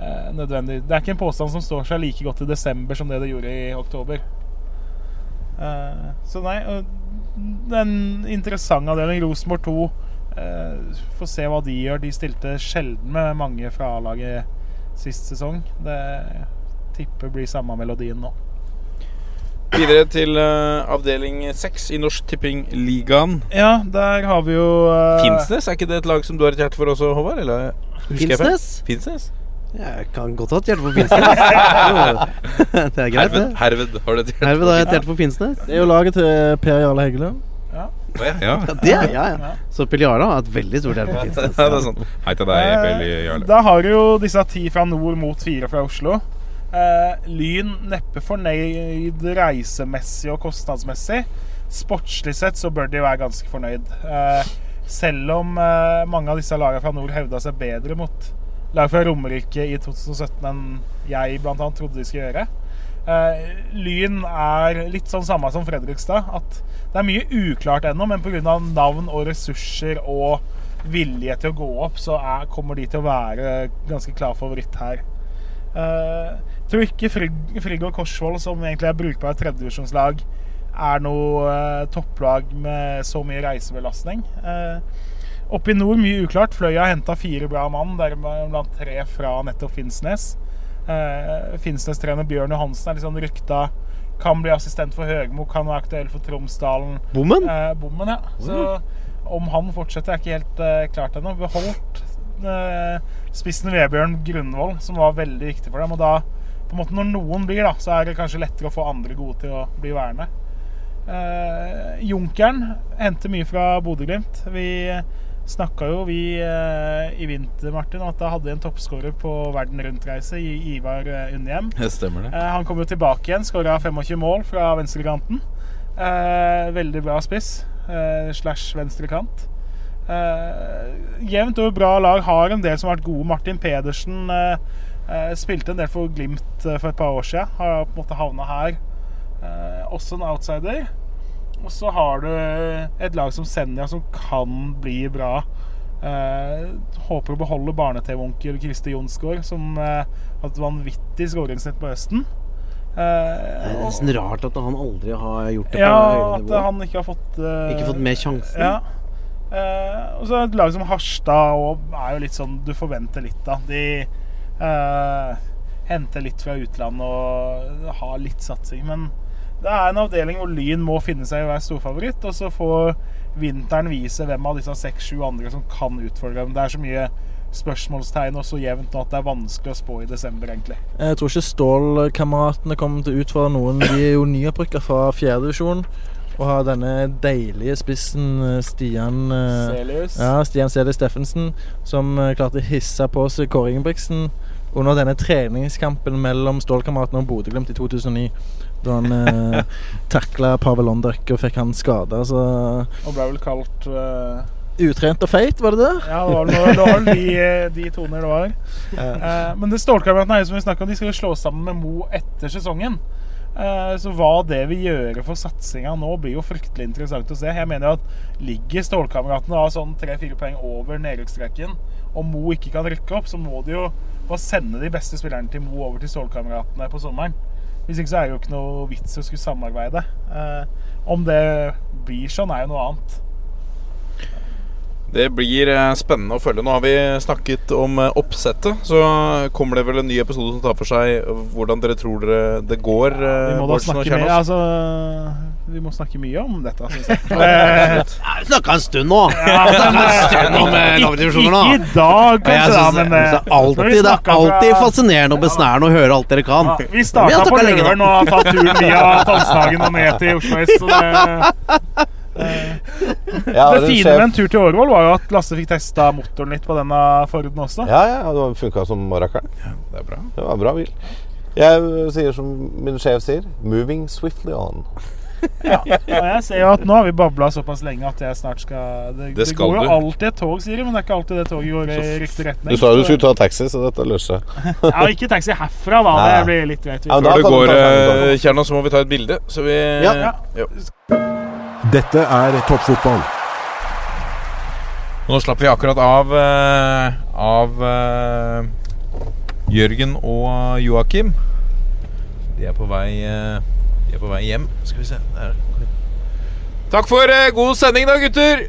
eh, nødvendig. Det er ikke en påstand som står seg like godt i desember som det det gjorde i oktober. Eh, så nei, den det er en interessant avdeling. Rosenborg 2. Eh, får se hva de gjør. De stilte sjelden med mange fra A-laget sist sesong. Det tipper blir samme melodien nå. Videre til uh, avdeling seks i Norsk Tipping-ligaen. Ja, der har vi jo uh, Finnsnes, er ikke det et lag som du har et hjerte for også, Håvard? Eller? Finnsnes? Finnsnes? Jeg kan godt ha et hjerte for Finnsnes. <laughs> Det er greit, det. Herved, herved har du et hjerte Herved har jeg et hjerte for Finnsnes. Det er jo laget til Per Jarle Heggelund. Ja. Ja, det er, ja, ja. Så Peliara har et veldig stort hjerte for Finnsnes. <laughs> Ja, det er. Hei til deg, Peli Jarle. Da har du jo disse ti fra nord mot fire fra Oslo. Eh, lyn neppe fornøyd reisemessig og kostnadsmessig. Sportslig sett så bør de være ganske fornøyd. Eh, selv om eh, mange av disse lagene fra nord hevda seg bedre mot lag fra Romerike i 2017 enn jeg annet trodde de skulle gjøre. Eh, Lyn er litt sånn samme som Fredrikstad. At det er mye uklart ennå, men pga. navn og ressurser og vilje til å gå opp, så er, kommer de til å være ganske klar favoritt her. Uh, tror ikke Frigg, og Korsvoll, som egentlig er brukbare tredjedivisjonslag, er noe uh, topplag med så mye reisebelastning. Uh, Oppe i nord mye uklart. Fløya henta fire bra mann, deriblant tre fra nettopp Finnsnes. Eh, Finnsnes-trener Bjørn Johansen er litt sånn rykta kan bli assistent for Høgmo, kan være aktuell for Tromsdalen. Bommen? Eh, bommen, ja. Så, Om han fortsetter, er ikke helt eh, klart ennå. Beholdt eh, spissen Vebjørn Grunvoll, som var veldig viktig for dem. Og da, på en måte når noen blir, da, så er det kanskje lettere å få andre gode til å bli værende. Eh, Junkeren henter mye fra Bodø-Glimt. Vi snakka jo vi eh, i vinter Martin, at da hadde vi en toppskårer på Verden rundt-reise, i Ivar Undhjem. Unnhjem. Det stemmer det. Eh, han kom jo tilbake igjen, skåra 25 mål fra venstrekanten. Eh, veldig bra spiss. Eh, slash venstrekant. Eh, jevnt over bra lag. Har en del som har vært gode. Martin Pedersen eh, eh, spilte en del for Glimt eh, for et par år siden. Har på en måte havna her. Eh, også en outsider. Og så har du et lag som Senja, som kan bli bra. Eh, håper å beholde barne-TV-onkel Christer Jonsgaard, som eh, har et vanvittig skåringssnitt på høsten. Eh, Det er nesten rart at han aldri har gjort det på ja, høyere at nivå. han ikke har fått eh, Ikke fått mer sjansen. Ja. Eh, og så et lag som Harstad og er jo litt sånn du forventer litt av. De eh, henter litt fra utlandet og har litt satsing. Men det er en avdeling hvor Lyn må finne seg i å være storfavoritt. Og så får vinteren vise hvem av disse seks-sju andre som kan utfordre dem. Det er så mye spørsmålstegn og så jevnt nå at det er vanskelig å spå i desember, egentlig. Jeg tror ikke Stål-kameratene kommer til å utfordre noen. De er jo nyopprykka fra fjerdedivisjon. Og har denne deilige spissen eh, Stian Selius. Ja, Stian Selius Steffensen, som eh, klarte å hisse på seg Kåre Ingebrigtsen under denne treningskampen mellom Stålkameratene og Bodø-Glimt i 2009. Da han eh, <laughs> takla Pavel Ondrek og fikk han skada. Så Og ble vel kalt uh... utrent og feit, var det det? Ja, det var, vel- det var vel de, <laughs> de toner det var. Eh, men det Stålkameratene er som vi snakket om, de skal jo slå sammen med Mo etter sesongen. Eh, så hva det vil gjøre for satsinga nå, blir jo fryktelig interessant å se. Jeg mener jo at ligger Stålkameratene da sånn tre-fire poeng over nedrykksstreken, og Mo ikke kan rykke opp, så må de jo bare sende de beste spillerne til Mo over til Stålkameratene på sommeren. Hvis ikke så er det jo ikke noe vits å skulle samarbeide. Eh, om det blir sånn, er jo noe annet. Det blir eh, spennende å følge. Nå har vi snakket om eh, oppsettet. Så kommer det vel en ny episode som tar for seg hvordan dere tror dere det går. Ja, Vi må da Bårdsen snakke mer, altså Vi må snakke mye om dette, syns jeg. <laughs> Ja, Vi snakka en stund nå. Ja, snakket men- en stund om eh, Ikke- nå. ikke i dag, kanskje, da, synes- men, det, eh, vi alltid, Det er alltid fascinerende og besnærende å høre alt dere kan. Vi Men starta på. Løren og har tatt turen via Tannstagen og ned til Oslo S. Så det, <laughs> Ja, det fine sjef- med en tur til Årvoll var jo at Lasse fikk testa motoren litt på denne Forden også. Ja, ja, det funka som rakkeren. det er bra. Det var en bra bil. Jeg sier som min sjef sier 'moving swiftly on'. Ja, og jeg ser jo at nå har vi babla såpass lenge at jeg snart skal Det, det, skal går jo alltid et tog, sier de, men det er ikke alltid det toget går i riktig retning. Du sa jo du skulle ta taxi, så dette løser seg. <laughs> Ja, ikke taxi herfra, da. Nei. Det blir litt greit. Ja, Før det går, eh, da. Kjernås, så må vi ta et bilde. Så vi Ja. Ja. Dette er toppfotball. Nå slapp vi akkurat av eh, Av eh, Jørgen og Joakim. De er på vei eh, De er på vei hjem. Skal vi se Der. Takk for god sending, da, gutter!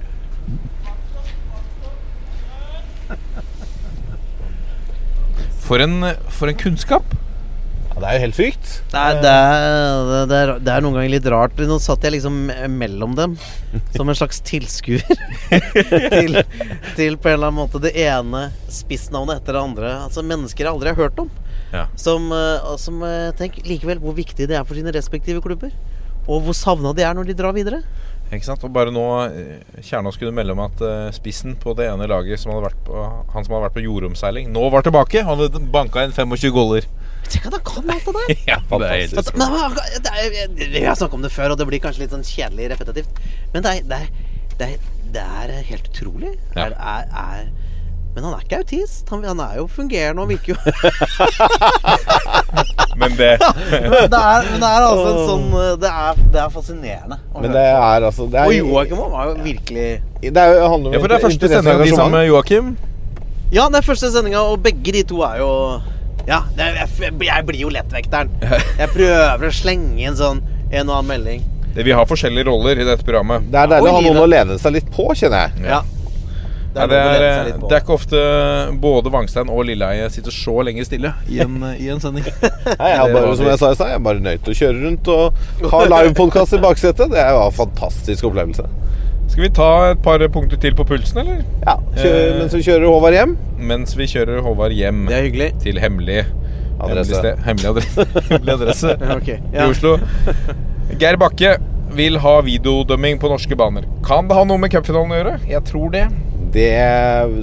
For en, for en kunnskap. Ja, det er jo helt sykt. Det er, det, er, det, er, det er noen ganger litt rart. Nå satt jeg liksom mellom dem som en slags tilskuer <laughs> til, til på en eller annen måte det ene spissnavnet etter det andre. Altså Mennesker jeg aldri har hørt om. Ja. Som, eh, som eh, tenk likevel hvor viktig det er for sine respektive klubber. Og hvor savna de er når de drar videre. Ikke sant? Og bare nå eh, Kjernås kunne melde om at spissen på det ene laget som hadde vært på, Han som hadde vært på jordomseiling, nå var tilbake. Han hadde banka inn 25 goller. Tenk at han kan alt det der! <laughs> Ja, det er helt Altså, men, det er, vi har snakket om det før, og det blir kanskje litt sånn kjedelig repetitivt. Men det er, det er, det er, det er helt utrolig. Ja. Er, er, er, men han er ikke autist. Han, han er jo fungerende og virker jo <laughs> Men det men det, er, men det er altså en sånn Det er, det er fascinerende. Men det er altså det er, Og Joakim var jo virkelig Det er handler om Ja, for det er første sendinga di sammen med Joakim. Ja, det er første sendinga, og begge de to er jo Ja, det er, jeg, jeg blir jo lettvekteren. <laughs> Jeg prøver å slenge inn sånn en og annen melding. Det- Vi har forskjellige roller i dette programmet. Det er deilig å ha noen å lene seg litt på, kjenner jeg. Ja. Det, er, seg litt det er ikke ofte både Vangstein og Lilleheie sitter så lenge stille i en, <laughs> i en sending. Nei, jeg, er bare, som jeg sa i stad, jeg er bare nøyd til å kjøre rundt og ha livepodkast i baksetet. Det er jo en fantastisk opplevelse. Skal vi ta et par punkter til på pulsen, eller? Ja, kjør, mens vi kjører Håvard hjem. Mens vi kjører Håvard hjem Det er hyggelig. til hemmelig Adresse. Hemmelig, sted, hemmelig adresse, <laughs> hemmelig adresse Ok, i. Oslo. Geir Bakke vil ha videodømming på norske baner. Kan det ha noe med cupfinalen å gjøre? Jeg tror det. Det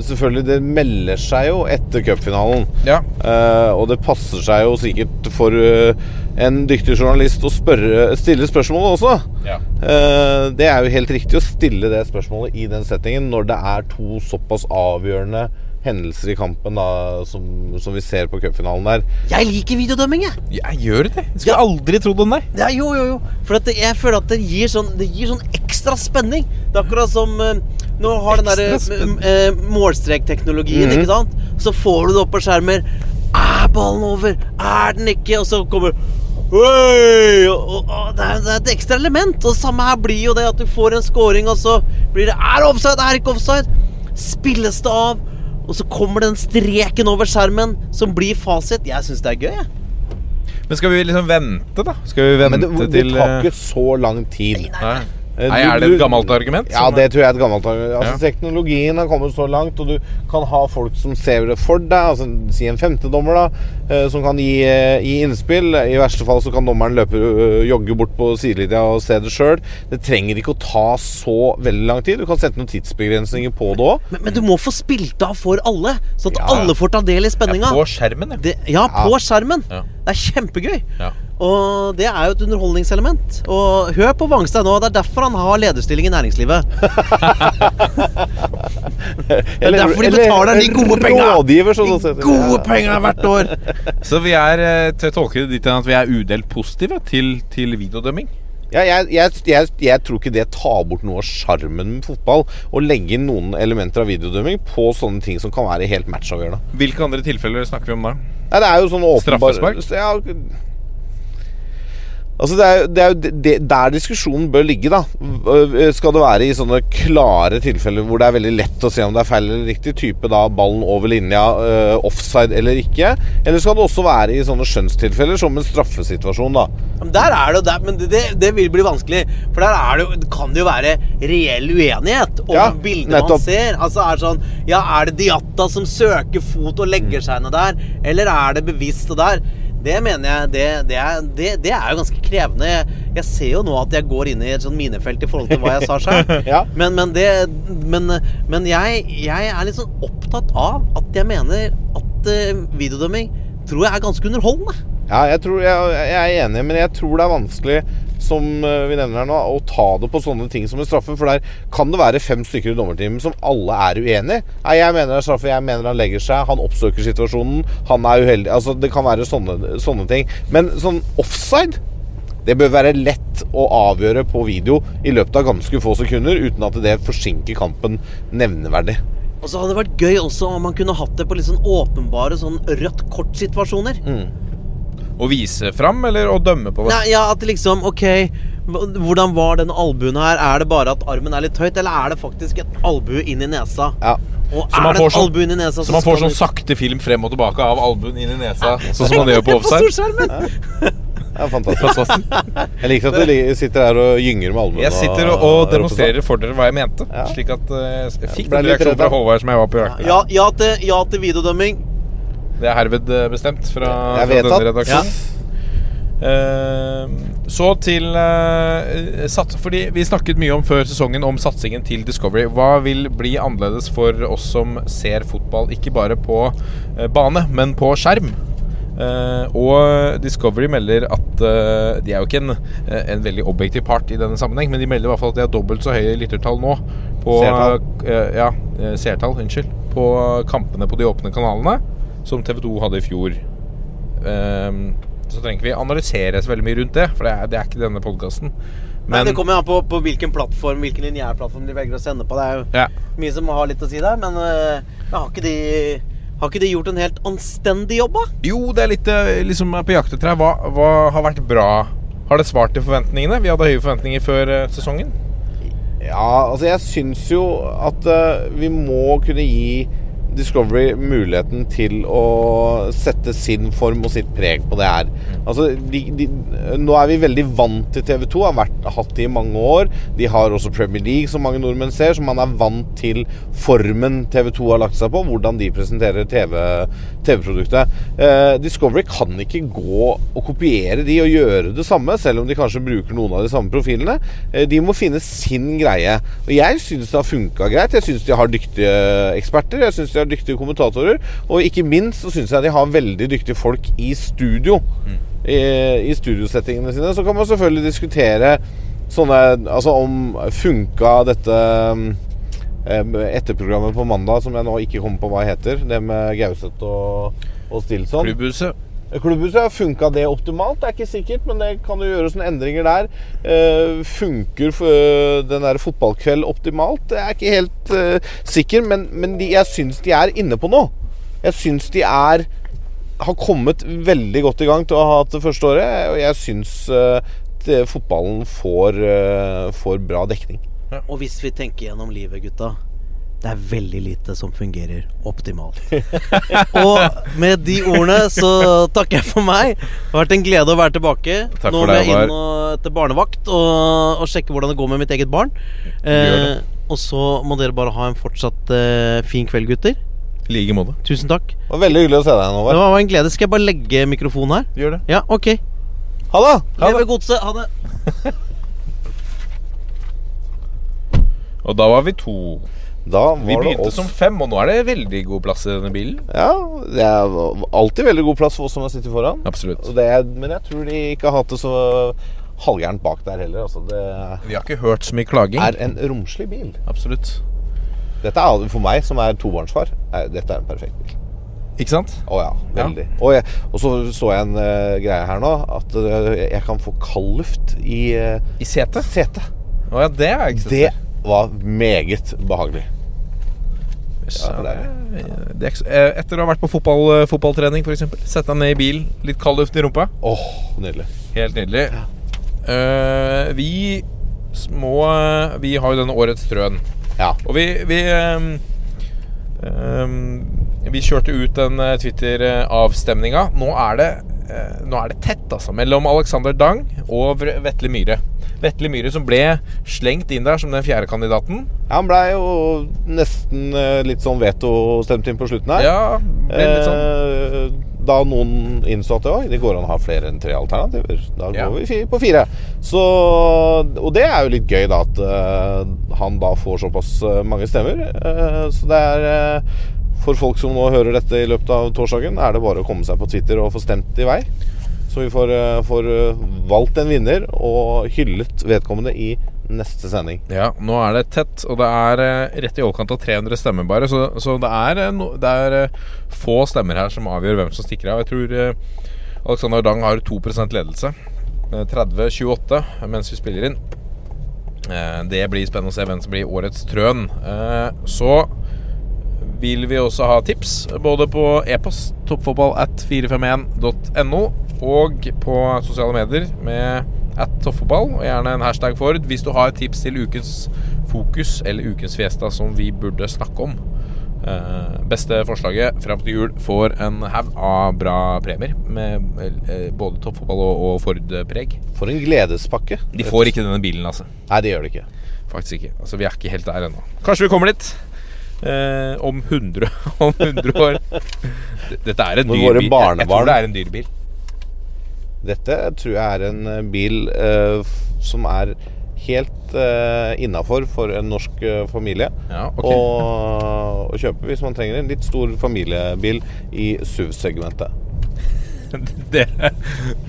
Selvfølgelig, det melder seg jo etter cupfinalen. Ja. Uh, og det passer seg jo sikkert for eh, en dyktig journalist å spørre, stille spørsmålet også. Ja. Eh, det er jo helt riktig å stille det spørsmålet i den settingen når det er to såpass avgjørende hendelser i kampen da, som, som vi ser på cupfinalen der. Jeg liker videodømming, jeg. Jeg gjør det. Jeg skulle aldri trodd om deg. Ja, jo, jo, jo. For at jeg føler at det gir sånn, det gir sånn ekstra spenning. Det er akkurat som eh, Nå har den derre spenning. eh, målstrekteknologien, Mhm. ikke sant? Så får du det opp på skjermer. Er ballen over? Er den ikke? Og så kommer Oi! Og, og, det, er, det er et ekstra element. Og det samme her blir jo det at du får en scoring, og så blir det Er det offside? Er det ikke offside? Spilles det av? Og så kommer den streken over skjermen som blir fasit. Jeg syns det er gøy, jeg. Men skal vi liksom vente, da? Skal vi vente Men det, det til tar eh, ikke så lang tid. Nei. Nei, du- er det et gammelt argument? Ja, det tror jeg er et gammelt argument. Altså, Ja. Teknologien har kommet så langt, og du kan ha folk som ser det for deg. Altså, si en femtedommer, da, eh, som kan gi, eh, gi innspill. I verste fall så kan dommeren løpe jogge bort på sidelinja og se det sjøl. Det trenger ikke å ta så veldig lang tid. Du kan sette noen tidsbegrensninger på det òg. Men, men du må få spilt av for alle, sånn at Ja. alle får ta del i spenninga. På skjermen, ja. Det, ja, på skjermen. Ja. Det er kjempegøy. Ja. Og det er jo et underholdningselement. Og hør på Vangstad nå. Det er derfor han har lederstilling i næringslivet. <laughs> Det er derfor de betaler de gode penga. Sånn. Gode penger hvert år. <laughs> Så vi er eh, til å tolke det dit hen at vi er udelt positive til, til videodømming? Ja, jeg, jeg, jeg, jeg tror ikke det tar bort noe av sjarmen med fotball å legge inn noen elementer av videodømming på sånne ting som kan være helt matchavgjørende. Hvilke andre tilfeller snakker vi om da? Ja, det er jo sånn åpenbar Straffespark? Ja, altså det er, det er jo det, der diskusjonen bør ligge, da. Øh, Skal det være i sånne klare tilfeller hvor det er veldig lett å se om det er feil eller riktig, type da ballen over linja, uh, offside eller ikke? Eller skal det også være i sånne skjønnstilfeller, som en straffesituasjon, da? Men der er det jo der, men det, det, vil bli vanskelig. For der er det kan det jo være reell uenighet om Ja, bildet man ser. Altså er det sånn Ja, er det Diatta som søker fot og legger seg ned der? Eller er det bevisst det der? Det mener jeg Det, det, er, det, det er jo ganske krevende. Jeg, ser jo nå at jeg går inn i et sånn minefelt i forhold til hva jeg sa sjøl. <laughs> Ja. Men, men, det, men, men jeg, jeg er litt sånn opptatt av at jeg mener at uh, videodømming tror jeg er ganske underholdende. Ja, jeg, tror, jeg, jeg er enig, men jeg tror det er vanskelig, som øh, vi nevner her nå, å ta det på sånne ting som en straffe. For der kan det være fem stykker i dommerteamet som alle er uenig. Nei, jeg mener det er straffe, jeg mener han legger seg, han oppsøker situasjonen, han er uheldig. Altså, det kan være sånne, sånne ting. Men sånn offside det bør være lett å avgjøre på video i løpet av ganske få sekunder, uten at det forsinker kampen nevneverdig. Og så hadde det vært gøy også om man kunne hatt det på litt sånn åpenbare sånn rødt kort-situasjoner. Å vise fram, eller å dømme på det? Nei, ja, at liksom Ok, hvordan var den albuen her? Er det bare at armen er litt høyt, eller er det faktisk et albue inn i nesa? Ja. Og Så er man det får sånn- i nesa, Så man får sånn sakte film frem og tilbake av albuen inn i nesa, sånn som man gjør på På offside? storskjermen! Ja, <laughs> fantastisk. Jeg liker at du sitter her og gynger med albuene. Jeg sitter og, og demonstrerer for dere hva jeg mente. Slik at eh, jeg fikk ble den reaksjonen fra. Håvard som jeg var på jakt Ja, ja, til, ja til videodømming. Det er herved eh, bestemt fra, fra denne redaksjonen. redaksjonen. Uh, så til uh, sats, Fordi vi snakket mye om før sesongen om satsingen til Discovery. Hva vil bli annerledes for oss som ser fotball ikke bare på uh, bane, men på skjerm? Uh, og Discovery melder at uh, De er jo ikke en, en veldig objektiv part i denne sammenheng, men de melder i hvert fall at de har dobbelt så høye lyttertall nå på Seertall. Uh, ja, seertall, unnskyld. På kampene på de åpne kanalene som TV 2 hadde i fjor. Um, så trenger ikke vi analysere så veldig mye rundt det, for det er, det er ikke denne podkasten. Men det kommer an på, på hvilken plattform Hvilken lineærplattform de velger å sende på. Det er jo Ja. mye som har litt å si der, men uh, har ikke de har ikke de gjort en helt anstendig jobb, da? Jo, det er litt eh, liksom på jakt etter her. Hva, hva har vært bra? Har det svart til forventningene? Vi hadde høye forventninger før uh, sesongen. Ja, altså jeg syns jo at uh, vi må kunne gi Discovery muligheten til å sette sin form og sitt preg på det her. Altså, de, de, nå er vi veldig vant til TV 2, har vært, hatt det i mange år. De har også Premier League, som mange nordmenn ser, så man er vant til formen TV 2 har lagt seg på, hvordan de presenterer TV-produktet. eh, Discovery kan ikke gå og kopiere de og gjøre det samme, selv om de kanskje bruker noen av de samme profilene. Eh, de må finne sin greie. Og jeg syns det har funka greit. Jeg syns de har dyktige eksperter. Jeg synes de har dyktige kommentatorer. Og ikke minst så syns jeg de har veldig dyktige folk i studio. I, I studiosettingene sine. Så kan man selvfølgelig diskutere sånne Altså om funka dette eh, etterprogrammet på mandag, som jeg nå ikke kommer på hva heter, det med Gauseth og, og Stilson. Klubbhuset. Klubbhuset har funka det optimalt, det er ikke sikkert, men det kan jo gjøres noen endringer der. Uh, funker øh, den der fotballkveld optimalt? Det er ikke helt uh, sikker, men, men de, jeg syns de er inne på noe. Jeg syns de er har kommet veldig godt i gang til å ha hatt det første året, og jeg syns uh, fotballen får, eh, får bra dekning. Og hvis vi tenker gjennom livet, gutta Det er veldig lite som fungerer optimalt. <laughs> og med de ordene så takker jeg for meg. Det har vært en glede å være tilbake. Takk Nå må jeg inn og, til barnevakt og, og sjekke hvordan det går med mitt eget barn. Eh, og så må dere bare ha en fortsatt eh, fin kveld, gutter. I like måte. Tusen takk. Det var veldig hyggelig å se deg igjen, Håvard. Det var en glede. Skal jeg bare legge mikrofonen her? Gjør det. Ja, ok. Ha det! Leve godset. Ha det. <laughs> Og da var vi to. Vi begynte som fem, og nå er det veldig god plass i denne bilen. Ja, det er alltid veldig god plass for oss som har sittet foran. Absolutt. Det er, men jeg tror de ikke har hatt det så halvgærent bak der heller. Altså, det Vi har ikke hørt så mye klaging. er en romslig bil. Absolutt. Dette er, for meg som er tobarnsfar, er, dette er en perfekt bil. Ikke sant? Å ja, veldig. Og, jeg, og så så jeg en uh, greie her nå, at uh, jeg kan få kald luft i uh, I setet? Sete. Å ja, det er ikke Det var meget behagelig. Ja, det er så- eh, Etter å ha vært på fotball, eh, fotballtrening, f.eks. Sette deg ned i bilen, litt kald luft i rumpa. Åh, nydelig. Helt nydelig. Eh, vi små eh, Vi har jo denne Årets Trøen. Ja. Og vi Vi, um, um, vi kjørte ut den eh, Twitter-avstemninga. Nå er det eh, Nå er det tett, altså. Mellom Alexander Dang og Vetle Myhre. Vetle Myhre som ble slengt inn der som den fjerde kandidaten. Ja, han blei jo nesten eh, litt sånn veto-stemt inn på slutten her. Ja, ble litt sånn. Eh, Da noen innså at oi, det går an å ha flere enn tre alternativer. Da Ja. går vi på fire. Så, og det er jo litt gøy, da, at eh, han da får såpass eh, mange stemmer. Eh, så det er eh, For folk som nå hører dette i løpet av torsdagen, er det bare å komme seg på Twitter og få stemt i vei. Så vi får, eh, får eh, valgt en vinner og hyllet vedkommende i neste sending. Ja, nå er det tett, og det er eh, rett i overkant av 300 stemmer bare. Så, så det er, det er få stemmer her som avgjør hvem som stikker av. Jeg tror Alexander Dang har 2% ledelse. Eh, 30-28 mens vi spiller inn. Det blir spennende å se hvem som blir årets trøn. Så vil vi også ha tips, både på e-post toppfotball at 451.no og på sosiale medier med at toppfotball, og gjerne en hashtag Ford hvis du har tips til ukens fokus eller ukens fiesta som vi burde snakke om. Eh, beste forslaget fram til jul får en haug av bra premier med eh, både toppfotball og, og Ford-preg. For en gledespakke. De får ikke denne bilen, altså. Nei, det gjør de ikke. Faktisk ikke. Altså, Vi er ikke helt der ennå. Kanskje vi kommer dit. Eh, om 100 <laughs> Om 100 år. Dette er en dyr bil. Jeg, jeg tror det er en dyr bil. Dette tror jeg er en eh, bil eh, som er helt eh, innafor for en norsk eh, familie Ja, okay. å, å kjøpe hvis man trenger en litt stor familiebil i SUV-segmentet. <laughs> Det,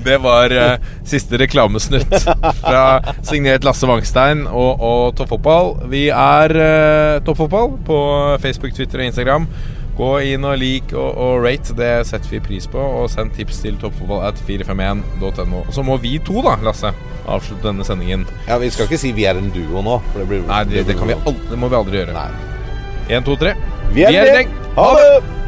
det var uh, siste reklamesnutt fra signert Lasse Wangstein og, og Toppfotball. Vi er uh, Toppfotball på Facebook, Twitter og Instagram. Gå inn og lik og, og rate, det setter vi pris på. Og send tips til toppfotball at 451.no. Så må vi to, da, Lasse, avslutte denne sendingen. Ja, Vi skal ikke si vi er en duo nå. For det blir, Nei, det, det, kan vi aldri, det må vi aldri gjøre. Én, to, tre. Vi er en gjeng. Ha det!